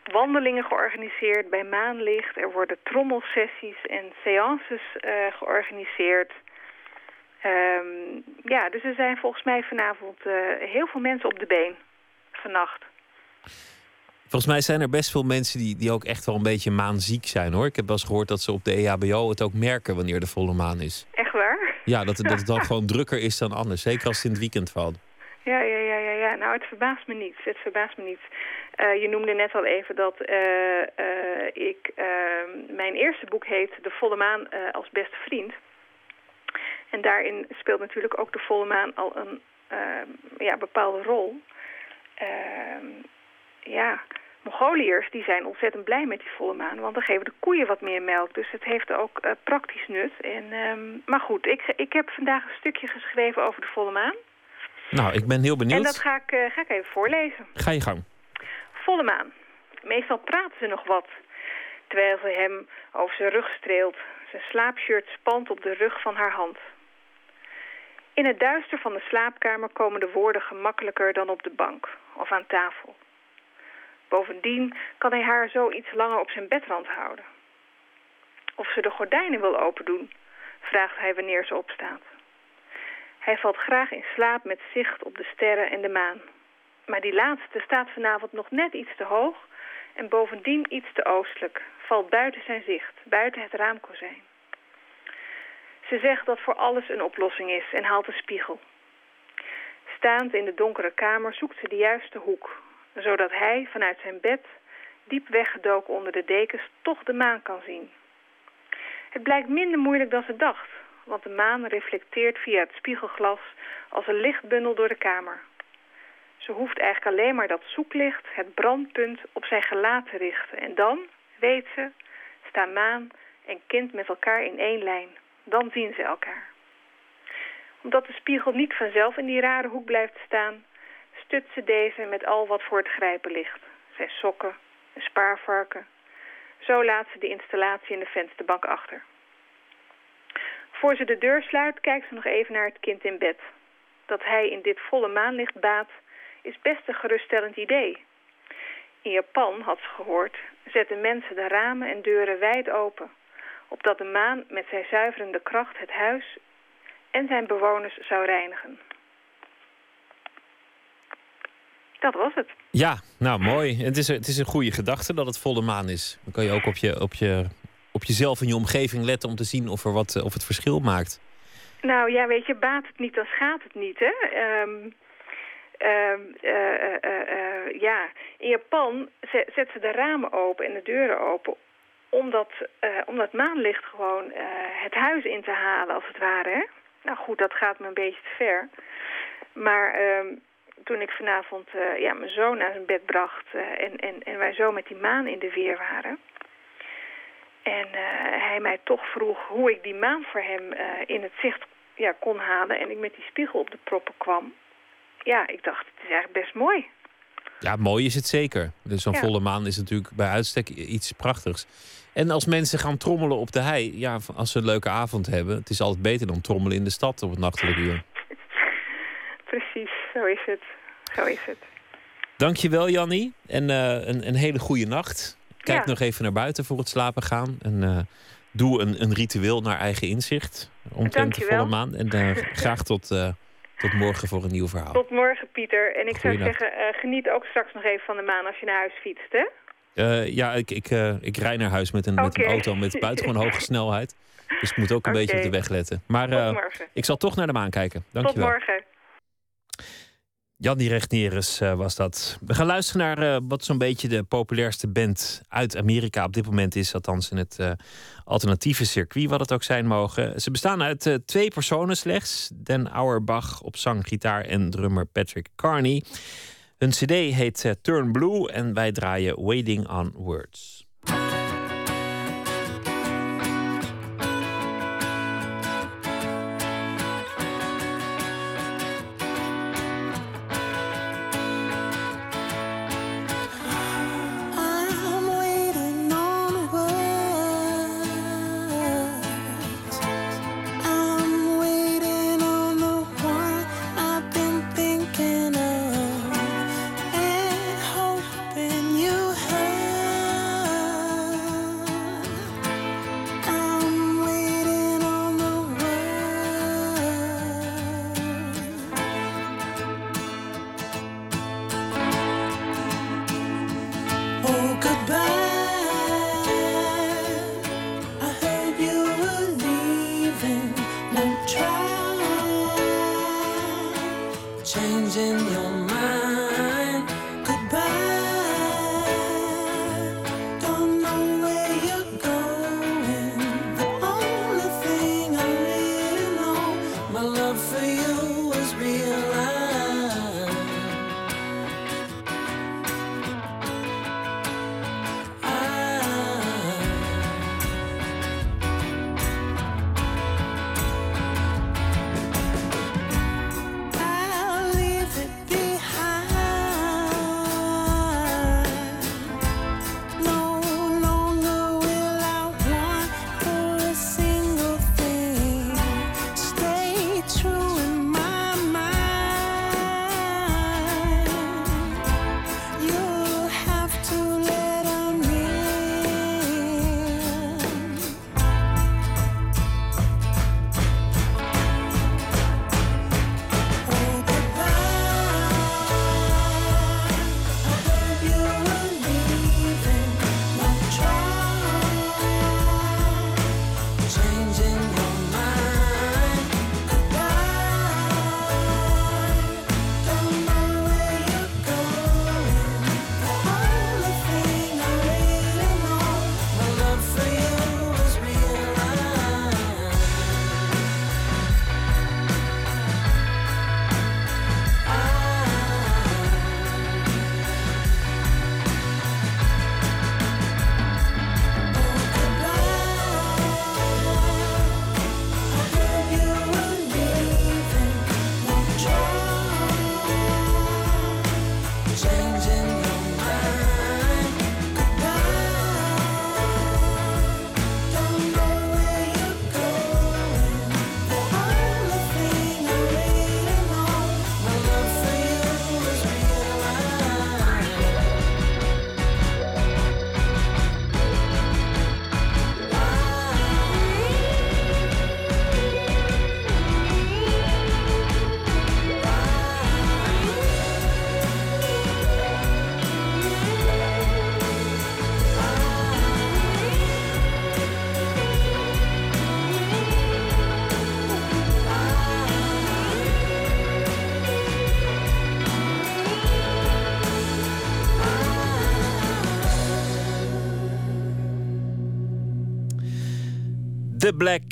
wandelingen georganiseerd bij maanlicht. Er worden trommelsessies en seances uh, georganiseerd. Um, ja, dus er zijn volgens mij vanavond uh, heel veel mensen op de been. Vannacht. Volgens mij zijn er best veel mensen die, die ook echt wel een beetje maanziek zijn hoor. Ik heb wel eens gehoord dat ze op de EHBO het ook merken wanneer de volle maan is. Echt waar? Ja, dat, dat het dan <laughs> gewoon drukker is dan anders. Zeker als het in het weekend valt. Ja, ja, ja, Nou, het verbaast me niet. Het verbaast me niet. Uh, je noemde net al even dat uh, uh, ik... Ehm, mijn eerste boek heet De Volle Maan als beste vriend. En daarin speelt natuurlijk ook de volle maan al een ehm, ja, bepaalde rol. Ehm, ja, Mongoliërs die zijn ontzettend blij met die volle maan, want dan geven de koeien wat meer melk. Dus het heeft ook praktisch nut. En, maar goed, ik, ik heb vandaag een stukje geschreven over de volle maan. Nou, ik ben heel benieuwd. En dat ga ik, uh, ga ik even voorlezen. Ga je gang. Volle maan. Meestal praten ze nog wat, terwijl ze hem over zijn rug streelt. Zijn slaapshirt spant op de rug van haar hand. In het duister van de slaapkamer komen de woorden gemakkelijker dan op de bank of aan tafel. Bovendien kan hij haar zo iets langer op zijn bedrand houden. Of ze de gordijnen wil opendoen, vraagt hij wanneer ze opstaat. Hij valt graag in slaap met zicht op de sterren en de maan. Maar die laatste staat vanavond nog net iets te hoog en bovendien iets te oostelijk. Valt buiten zijn zicht, buiten het raamkozijn. Ze zegt dat voor alles een oplossing is en haalt een spiegel. Staand in de donkere kamer zoekt ze de juiste hoek, zodat hij vanuit zijn bed, diep weggedoken onder de dekens, toch de maan kan zien. Het blijkt minder moeilijk dan ze dacht, want de maan reflecteert via het spiegelglas als een lichtbundel door de kamer. Ze hoeft eigenlijk alleen maar dat zoeklicht, het brandpunt, op zijn gelaat te richten. En dan, weet ze, staan maan en kind met elkaar in één lijn. Dan zien ze elkaar. Omdat de spiegel niet vanzelf in die rare hoek blijft staan, stut ze deze met al wat voor het grijpen ligt. Zijn sokken, een spaarvarken. Zo laat ze de installatie in de vensterbank achter. Voor ze de deur sluit, kijkt ze nog even naar het kind in bed. Dat hij in dit volle maanlicht baat, is best een geruststellend idee. In Japan, had ze gehoord, zetten mensen de ramen en deuren wijd open, opdat de maan met zijn zuiverende kracht het huis en zijn bewoners zou reinigen. Dat was het. Ja, nou mooi. Het is, het is een goede gedachte dat het volle maan is. Dan kan je ook op, je, op, je, op jezelf en je omgeving letten om te zien of, er wat, of het verschil maakt. Nou ja, weet je, baat het niet, dan schaadt het niet, hè? Um, uh, ja, in Japan zetten ze de ramen open en de deuren open... omdat, omdat maanlicht gewoon het huis in te halen, als het ware, hè? Nou goed, dat gaat me een beetje te ver. Maar ehm, toen ik vanavond ja, mijn zoon naar zijn bed bracht... en, en, en wij zo met die maan in de weer waren... En hij mij toch vroeg hoe ik die maan voor hem in het zicht ja, kon halen. En ik met die spiegel op de proppen kwam. Ja, ik dacht, het is eigenlijk best mooi. Ja, mooi is het zeker. Dus zo'n Ja. volle maan is natuurlijk bij uitstek iets prachtigs. En als mensen gaan trommelen op de hei, ja, als ze een leuke avond hebben, het is altijd beter dan trommelen in de stad op het nachtelijke uur. <laughs> Precies, zo is het. Zo is het. Dankjewel, Jannie. En eh, een, een hele goede nacht. Kijk Ja. nog even naar buiten voor het slapen gaan. En eh, doe een, een ritueel naar eigen inzicht. Omtrent de volle maan. En eh, graag tot, eh, tot morgen voor een nieuw verhaal. Tot morgen, Pieter. En ik zou zeggen, geniet ook straks nog even van de maan als je naar huis fietst, hè? Ja, ik, ik, ik rij naar huis met een, met een auto met buitengewoon hoge snelheid. Dus ik moet ook een beetje op de weg letten. Maar Tot ik zal toch naar de maan kijken. Tot Dankjewel. morgen. Jannie Rechtneres eh, was dat. We gaan luisteren naar eh, wat zo'n beetje de populairste band uit Amerika op dit moment is. Althans in het eh, alternatieve circuit, wat het ook zijn mogen. Ze bestaan uit twee personen slechts. Dan Auerbach op zang, gitaar en drummer Patrick Carney. Hun cd heet Turn Blue en wij draaien Waiting on Words.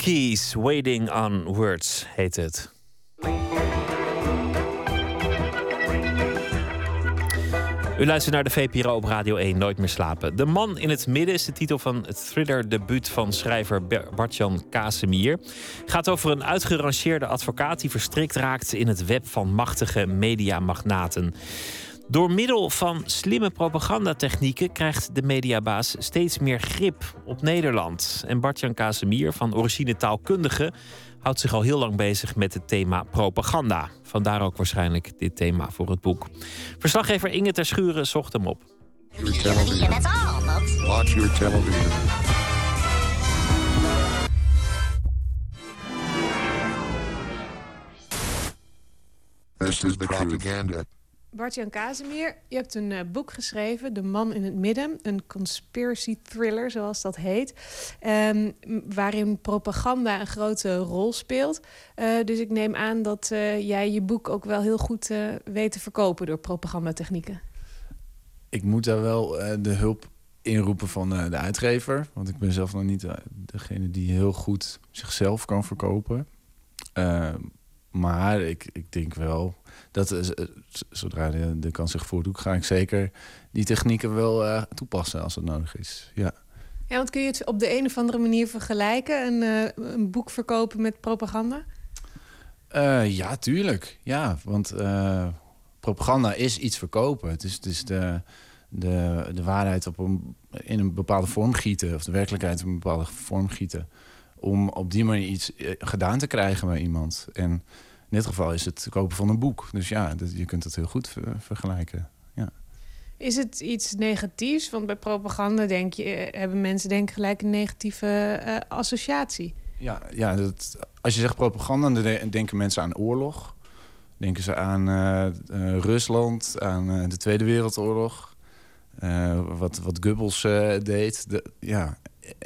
Keys, Waiting on Words heet het. U luistert naar de VPRO op Radio 1, Nooit meer slapen. De man in het midden is de titel van het thriller-debuut van schrijver Bartjan Casemir. Gaat over een uitgerangeerde advocaat die verstrikt raakt in het web van machtige mediamagnaten. Door middel van slimme propagandatechnieken krijgt de mediabaas steeds meer grip op Nederland. En Bartjan Casemir, van origine taalkundige, houdt zich al heel lang bezig met het thema propaganda. Vandaar ook waarschijnlijk dit thema voor het boek. Verslaggever Inge ter Schuren zocht hem op. Your television. Watch your television. This is the propaganda. Bart-Jan Casimir, je hebt een eh, boek geschreven, De Man in het Midden. Een conspiracy thriller, zoals dat heet. ehm, waarin propaganda een grote rol speelt. Eh, dus ik neem aan dat eh, jij je boek ook wel heel goed weet te verkopen door propagandatechnieken. Ik moet daar wel de hulp inroepen van de uitgever. Want ik ben zelf nog niet degene die heel goed zichzelf kan verkopen. Eh, maar ik, ik denk wel dat eh, z- z- zodra de, de kans zich voordoet, ga ik zeker die technieken wel eh, toepassen als het nodig is. Ja. Ja, want kun je het op de een of andere manier vergelijken? Een, eh, een boek verkopen met propaganda? Eh, ja, tuurlijk. Ja, want eh, propaganda is iets verkopen. Het is, het is de, de, de waarheid op een, in een bepaalde vorm gieten... of de werkelijkheid in een bepaalde vorm gieten... om op die manier iets eh, gedaan te krijgen bij iemand. En in dit geval is het kopen van een boek. Dus ja, dat, je kunt dat heel goed ver- vergelijken. Ja. Is het iets negatiefs? Want bij propaganda denk je, eh, hebben mensen denk gelijk een negatieve eh, associatie. Ja, ja dat, als je zegt propaganda, dan de- denken mensen aan oorlog. Denken ze aan eh, Rusland, aan de Tweede Wereldoorlog. wat, wat Goebbels deed. De, ja,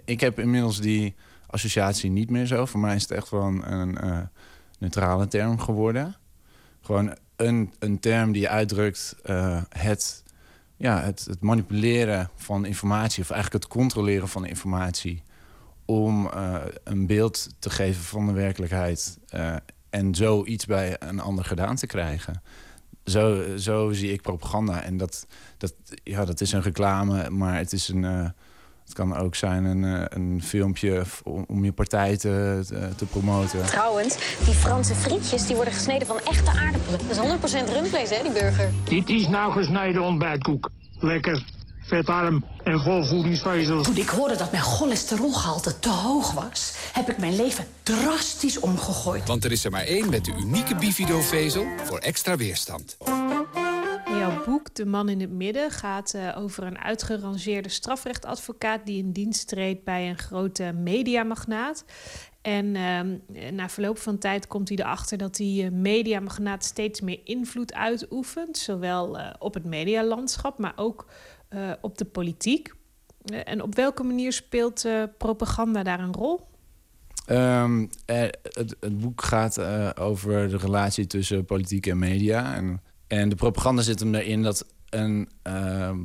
ik heb inmiddels die associatie niet meer zo. Voor mij is het echt gewoon een neutrale term geworden. Gewoon een, een term die uitdrukt eh, het, ja, het, het manipuleren van informatie... of eigenlijk het controleren van informatie om eh, een beeld te geven van de werkelijkheid eh, en zo iets bij een ander gedaan te krijgen. Zo, zo zie ik propaganda. En dat, dat, ja, dat is een reclame, maar het, is een, het kan ook zijn een, eh, een filmpje om, om je partij te, te, te promoten. Trouwens, die Franse frietjes die worden gesneden van echte aardappelen. Dat is 100% rundvlees, hè, die burger. Dit is nou gesneden ontbijtkoek. Lekker, vetarm en vol voedingsvezels. Toen ik hoorde dat mijn cholesterolgehalte te hoog was, heb ik mijn leven drastisch omgegooid. Want er is er maar één met de unieke Bifido-vezel voor extra weerstand. Boek, De Man in het Midden, gaat eh, over een uitgerangeerde strafrechtadvocaat die in dienst treedt bij een grote mediamagnaat. En ehm, na verloop van tijd komt hij erachter dat die eh, mediamagnaat steeds meer invloed uitoefent. Zowel eh, op het medialandschap, maar ook op de politiek. En op welke manier speelt propaganda daar een rol? Ehm, het, het boek gaat over de relatie tussen politiek en media. En, en de propaganda zit hem erin dat een ehm,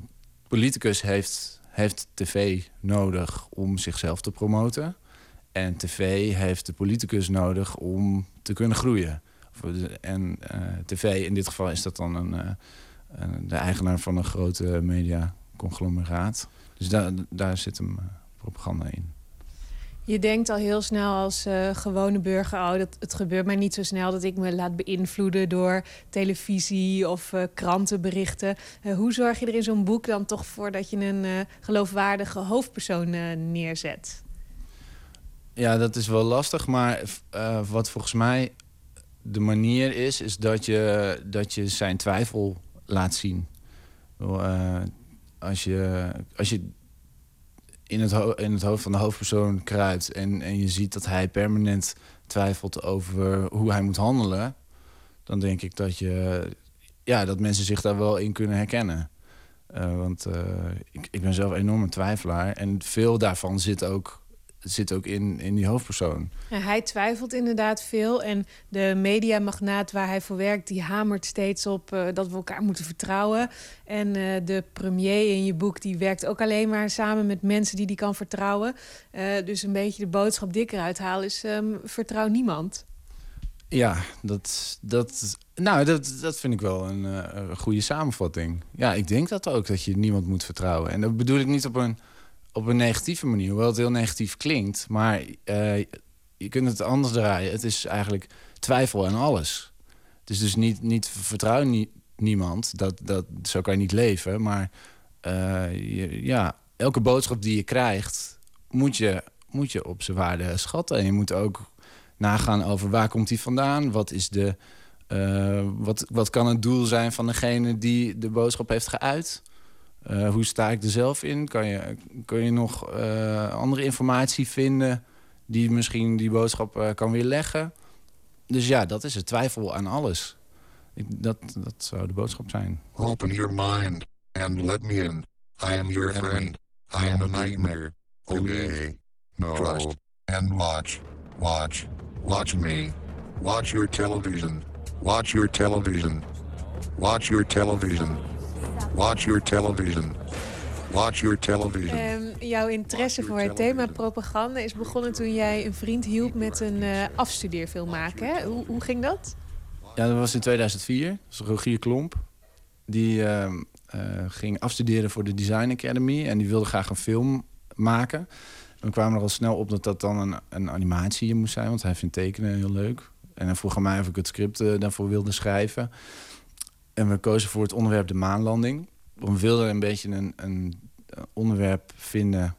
politicus heeft, heeft tv nodig om zichzelf te promoten. En tv heeft de politicus nodig om te kunnen groeien. En eh, tv, in dit geval is dat dan een, eh, de eigenaar van een grote media-conglomeraat. Dus daar daar zit hem eh, propaganda in. Je denkt al heel snel als eh, gewone burger... oh, dat, het gebeurt mij niet zo snel dat ik me laat beïnvloeden... door televisie of eh, krantenberichten. Eh, hoe zorg je er in zo'n boek dan toch voor... dat je een geloofwaardige hoofdpersoon neerzet? Ja, dat is wel lastig. Maar wat volgens mij de manier is, is dat je, dat je zijn twijfel laat zien. Als, je, als je in het, in het hoofd van de hoofdpersoon kruipt en, en je ziet dat hij permanent twijfelt over hoe hij moet handelen, dan denk ik dat, je, ja, dat mensen zich daar wel in kunnen herkennen. Eh, want eh, ik, ik ben zelf een enorme twijfelaar en veel daarvan zit ook het zit ook in, in die hoofdpersoon. Ja, hij twijfelt inderdaad veel. En de mediamagnaat waar hij voor werkt, die hamert steeds op eh, dat we elkaar moeten vertrouwen. En eh, de premier in je boek, die werkt ook alleen maar samen met mensen die die kan vertrouwen. Eh, dus een beetje de boodschap die ik eruit haal is: ehm, vertrouw niemand. Ja, dat, dat, nou, dat, dat vind ik wel een, een goede samenvatting. Ja, ik denk dat ook, dat je niemand moet vertrouwen. En dat bedoel ik niet op een, op een negatieve manier, hoewel het heel negatief klinkt. Maar eh, je kunt het anders draaien. Het is eigenlijk twijfel aan alles. Het is dus niet, niet vertrouw nie- niemand, dat, dat, zo kan je niet leven. Maar eh, ja, elke boodschap die je krijgt, moet je, moet je op zijn waarde schatten. En je moet ook nagaan over waar komt die vandaan? Wat, is de, eh, wat, wat kan het doel zijn van degene die de boodschap heeft geuit? Eh, hoe sta ik er zelf in? Kan je, kun je nog eh, andere informatie vinden die misschien die boodschap eh, kan weerleggen? Dus ja, dat is het twijfel aan alles. Ik, dat, dat zou de boodschap zijn. Open your mind and let me in. I am your friend. I am a nightmare. Okay. No. Trust and watch. Watch. Watch me. Watch your television. Watch your television. Watch your television. Watch your television. Watch your television. Ehm, jouw interesse voor het thema propaganda is begonnen toen jij een vriend hielp met een eh, afstudeerfilm maken. Hè? Hoe, hoe ging dat? Ja, dat was in 2004. Dat was Rogier Klomp. Die ehm, eh, ging afstuderen voor de Design Academy. En die wilde graag een film maken. En we kwamen er al snel op dat dat dan een, een animatie moest zijn. Want hij vindt tekenen heel leuk. En hij vroeg aan mij of ik het script eh, daarvoor wilde schrijven. En we kozen voor het onderwerp de maanlanding. We wilden een beetje een, een onderwerp vinden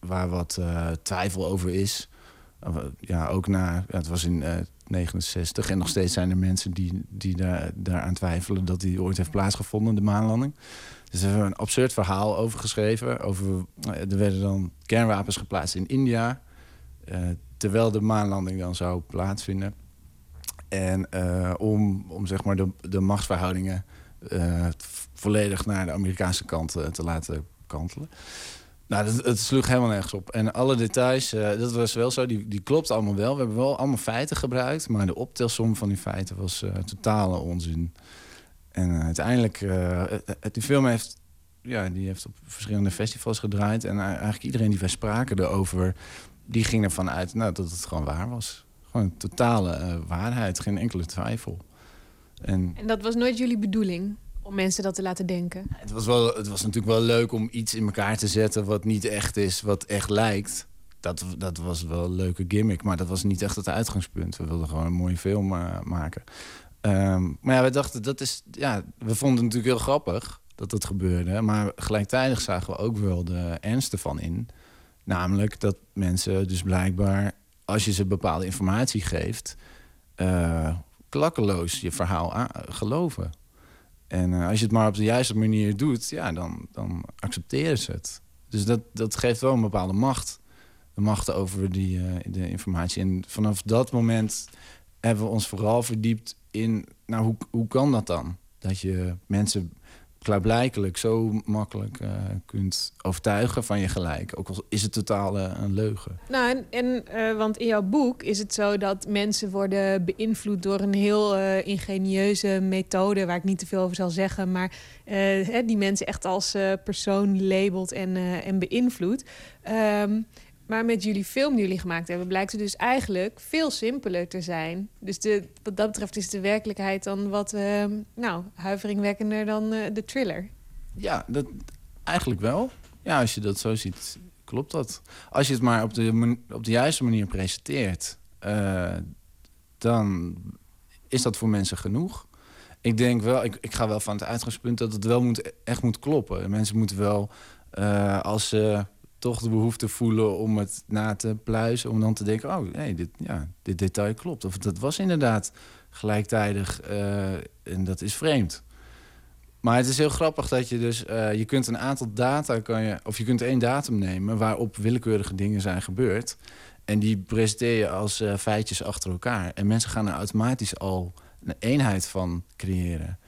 waar wat eh, twijfel over is. Eh, Ja, ook na, het was in eh 69 en nog steeds zijn er mensen die, die daar, daaraan twijfelen dat die ooit heeft plaatsgevonden, de maanlanding. Dus we hebben een absurd verhaal over geschreven. Over, eh, er werden dan kernwapens geplaatst in India, eh, terwijl de maanlanding dan zou plaatsvinden. En eh, om, om zeg maar de, de machtsverhoudingen eh, volledig naar de Amerikaanse kant eh, te laten kantelen. Nou, dat, het sloeg helemaal nergens op. En alle details, dat was wel zo, die, die klopt allemaal wel. We hebben wel allemaal feiten gebruikt, maar de optelsom van die feiten was totale onzin. En uiteindelijk, die film heeft, ja, die heeft op verschillende festivals gedraaid. En eigenlijk iedereen die wij spraken erover, die ging ervan uit nou, dat het gewoon waar was. Gewoon totale eh, waarheid, geen enkele twijfel. En En dat was nooit jullie bedoeling om mensen dat te laten denken. het was, wel, het was natuurlijk wel leuk om iets in elkaar te zetten wat niet echt is, wat echt lijkt. Dat, dat was wel een leuke gimmick, maar dat was niet echt het uitgangspunt. We wilden gewoon een mooie film eh, maken. Ehm, maar ja, we dachten, dat is, ja, we vonden het natuurlijk heel grappig dat dat gebeurde. Maar gelijktijdig zagen we ook wel de ernst ervan in. Namelijk dat mensen dus blijkbaar, als je ze bepaalde informatie geeft, eh, klakkeloos je verhaal geloven. En eh, als je het maar op de juiste manier doet, ja, dan, dan accepteren ze het. Dus dat, dat geeft wel een bepaalde macht. De macht over die, eh, de informatie. En vanaf dat moment hebben we ons vooral verdiept in... nou, hoe, hoe kan dat dan? Dat je mensen klaarblijkelijk zo makkelijk eh, kunt overtuigen van je gelijk. Ook al is het totaal eh, een leugen. Nou, en, eh, want in jouw boek is het zo dat mensen worden beïnvloed door een heel eh, ingenieuze methode, waar ik niet te veel over zal zeggen, maar eh, die mensen echt als eh, persoon labelt en, eh, en beïnvloedt. Ehm, maar met jullie film die jullie gemaakt hebben, blijkt het dus eigenlijk veel simpeler te zijn. Dus de, wat dat betreft is de werkelijkheid dan wat eh, nou, huiveringwekkender dan eh, de thriller. Ja, dat, eigenlijk wel. Ja, als je dat zo ziet, klopt dat. Als je het maar op de, op de juiste manier presenteert, eh, dan is dat voor mensen genoeg. Ik denk wel, ik, ik ga wel van het uitgangspunt dat het wel moet, echt moet kloppen. Mensen moeten wel, eh, als ze toch de behoefte voelen om het na te pluizen, om dan te denken, oh nee, dit, ja, dit detail klopt. Of dat was inderdaad gelijktijdig eh, en dat is vreemd. Maar het is heel grappig dat je dus... eh, je kunt een aantal data... Kan je, of je kunt één datum nemen... waarop willekeurige dingen zijn gebeurd. En die presenteer je als eh, feitjes achter elkaar. En mensen gaan er automatisch al een eenheid van creëren.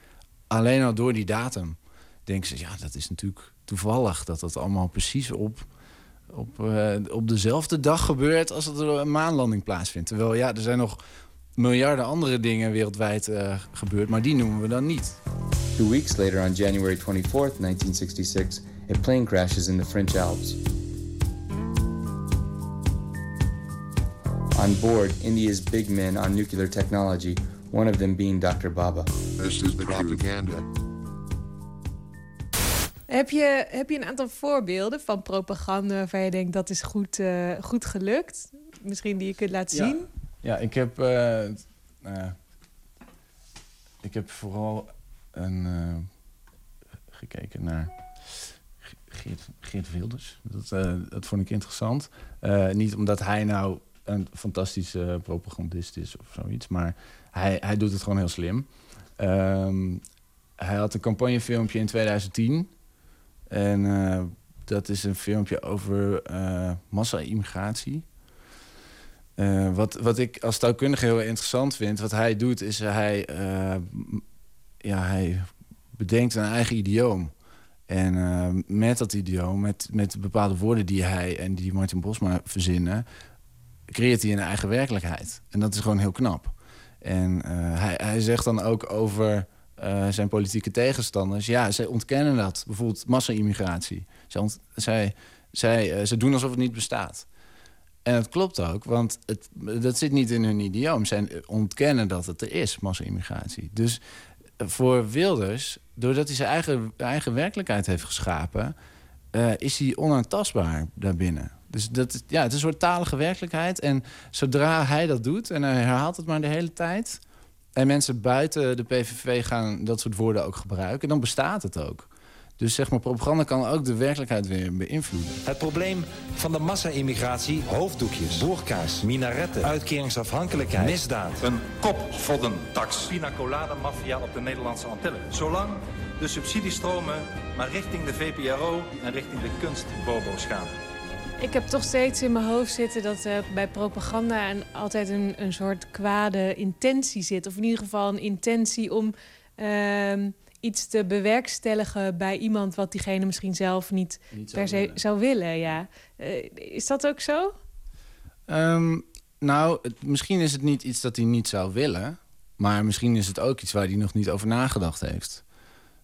Alleen al door die datum denken ze... ja, dat is natuurlijk toevallig... dat dat allemaal precies op op, eh, op dezelfde dag gebeurt als dat er een maanlanding plaatsvindt. Terwijl ja, er zijn nog miljarden andere dingen wereldwijd eh, gebeurd, maar die noemen we dan niet. Two weeks later, on January 24th, 1966, a plane crashes in the French Alps. On board, India's big men on nuclear technology, one of them being Dr. Baba. This is the propaganda. Heb je, heb je een aantal voorbeelden van propaganda waarvan je denkt dat is goed, eh, goed gelukt? Misschien die je kunt laten Ja. zien? Ja, ik heb, eh, eh, ik heb vooral een, gekeken naar Ge- Geert, Geert Wilders. Dat, dat vond ik interessant. Niet omdat hij nou een fantastische propagandist is of zoiets, maar hij, hij doet het gewoon heel slim. Ehm, hij had een campagnefilmpje in 2010. En eh, dat is een filmpje over eh massa-immigratie. Eh, wat, wat ik als taalkundige heel interessant vind, wat hij doet, is hij, ja, hij bedenkt een eigen idioom. En met dat idioom, met, met bepaalde woorden die hij en die Martin Bosma verzinnen, creëert hij een eigen werkelijkheid. En dat is gewoon heel knap. En hij, hij zegt dan ook over eh, zijn politieke tegenstanders... ja, zij ontkennen dat. Bijvoorbeeld massa-immigratie. Zij, zij, zij, eh, ze doen alsof het niet bestaat. En dat klopt ook, want het, dat zit niet in hun idioom. Zij ontkennen dat het er is, massa-immigratie. Dus eh, voor Wilders, doordat hij zijn eigen, eigen werkelijkheid heeft geschapen... is hij onaantastbaar daarbinnen. Dus dat, ja, het is een soort talige werkelijkheid. En zodra hij dat doet, en hij herhaalt het maar de hele tijd... en mensen buiten de PVV gaan dat soort woorden ook gebruiken... dan bestaat het ook. Dus zeg maar, propaganda kan ook de werkelijkheid weer beïnvloeden. Het probleem van de massa-immigratie, hoofddoekjes, boerkaars, minaretten, uitkeringsafhankelijkheid, misdaad. Een kopvoddentax. Pina colada maffia op de Nederlandse Antillen. Zolang de subsidiestromen maar richting de VPRO en richting de kunstbobo's gaan. Ik heb toch steeds in mijn hoofd zitten dat eh, bij propaganda een, altijd een, een soort kwade intentie zit. Of in ieder geval een intentie om ehm, iets te bewerkstelligen bij iemand wat diegene misschien zelf niet, per se willen. zou willen. Ja. Eh, is dat ook zo? Ehm, nou, het- misschien is het niet iets dat hij niet zou willen. Maar misschien is het ook iets waar hij nog niet over nagedacht heeft.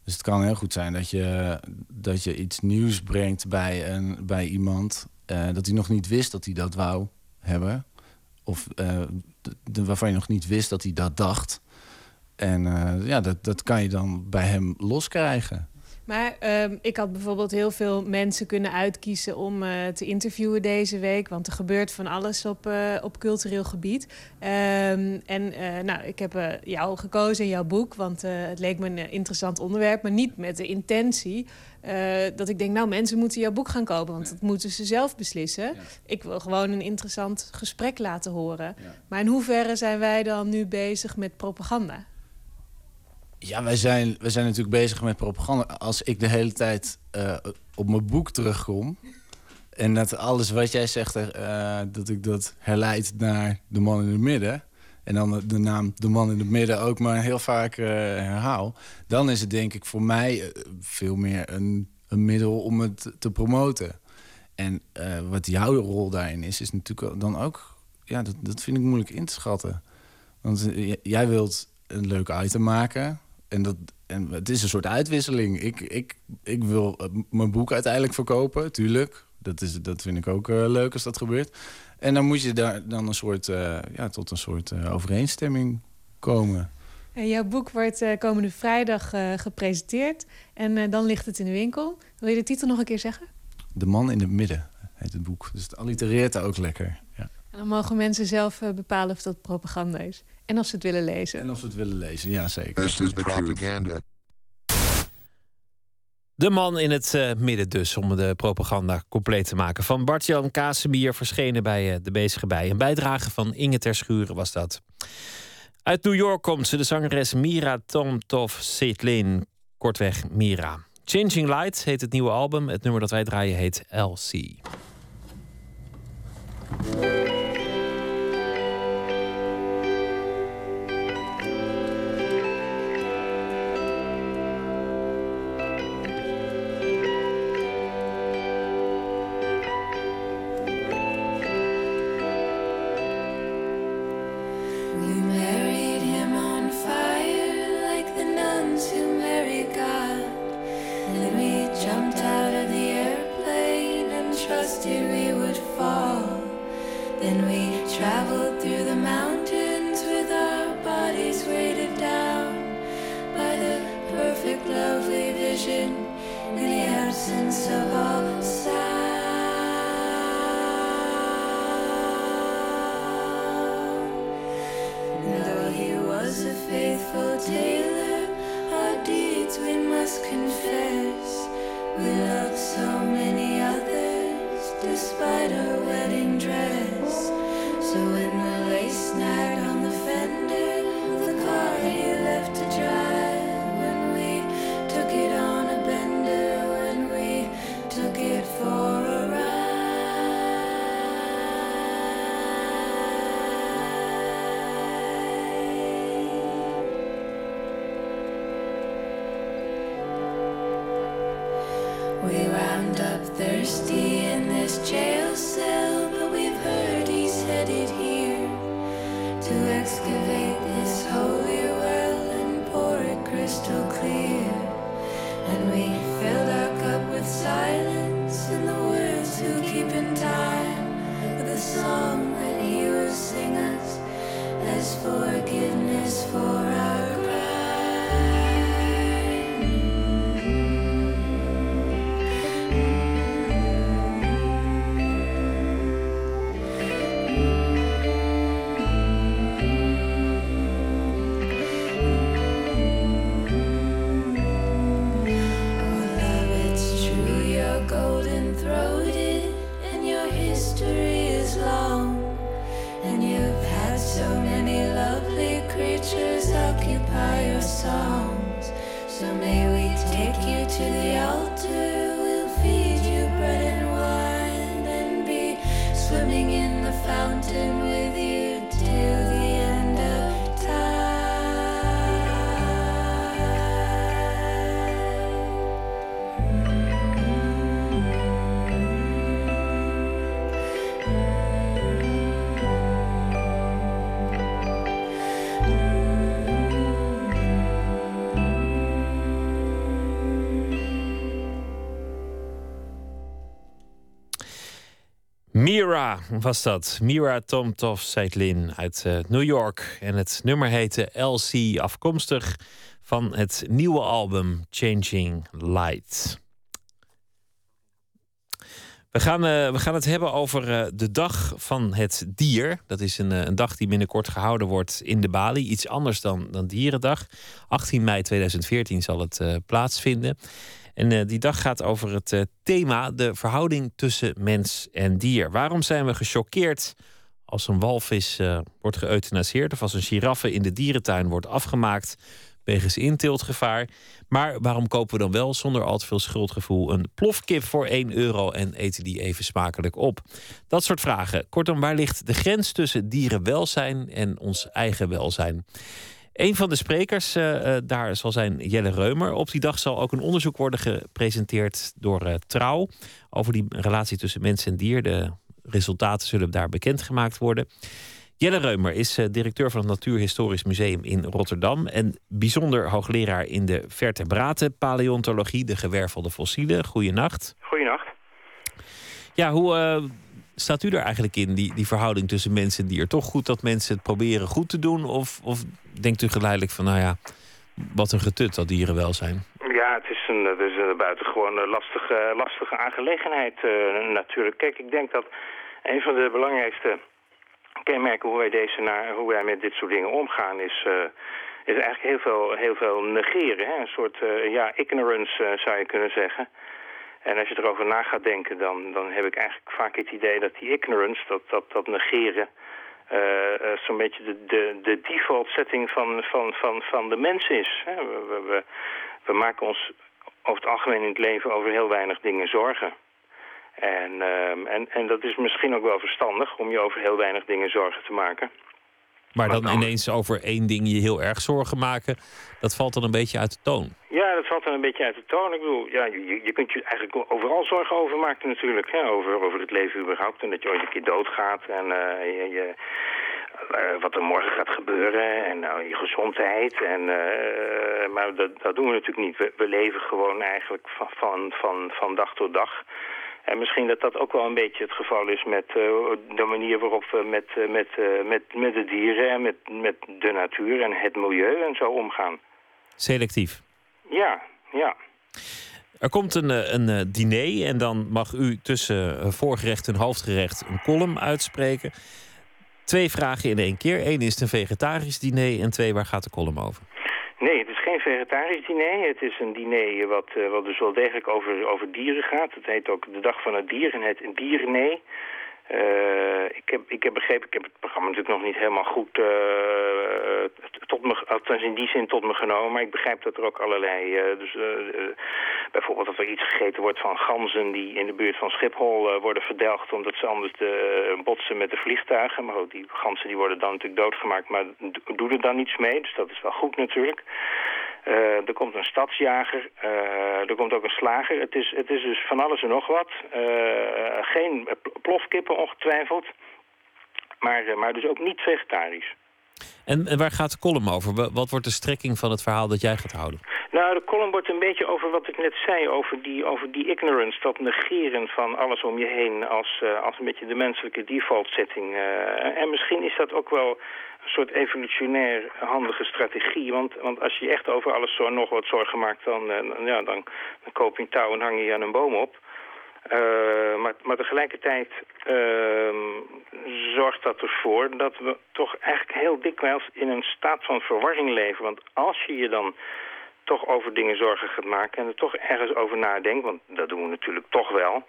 Dus het kan heel goed zijn dat je, dat je iets nieuws brengt bij, een, bij iemand... eh, dat hij nog niet wist dat hij dat wou hebben. Of eh, waarvan je nog niet wist dat hij dat dacht. En eh, ja, dat, dat kan je dan bij hem loskrijgen. Maar ehm, ik had bijvoorbeeld heel veel mensen kunnen uitkiezen om eh, te interviewen deze week. Want er gebeurt van alles op, eh, op cultureel gebied. Ehm, en eh, nou, ik heb jou gekozen in jouw boek, want het leek me een interessant onderwerp. Maar niet met de intentie dat ik denk, nou mensen moeten jouw boek gaan kopen. Want dat moeten ze zelf beslissen. Ik wil gewoon een interessant gesprek laten horen. Maar in hoeverre zijn wij dan nu bezig met propaganda? Ja, wij zijn, wij zijn natuurlijk bezig met propaganda. Als ik de hele tijd eh, op mijn boek terugkom... en dat alles wat jij zegt, eh, dat ik dat herleid naar de man in het midden... en dan de, naam de man in het midden ook maar heel vaak eh, herhaal... dan is het denk ik voor mij veel meer een, een middel om het te promoten. En wat jouw rol daarin is, is natuurlijk dan ook... ja, dat, dat vind ik moeilijk in te schatten. Want jij wilt een leuk item maken. En, dat, en het is een soort uitwisseling. Ik, ik, ik wil eh, mijn boek uiteindelijk verkopen, tuurlijk. Dat, is, dat vind ik ook eh, leuk als dat gebeurt. En dan moet je daar dan een soort, eh, ja, tot een soort overeenstemming komen. En jouw boek wordt komende vrijdag gepresenteerd. En dan ligt het in de winkel. Wil je de titel nog een keer zeggen? De man in het midden heet het boek. Dus het allitereert ook lekker. Ja. En dan mogen mensen zelf bepalen of dat propaganda is. En of ze het willen lezen. En of ze het willen lezen, ja zeker. This is the propaganda. De man in het eh, midden dus, om de propaganda compleet te maken. Van Bart-Jan Kasembier verschenen bij eh, De Bezige Bij. Een bijdrage van Inge Terschuren was dat. Uit New York komt ze, de zangeres Mira Tomtov Setlin. Kortweg Mira. Changing Light heet het nieuwe album. Het nummer dat wij draaien heet LC. Mira was dat. Mira Tom Toff Seitlin uit eh, New York. En het nummer heette LC, afkomstig van het nieuwe album Changing Light. We gaan, eh, we gaan het hebben over eh, de Dag van het Dier. Dat is een, een dag die binnenkort gehouden wordt in de Bali. Iets anders dan, dan Dierendag. 18 mei 2014 zal het plaatsvinden. En eh, die dag gaat over het eh, thema de verhouding tussen mens en dier. Waarom zijn we gechoqueerd als een walvis eh, wordt geëuthanaseerd... of als een giraffe in de dierentuin wordt afgemaakt wegens inteeltgevaar. Maar waarom kopen we dan wel zonder al te veel schuldgevoel een plofkip voor 1 euro en eten die even smakelijk op? Dat soort vragen. Kortom, waar ligt de grens tussen dierenwelzijn en ons eigen welzijn? Een van de sprekers eh, eh, daar zal zijn Jelle Reumer. Op die dag zal ook een onderzoek worden gepresenteerd door eh, Trouw over die relatie tussen mens en dier. De resultaten zullen daar bekendgemaakt worden. Jelle Reumer is directeur van het Natuurhistorisch Museum in Rotterdam en bijzonder hoogleraar in de vertebraten paleontologie, de gewervelde fossielen. Goeienacht. Goeienacht. Ja, hoe staat u er eigenlijk in, die, die verhouding tussen mens en dier? Toch goed dat mensen het proberen goed te doen? Of, of denkt u geleidelijk van, nou ja, wat een getut dat dieren wel zijn? Ja, het is een, het is een buitengewoon lastige, lastige aangelegenheid eh, natuurlijk. Kijk, ik denk dat een van de belangrijkste kenmerken hoe wij, deze naar, hoe wij met dit soort dingen omgaan is... eh, is eigenlijk heel veel, heel veel negeren. Hè? Een soort eh, ja, ignorance zou je kunnen zeggen. En als je erover na gaat denken, dan, dan heb ik eigenlijk vaak het idee dat die ignorance, dat, dat, dat negeren, eh, eh, zo'n beetje de, de, de default setting van, van, van, van de mens is. Hè? We, we, we, maken ons over het algemeen in het leven over heel weinig dingen zorgen. En, ehm, en, en dat is misschien ook wel verstandig om je over heel weinig dingen zorgen te maken. Maar dan ineens over één ding je heel erg zorgen maken, dat valt dan een beetje uit de toon. Ja, dat valt dan een beetje uit de toon. Ik bedoel, ja, je, je kunt je eigenlijk overal zorgen over maken natuurlijk. Hè? Over, over het leven überhaupt en dat je ooit een keer doodgaat. En eh, je, je, eh, wat er morgen gaat gebeuren en nou, je gezondheid. En, eh, maar dat, dat doen we natuurlijk niet. We, we leven gewoon eigenlijk van, van, van, van dag tot dag. En misschien dat dat ook wel een beetje het geval is met eh, de manier waarop we met, eh, met, eh, met, met de dieren en met, met de natuur en het milieu en zo omgaan. Selectief. Ja, ja. Er komt een, een diner en dan mag u tussen voorgerecht en hoofdgerecht een column uitspreken. Twee vragen in één keer. Eén is het een vegetarisch diner en twee, waar gaat de column over? Nee, het is geen vegetarisch diner. Het is een diner wat, eh, wat dus wel degelijk over, over dieren gaat. Het heet ook de Dag van het Dier en het. Eh, ik, heb, ik heb begrepen, ik heb het programma natuurlijk nog niet helemaal goed eh, tot me, althans in die zin tot me genomen. Maar ik begrijp dat er ook allerlei, eh, dus bijvoorbeeld dat er iets gegeten wordt van ganzen die in de buurt van Schiphol worden verdelgd omdat ze anders de, botsen met de vliegtuigen. Maar ook die ganzen die worden dan natuurlijk doodgemaakt, maar do- doe er dan niets mee. Dus dat is wel goed natuurlijk. Eh, er komt een stadsjager, eh, er komt ook een slager. Het is, het is dus van alles en nog wat. Eh, geen pl- plofkippen ongetwijfeld, maar, maar dus ook niet vegetarisch. En, en waar gaat de column over? Wa- Wat wordt de strekking van het verhaal dat jij gaat houden? Nou, de column wordt een beetje over wat ik net zei, over die, over die ignorance, dat negeren van alles om je heen als, als een beetje de menselijke default setting. En misschien is dat ook wel soort evolutionair handige strategie, want, want als je echt over alles zo nog wat zorgen maakt, dan, eh, ja, dan, dan koop je een touw en hang je je aan een boom op. Eh, maar, maar tegelijkertijd ehm, zorgt dat ervoor dat we toch eigenlijk heel dikwijls in een staat van verwarring leven. Want als je je dan toch over dingen zorgen gaat maken en er toch ergens over nadenkt, want dat doen we natuurlijk toch wel,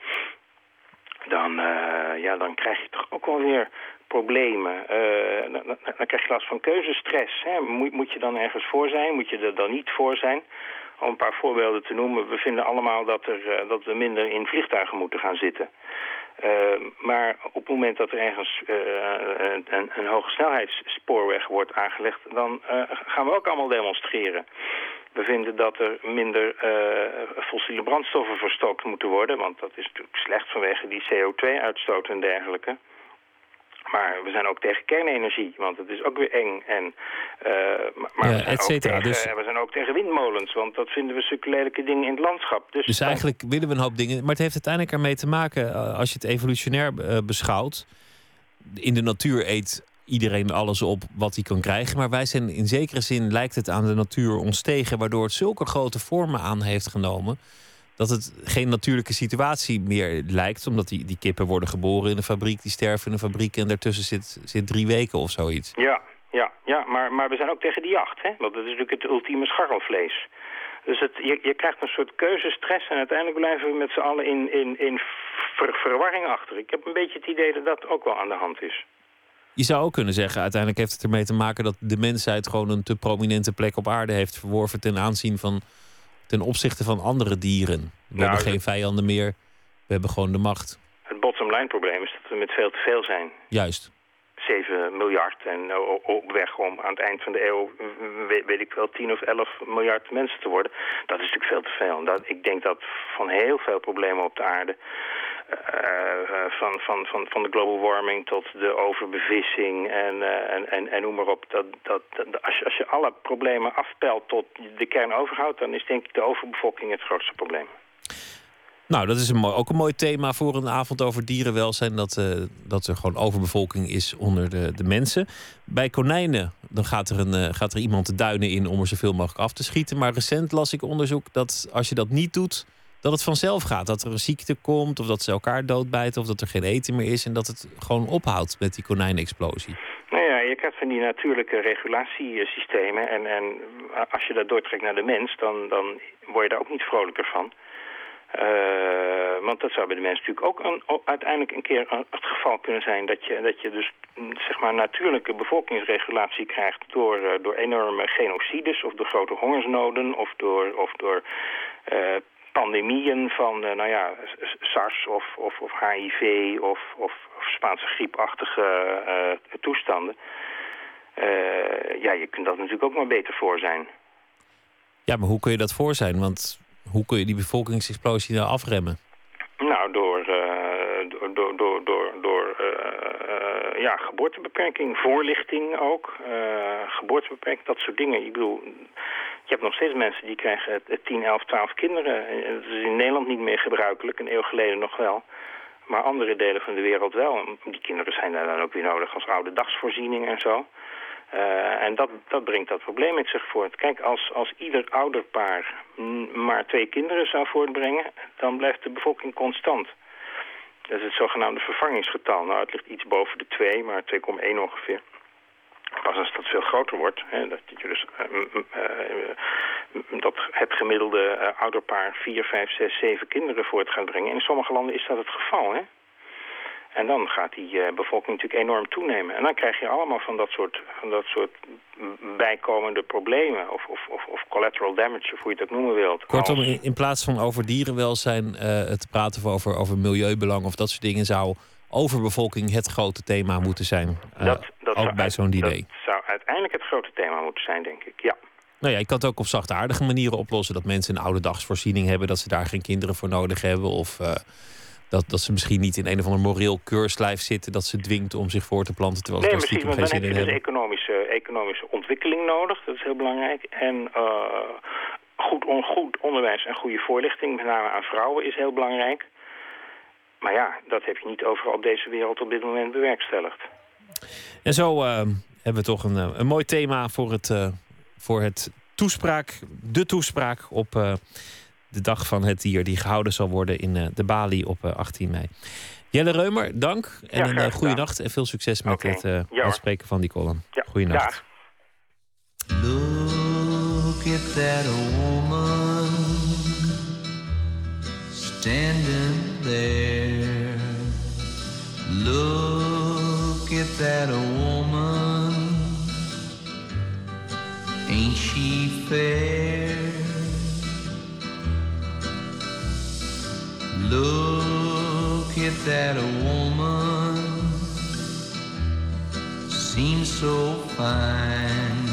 dan, eh, ja, dan krijg je toch ook wel weer problemen. Eh, dan, dan- krijg je last van keuzestress. Hè. Moet, je dan ergens voor zijn? Moet je er dan niet voor zijn? Om een paar voorbeelden te noemen. We vinden allemaal dat, er, eh, dat we minder in vliegtuigen moeten gaan zitten. Eh, maar op het moment dat er ergens een, een, hoge snelheidsspoorweg wordt aangelegd... dan gaan we ook allemaal demonstreren. We vinden dat er minder fossiele brandstoffen verstookt moeten worden... want dat is natuurlijk slecht vanwege die CO2-uitstoot en dergelijke. Maar we zijn ook tegen kernenergie, want het is ook weer eng. En, eh, maar Ja, we, zijn et cetera. ook tegen, Dus- we zijn ook tegen windmolens, want dat vinden we lelijke dingen in het landschap. Dus, Dus eigenlijk willen we een hoop dingen. Maar het heeft uiteindelijk ermee te maken, eh, als je het evolutionair eh, beschouwt. In de natuur eet iedereen alles op wat hij kan krijgen. Maar wij zijn in zekere zin lijkt het aan de natuur ons tegen, waardoor het zulke grote vormen aan heeft genomen. Dat het geen natuurlijke situatie meer lijkt. Omdat die, die kippen worden geboren in een fabriek, die sterven in een fabriek en daartussen zit, zit drie weken of zoiets. Ja, ja, ja maar, maar we zijn ook tegen die jacht, hè? want dat is natuurlijk het ultieme scharrelvlees. Dus het, je, je krijgt een soort keuzestress en uiteindelijk blijven we met z'n allen in, in, in ver- verwarring achter. Ik heb een beetje het idee dat dat ook wel aan de hand is. Je zou ook kunnen zeggen, uiteindelijk heeft het ermee te maken dat de mensheid gewoon een te prominente plek op aarde heeft verworven ten aanzien van ten opzichte van andere dieren. We Nou, hebben geen vijanden meer, we hebben gewoon de macht. Het bottom line probleem is dat we met veel te veel zijn. Juist. 7 miljard en o- op weg om aan het eind van de eeuw, weet, ik wel, 10 of 11 miljard mensen te worden. Dat is natuurlijk veel te veel. Dat, ik denk dat van heel veel problemen op de aarde, eh, eh, van, van, van, van de global warming tot de overbevissing en, eh, en, en, en noem maar op. Dat, dat, als, je, als je alle problemen afpelt tot de kern overhoudt, dan is denk ik de overbevolking het grootste probleem. Nou, dat is een mooi, ook een mooi thema voor een avond over dierenwelzijn. Dat, eh, dat er gewoon overbevolking is onder de, de mensen. Bij konijnen dan gaat, er een, eh, gaat er iemand de duinen in om er zoveel mogelijk af te schieten. Maar recent las ik onderzoek dat als je dat niet doet, dat het vanzelf gaat. Dat er een ziekte komt, of dat ze elkaar doodbijten, of dat er geen eten meer is. En dat het gewoon ophoudt met die konijnenexplosie. Nou ja, je krijgt van die natuurlijke regulatiesystemen. En, en als je dat doortrekt naar de mens, dan, dan word je daar ook niet vrolijker van. Eh, want dat zou bij de mens natuurlijk ook een, uiteindelijk een keer het geval kunnen zijn... dat je, dat je dus mm, zeg maar natuurlijke bevolkingsregulatie krijgt... door, eh, door enorme genocides of door grote hongersnoden... of door, of door eh, pandemieën van eh, nou ja, SARS of, of, of HIV of, of, of Spaanse griepachtige eh, toestanden. Eh, ja, je kunt dat natuurlijk ook maar beter voor zijn. Ja, maar hoe kun je dat voor zijn? Want hoe kun je die bevolkingsexplosie nou afremmen? Nou, door, door, door, door, door, ja, geboortebeperking, voorlichting ook, geboortebeperking, dat soort dingen. Ik bedoel, je hebt nog steeds mensen die krijgen 10, 11, 12 kinderen. Dat is in Nederland niet meer gebruikelijk, een eeuw geleden nog wel. Maar andere delen van de wereld wel. Die kinderen zijn daar dan ook weer nodig als oude dagsvoorziening en zo. Uh, en dat, dat brengt dat probleem met zich voort. Kijk, als, als ieder ouderpaar maar twee kinderen zou voortbrengen... dan blijft de bevolking constant. Dat is het zogenaamde vervangingsgetal. Nou, het ligt iets boven de 2, maar 2,1 ongeveer. Pas als dat veel groter wordt, hè, dat, je dus, uh, uh, dat het gemiddelde ouderpaar 4, 5, 6, 7 kinderen voort gaat brengen. En in sommige landen is dat het geval, hè? En dan gaat die uh, bevolking natuurlijk enorm toenemen. En dan krijg je allemaal van dat soort, van dat soort bijkomende problemen. Of, of, of, of collateral damage, of hoe je ook noemen wilt. Kortom, in, in plaats van over dierenwelzijn uh, het praten over, over milieubelang of dat soort dingen... zou overbevolking het grote thema moeten zijn. Uh, dat, dat ook bij zo'n idee. Dat zou uiteindelijk het grote thema moeten zijn, denk ik, ja. Nou ja, je kan het ook op zachtaardige manieren oplossen. Dat mensen een oude dagsvoorziening hebben, dat ze daar geen kinderen voor nodig hebben. Of dat, dat ze misschien niet in een of ander moreel keurslijf zitten... dat ze dwingt om zich voor te planten terwijl nee, ze misschien, geen zin in hebben. Nee, economische, economische ontwikkeling nodig. Dat is heel belangrijk. En uh, goed, on, goed onderwijs en goede voorlichting, met name aan vrouwen, is heel belangrijk. Maar ja, dat heb je niet overal op deze wereld op dit moment bewerkstelligd. En zo uh, hebben we toch een, een mooi thema voor het, uh, voor het toespraak, de toespraak op de dag van het dier die gehouden zal worden in uh, de Bali op uh, 18 mei. Jelle Reumer, dank en ja, een uh, goede nacht en veel succes met okay. het uh, ja, uitspreken van die column. Ja. Goeienacht. Look at that woman standing there. Look at that woman. Ain't she fair? Look at that woman, seems so fine.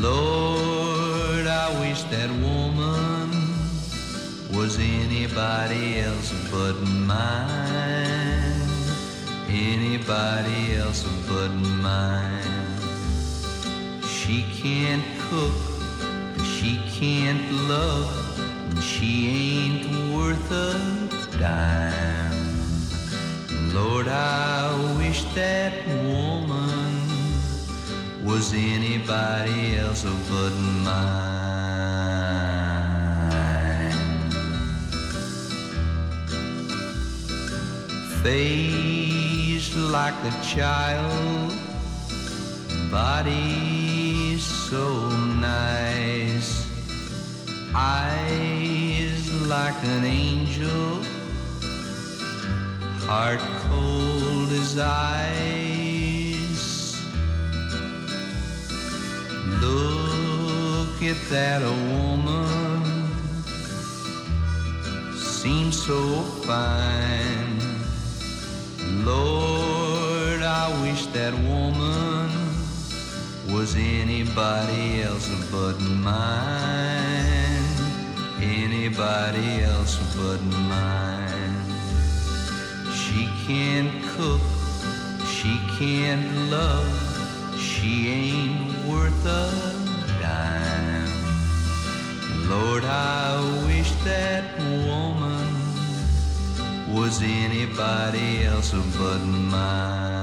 Lord, I wish that woman was anybody else but mine. Anybody else but mine. She can't cook, she can't love. And she ain't worth a dime. Lord, I wish that woman was anybody else but mine. Face like a child, body so nice eyes like an angel, heart cold as ice. Look at that woman, seems so fine. Lord, I wish that woman was anybody else but mine anybody else but mine. She can't cook, she can't love, she ain't worth a dime. Lord, I wish that woman was anybody else but mine.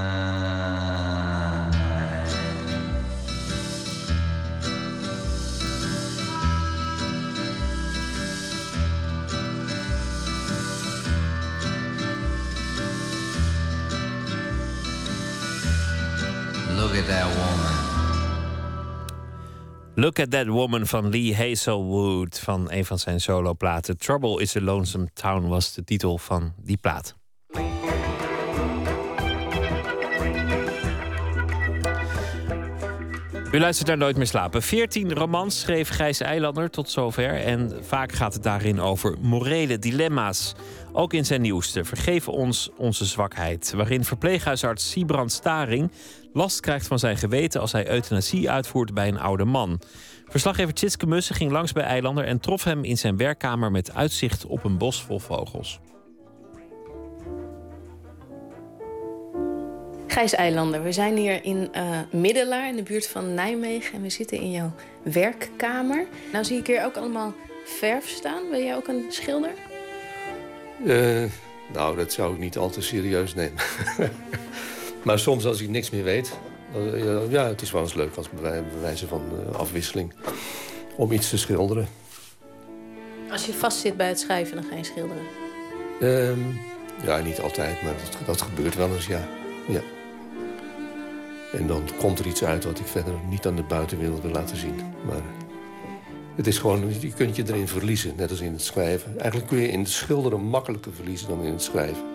Look at that woman. Look at that woman van Lee Hazelwood van een van zijn soloplaten. Trouble is a Lonesome Town was de titel van die plaat. U luistert naar Nooit meer slapen. 14 romans schreef Gijs Eilander tot zover. En vaak gaat het daarin over morele dilemma's. Ook in zijn nieuwste Vergeef ons onze zwakheid. Waarin verpleeghuisarts Siebrand Staring last krijgt van zijn geweten als hij euthanasie uitvoert bij een oude man. Verslaggever Tjitske Mussen ging langs bij Eilander en trof hem in zijn werkkamer met uitzicht op een bos vol vogels. Gijs Eilander, we zijn hier in uh, Middelaar, in de buurt van Nijmegen. En we zitten in jouw werkkamer. Nou zie ik hier ook allemaal verf staan. Ben jij ook een schilder? Uh, nou, dat zou ik niet al te serieus nemen. <laughs> maar soms als ik niks meer weet... Uh, ja, het is wel eens leuk als bij wijze van afwisseling... om iets te schilderen. Als je vastzit bij het schrijven, dan ga je schilderen? Ehm, ja, niet altijd, maar dat, dat gebeurt wel eens, ja. ja. En dan komt er iets uit wat ik verder niet aan de buitenwereld wil laten zien. Maar het is gewoon, je kunt je erin verliezen, net als in het schrijven. Eigenlijk kun je in het schilderen makkelijker verliezen dan in het schrijven.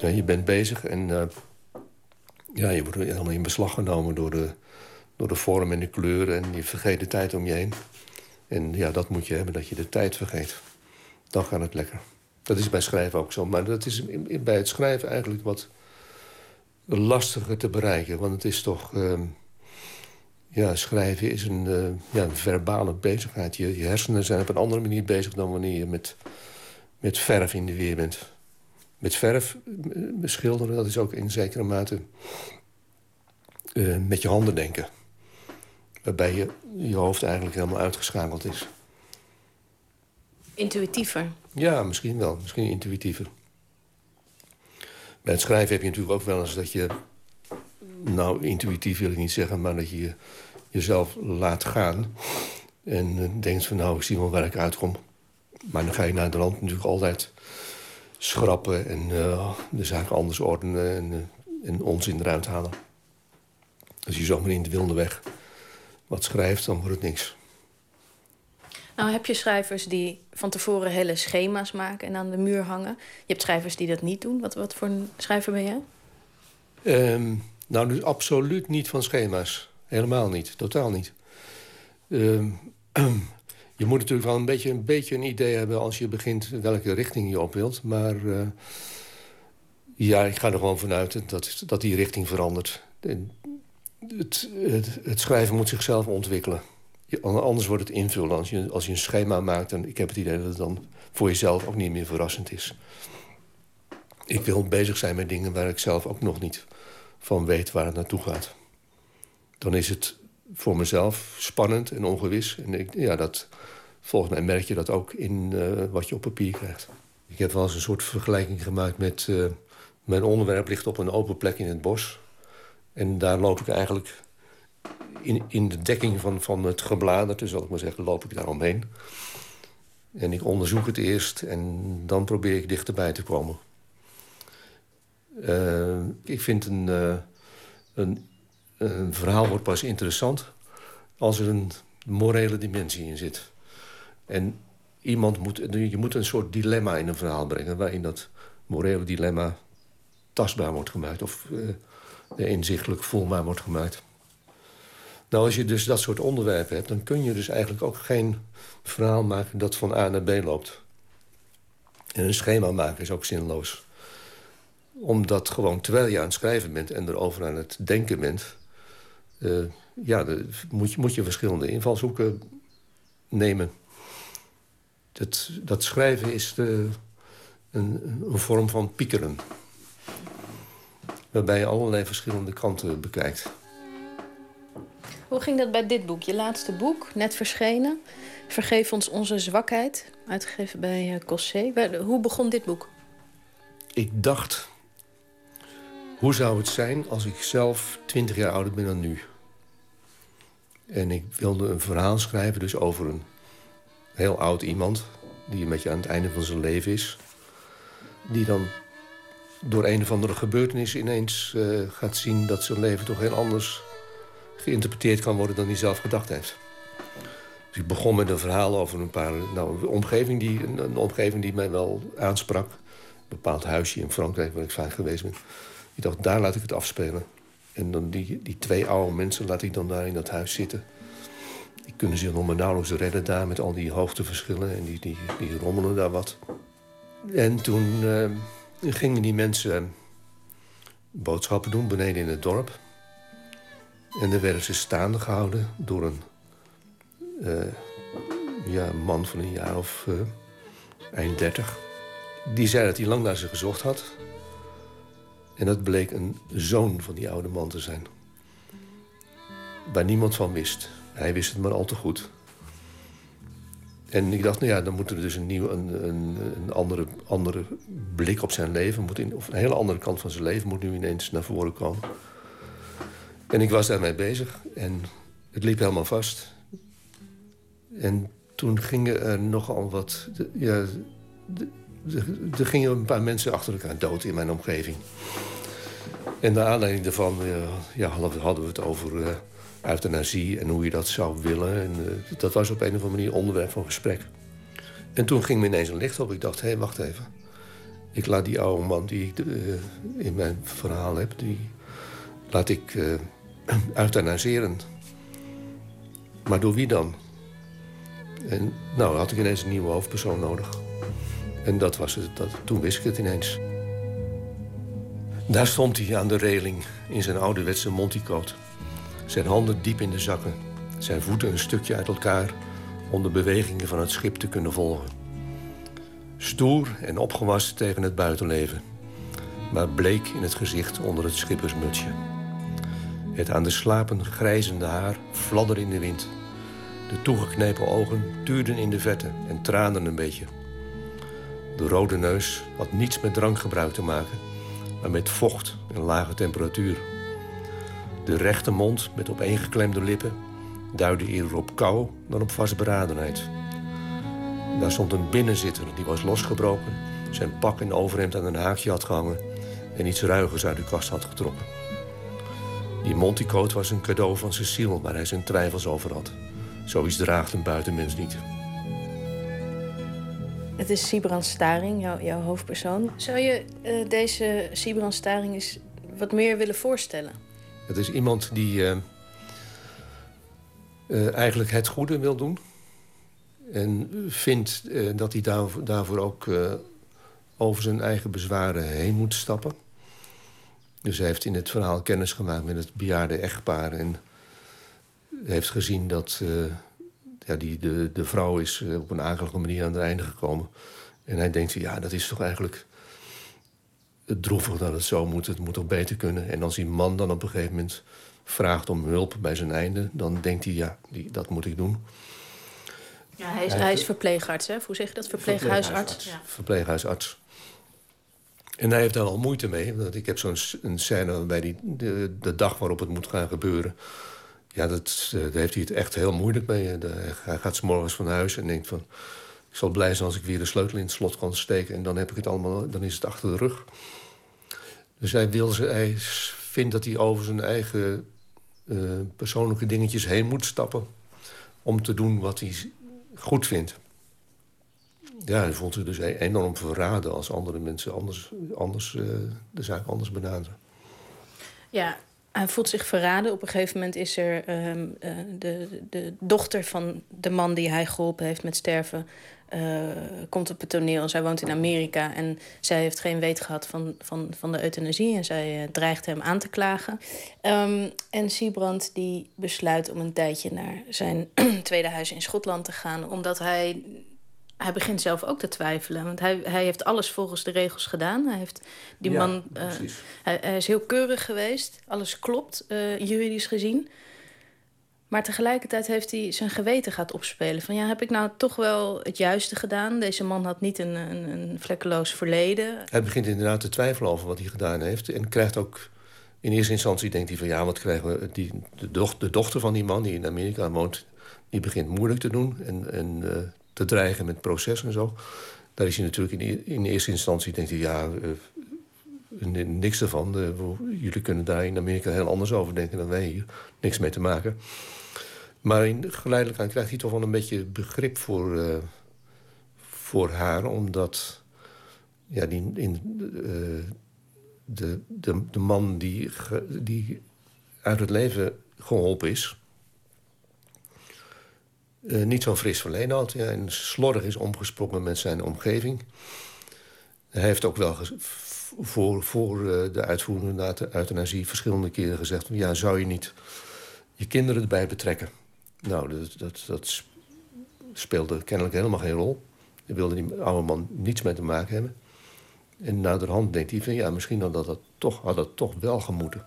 Ja, je bent bezig en uh, ja, je wordt helemaal in beslag genomen door de, door de vorm en de kleuren. En je vergeet de tijd om je heen. En ja, dat moet je hebben, dat je de tijd vergeet. Dan gaat het lekker. Dat is bij schrijven ook zo. Maar dat is bij het schrijven eigenlijk wat lastiger te bereiken. Want het is toch... Uh, ja, schrijven is een, uh, ja, een verbale bezigheid. Je, je, hersenen zijn op een andere manier bezig... dan wanneer je met, met verf in de weer bent. Met verf schilderen, dat is ook in zekere mate... Uh, met je handen denken. Waarbij je, je hoofd eigenlijk helemaal uitgeschakeld is. Intuïtiever? Ja, misschien wel. Misschien intuïtiever. Bij het schrijven heb je natuurlijk ook wel eens dat je... Nou, intuïtief wil ik niet zeggen, maar dat je jezelf laat gaan. En uh, denkt van, nou, ik zie wel waar ik uitkom. Maar dan ga je naar de land natuurlijk altijd schrappen... en uh, de zaken anders ordenen en, uh, en onzin eruit halen. Als je zomaar in de wilde weg wat schrijft, dan wordt het niks. Nou heb je schrijvers die van tevoren hele schema's maken en aan de muur hangen. Je hebt schrijvers die dat niet doen. Wat, wat voor een schrijver ben jij? Um, nou, dus absoluut niet van schema's. Helemaal niet. Totaal niet. Um, <clears throat> je moet natuurlijk wel een beetje, een beetje een idee hebben... als je begint welke richting je op wilt. Maar uh, ja, ik ga er gewoon vanuit dat, dat die richting verandert. Het, het, het schrijven moet zichzelf ontwikkelen. Anders wordt het invullen. Als je, als je een schema maakt, en ik heb het idee dat het dan voor jezelf ook niet meer verrassend is. Ik wil bezig zijn met dingen waar ik zelf ook nog niet van weet waar het naartoe gaat. Dan is het voor mezelf spannend en ongewis. En ik, ja, dat, volgens mij merk je dat ook in uh, wat je op papier krijgt. Ik heb wel eens een soort vergelijking gemaakt met... Uh, mijn onderwerp ligt op een open plek in het bos. En daar loop ik eigenlijk in, in de dekking van, van het gebladerte, zal ik maar zeggen, loop ik daar omheen. En ik onderzoek het eerst en dan probeer ik dichterbij te komen. Uh, ik vind een, een, een, verhaal wordt pas interessant als er een morele dimensie in zit. En iemand moet, je moet een soort dilemma in een verhaal brengen... waarin dat morele dilemma tastbaar wordt gemaakt... of uh, inzichtelijk voelbaar wordt gemaakt. Nou, als je dus dat soort onderwerpen hebt... dan kun je dus eigenlijk ook geen verhaal maken dat van A naar B loopt. En een schema maken is ook zinloos. Omdat gewoon terwijl je aan het schrijven bent... en erover aan het denken bent... Uh, ja, moet, je, moet je verschillende invalshoeken nemen. Dat, dat schrijven is de, een, een vorm van piekeren. Waarbij je allerlei verschillende kanten bekijkt. Hoe ging dat bij dit boek? Je laatste boek, net verschenen. Vergeef ons onze zwakheid, uitgegeven bij uh, Cossé. Hoe begon dit boek? Ik dacht, hoe zou het zijn als ik zelf twintig jaar ouder ben dan nu? En ik wilde een verhaal schrijven dus over een heel oud iemand... die een beetje aan het einde van zijn leven is. Die dan door een of andere gebeurtenis ineens uh, gaat zien... dat zijn leven toch heel anders geïnterpreteerd kan worden dan hij zelf gedacht heeft. Dus ik begon met een verhaal over een paar... Nou, een, omgeving die, een, omgeving die mij wel aansprak. Een bepaald huisje in Frankrijk waar ik vaak geweest ben. Ik dacht, daar laat ik het afspelen. En dan die, die twee oude mensen laat ik dan daar in dat huis zitten. Die kunnen zich nog maar nauwelijks redden daar... met al die hoogteverschillen en die, die, die rommelen daar wat. En toen uh, gingen die mensen boodschappen doen beneden in het dorp... En dan werden ze staande gehouden door een uh, ja, man van een jaar of uh, eind dertig. Die zei dat hij lang naar ze gezocht had. En dat bleek een zoon van die oude man te zijn. Waar niemand van wist. Hij wist het maar al te goed. En ik dacht, nou ja, dan moet er dus een, nieuw, een, een, een andere, andere blik op zijn leven... Of een hele andere kant van zijn leven moet nu ineens naar voren komen. En ik was daarmee bezig en het liep helemaal vast. En toen gingen er nogal wat... Ja, er gingen een paar mensen achter elkaar dood in mijn omgeving. En naar aanleiding daarvan ja, hadden we het over uh, euthanasie en hoe je dat zou willen. En uh, dat was op een of andere manier onderwerp van gesprek. En toen ging me ineens een licht op. Ik dacht, hé, hey, wacht even. Ik laat die oude man die ik uh, in mijn verhaal heb... die laat ik <clears throat> euthanaseren. Maar door wie dan? En nou, had ik ineens een nieuwe hoofdpersoon nodig. En dat was het, dat, toen wist ik het ineens. Daar stond hij aan de reling in zijn ouderwetse monticoat. Zijn handen diep in de zakken. Zijn voeten een stukje uit elkaar om de bewegingen van het schip te kunnen volgen. Stoer en opgewassen tegen het buitenleven. Maar bleek in het gezicht onder het schippersmutsje. Het aan de slapen grijzende haar fladderde in de wind. De toegeknepen ogen tuurden in de verte en traanden een beetje. De rode neus had niets met drankgebruik te maken, maar met vocht en lage temperatuur. De rechte mond met opeengeklemde lippen duidde eerder op kou dan op vastberadenheid. Daar stond een binnenzitter die was losgebroken, zijn pak en overhemd aan een haakje had gehangen en iets ruigers uit de kast had getrokken. Die Monticoat was een cadeau van Cecile, waar hij zijn twijfels over had. Zoiets draagt een buitenmens niet. Het is Sibran Staring, jouw, hoofdpersoon. Zou je uh, deze Sibran Staring eens wat meer willen voorstellen? Het is iemand die uh, uh, eigenlijk het goede wil doen. En vindt dat hij daarvoor, daarvoor ook over zijn eigen bezwaren heen moet stappen. Dus hij heeft in het verhaal kennis gemaakt met het bejaarde echtpaar. En heeft gezien dat ja, die, de, de vrouw is eh, op een akelige manier aan het einde gekomen. En hij denkt, ja, dat is toch eigenlijk droevig dat het zo moet. Het moet toch beter kunnen. En als die man dan op een gegeven moment vraagt om hulp bij zijn einde... dan denkt hij, ja, die, dat moet ik doen. Ja, hij is, hij is verpleegarts, hè? Hoe zeg je dat? Verpleeghuisarts? Ja. Verpleeghuisarts. En hij heeft daar al moeite mee. Want ik heb zo'n scène waarbij die, de, de dag waarop het moet gaan gebeuren... Ja, dat, uh, daar heeft hij het echt heel moeilijk mee. De, hij gaat s morgens van huis en denkt van... ik zal blij zijn als ik weer de sleutel in het slot kan steken... en dan, heb ik het allemaal, dan is het achter de rug. Dus hij, wil hij vindt dat hij over zijn eigen uh, persoonlijke dingetjes heen moet stappen... om te doen wat hij goed vindt. Ja, hij voelt zich dus e-, enorm verraden als andere mensen anders, anders, uh, de zaak anders benaderen. Ja, hij voelt zich verraden. Op een gegeven moment is er um, uh, de, de dochter van de man die hij geholpen heeft met sterven. Uh, komt op het toneel. Zij woont in Amerika en zij heeft geen weet gehad van, van, van de euthanasie. En zij uh, dreigt hem aan te klagen. Um, en Siebrand die besluit om een tijdje naar zijn <clears throat> tweede huis in Schotland te gaan. Omdat hij hij begint zelf ook te twijfelen. Want hij, hij heeft alles volgens de regels gedaan. Hij heeft die ja, man. Uh, hij, hij, is heel keurig geweest. Alles klopt, juridisch gezien. Maar tegelijkertijd heeft hij zijn geweten gaat opspelen. Van ja, heb ik nou toch wel het juiste gedaan? Deze man had niet een, een, een vlekkeloos verleden. Hij begint inderdaad te twijfelen over wat hij gedaan heeft. En krijgt ook. In eerste instantie denkt hij van ja, wat krijgen we. Die, de, doch, de dochter van die man die in Amerika woont. Die begint moeilijk te doen. En, en uh, te dreigen met proces en zo. Daar is hij natuurlijk in, in eerste instantie, denkt hij, ja, uh, niks ervan. Jullie kunnen daar in Amerika heel anders over denken dan wij hier. Niks mee te maken. Maar in, geleidelijk aan krijgt hij toch wel een beetje begrip voor, uh, voor haar, omdat ja, die, in, de, de, de man die, die uit het leven geholpen is uh, niet zo'n fris verleden had. Ja, en slordig is omgesprongen met zijn omgeving. Hij heeft ook wel voor, voor de uitvoering naar de euthanasie verschillende keren gezegd... ja, zou je niet je kinderen erbij betrekken? Nou, dat, dat, dat speelde kennelijk helemaal geen rol. Hij wilde die oude man niets mee te maken hebben. En naderhand denkt hij van ja, misschien had dat, toch, had dat toch wel gemoeten.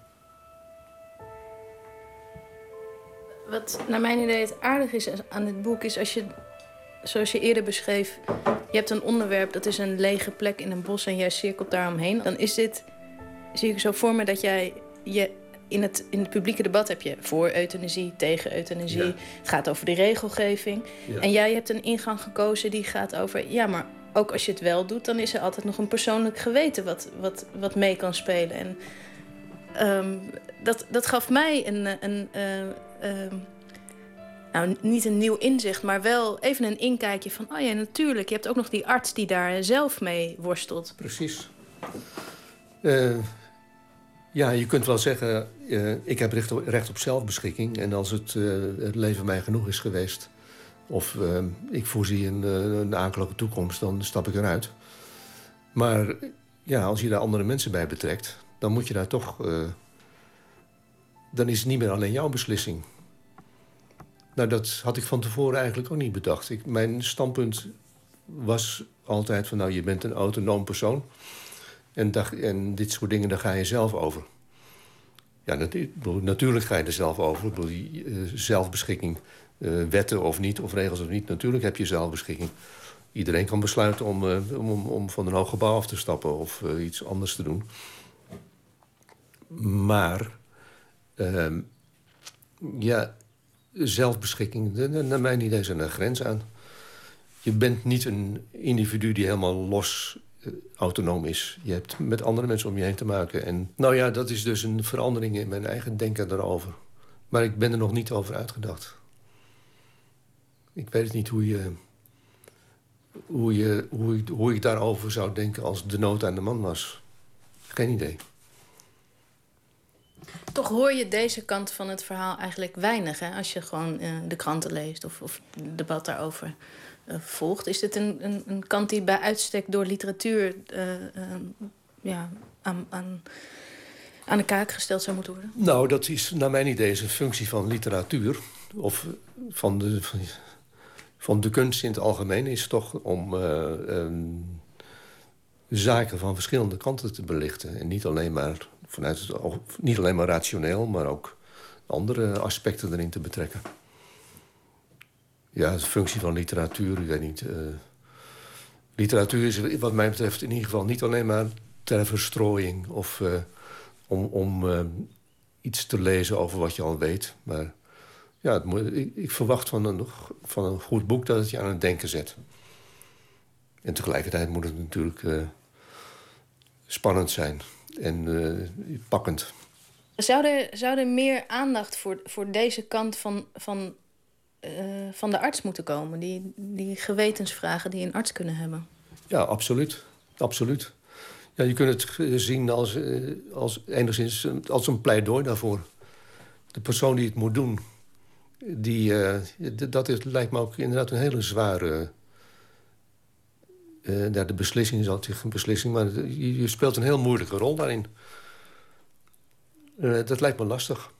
Wat naar mijn idee het aardig is aan dit boek is als je, zoals je eerder beschreef, je hebt een onderwerp dat is een lege plek in een bos en jij cirkelt daaromheen. Dan is dit, zie ik zo voor me dat jij je in het, in het publieke debat heb je voor euthanasie, tegen euthanasie. Ja. Het gaat over de regelgeving. Ja. En jij hebt een ingang gekozen die gaat over, ja, maar ook als je het wel doet, dan is er altijd nog een persoonlijk geweten wat, wat, wat mee kan spelen. En ehm, dat, dat gaf mij een. een eh, ehm, nou, niet een nieuw inzicht, maar wel even een inkijkje van... oh ja, natuurlijk, je hebt ook nog die arts die daar zelf mee worstelt. Precies. Eh, ja, je kunt wel zeggen, eh, ik heb recht op, zelfbeschikking. En als het, eh, het leven mij genoeg is geweest... of eh, ik voorzie een, een akelige toekomst, dan stap ik eruit. Maar ja, als je daar andere mensen bij betrekt... dan moet je daar toch... dan is het niet meer alleen jouw beslissing. Nou, dat had ik van tevoren eigenlijk ook niet bedacht. Ik, mijn standpunt was altijd van... nou, je bent een autonoom persoon... En, dit soort dingen, daar ga je zelf over. Ja, bedoel, natuurlijk ga je er zelf over. Ik bedoel, die, eh, zelfbeschikking, eh, wetten of niet, of regels of niet. Natuurlijk heb je zelfbeschikking. Iedereen kan besluiten om, eh, om, om, van een hoog gebouw af te stappen... of iets anders te doen. Maar, ehm, ja, zelfbeschikking... naar mijn idee zijn er grenzen aan. Je bent niet een individu die helemaal los autonoom is. Je hebt met andere mensen om je heen te maken. En nou ja, dat is dus een verandering in mijn eigen denken daarover. Maar ik ben er nog niet over uitgedacht. Ik weet niet hoe je... Hoe, je, hoe, ik, hoe ik daarover zou denken als de nood aan de man was. Geen idee. Toch hoor je deze kant van het verhaal eigenlijk weinig... Hè? als je gewoon eh, de kranten leest of, of debat daarover eh, volgt. Is dit een, een, een kant die bij uitstek door literatuur eh, eh, ja, aan, aan, aan de kaak gesteld zou moeten worden? Nou, dat is naar mijn idee een functie van literatuur. Of van de, van, de kunst in het algemeen. Is toch om eh, ehm, zaken van verschillende kanten te belichten. En niet alleen maar, vanuit het, niet alleen maar rationeel, maar ook andere aspecten erin te betrekken. Ja, de functie van literatuur, ik weet niet. eh, literatuur is wat mij betreft in ieder geval niet alleen maar ter verstrooiing... of eh, om, om eh, iets te lezen over wat je al weet. Maar ja, het ik, verwacht van een, van een goed boek dat het je aan het denken zet. En tegelijkertijd moet het natuurlijk spannend zijn en pakkend. Zou er, zou er meer aandacht voor, voor deze kant van, van, eh, van de arts moeten komen? Die, die gewetensvragen die een arts kunnen hebben? Ja, absoluut. Absoluut. Ja, je kunt het zien als, eh, als enigszins als een pleidooi daarvoor. De persoon die het moet doen, die, eh, dat is, lijkt me ook inderdaad een hele zware... ja, de beslissing is altijd een beslissing, maar je, je speelt een heel moeilijke rol daarin. Dat lijkt me lastig.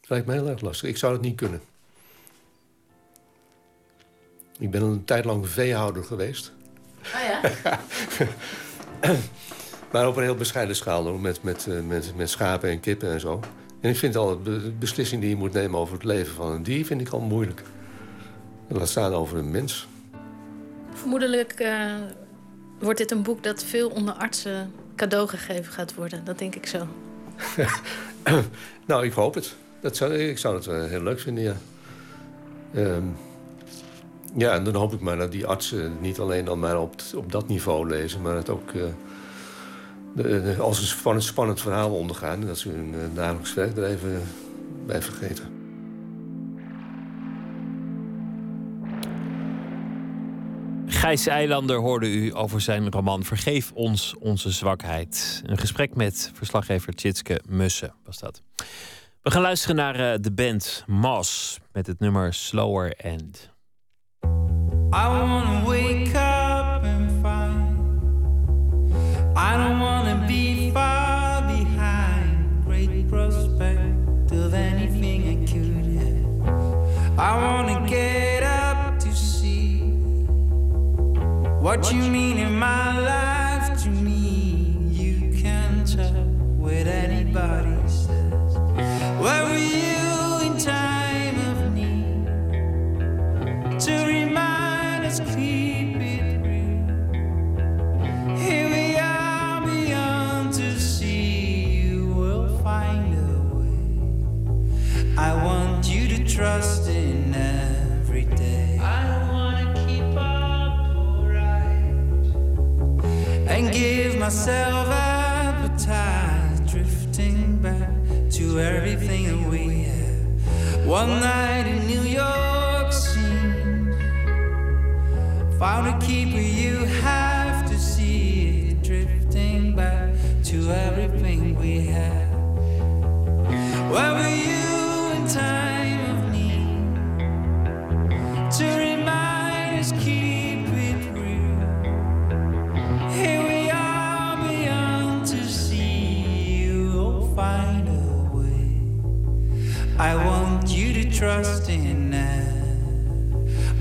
Dat lijkt me heel erg lastig. Ik zou het niet kunnen. Ik ben een tijd lang veehouder geweest. Oh ja? <laughs> maar op een heel bescheiden schaal, hoor, met, met, eh, met, met schapen en kippen en zo. En ik vind al de beslissing die je moet nemen over het leven van een dier... vind ik al moeilijk. Laat staan over een mens. Vermoedelijk eh, wordt dit een boek dat veel onder artsen cadeau gegeven gaat worden. Dat denk ik zo. <laughs> nou, ik hoop het. Dat zou, ik zou het wel heel leuk vinden, ja. Ehm, ja, en dan hoop ik maar dat die artsen niet alleen dan maar op, op dat niveau lezen... maar het ook eh, de, als een spannend, verhaal ondergaan... dat ze hun eh, dagelijks werk er even bij vergeten. Gijs Eilander hoorde u over zijn roman Vergeef ons onze zwakheid. Een gesprek met verslaggever Tjitske Mussen was dat. We gaan luisteren naar eh, de band Moss met het nummer Slower End. I wanna wake up and find I don't wanna be far behind. Great prospect of anything I could have. I wanna get up to see what you mean in my life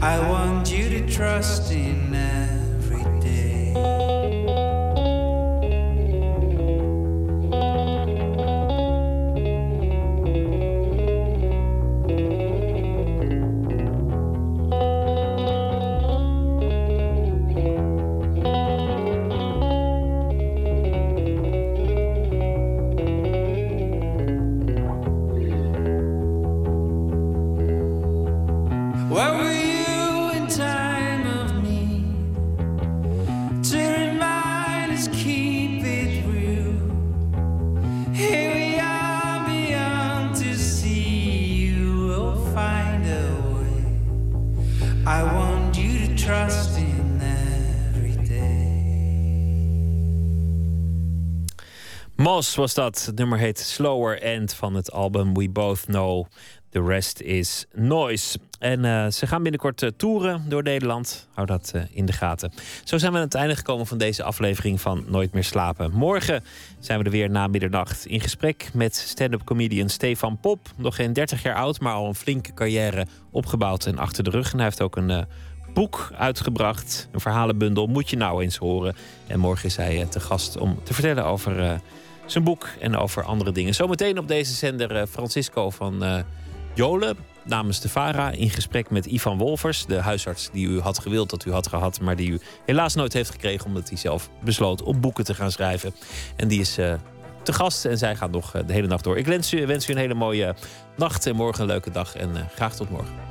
I want you to trust Was dat. Het nummer heet Slower End van het album We Both Know. The Rest is Noise. En eh, ze gaan binnenkort eh, toeren door Nederland. Hou dat eh, in de gaten. Zo zijn we aan het einde gekomen van deze aflevering van Nooit meer slapen. Morgen zijn we er weer na middernacht. In gesprek met stand-up comedian Stefan Pop. Nog geen 30 jaar oud, maar al een flinke carrière opgebouwd en achter de rug. En hij heeft ook een boek uitgebracht. Een verhalenbundel. Moet je nou eens horen. En morgen is hij te gast om te vertellen over zijn boek en over andere dingen. Zometeen op deze zender eh, Francisco van eh, Jolen namens de VARA in gesprek met Ivan Wolfers, de huisarts die u had gewild dat u had gehad, maar die u helaas nooit heeft gekregen omdat hij zelf besloot om boeken te gaan schrijven. En die is eh, te gast en zij gaat nog de hele nacht door. Ik wens u, wens u een hele mooie nacht en morgen een leuke dag en graag tot morgen.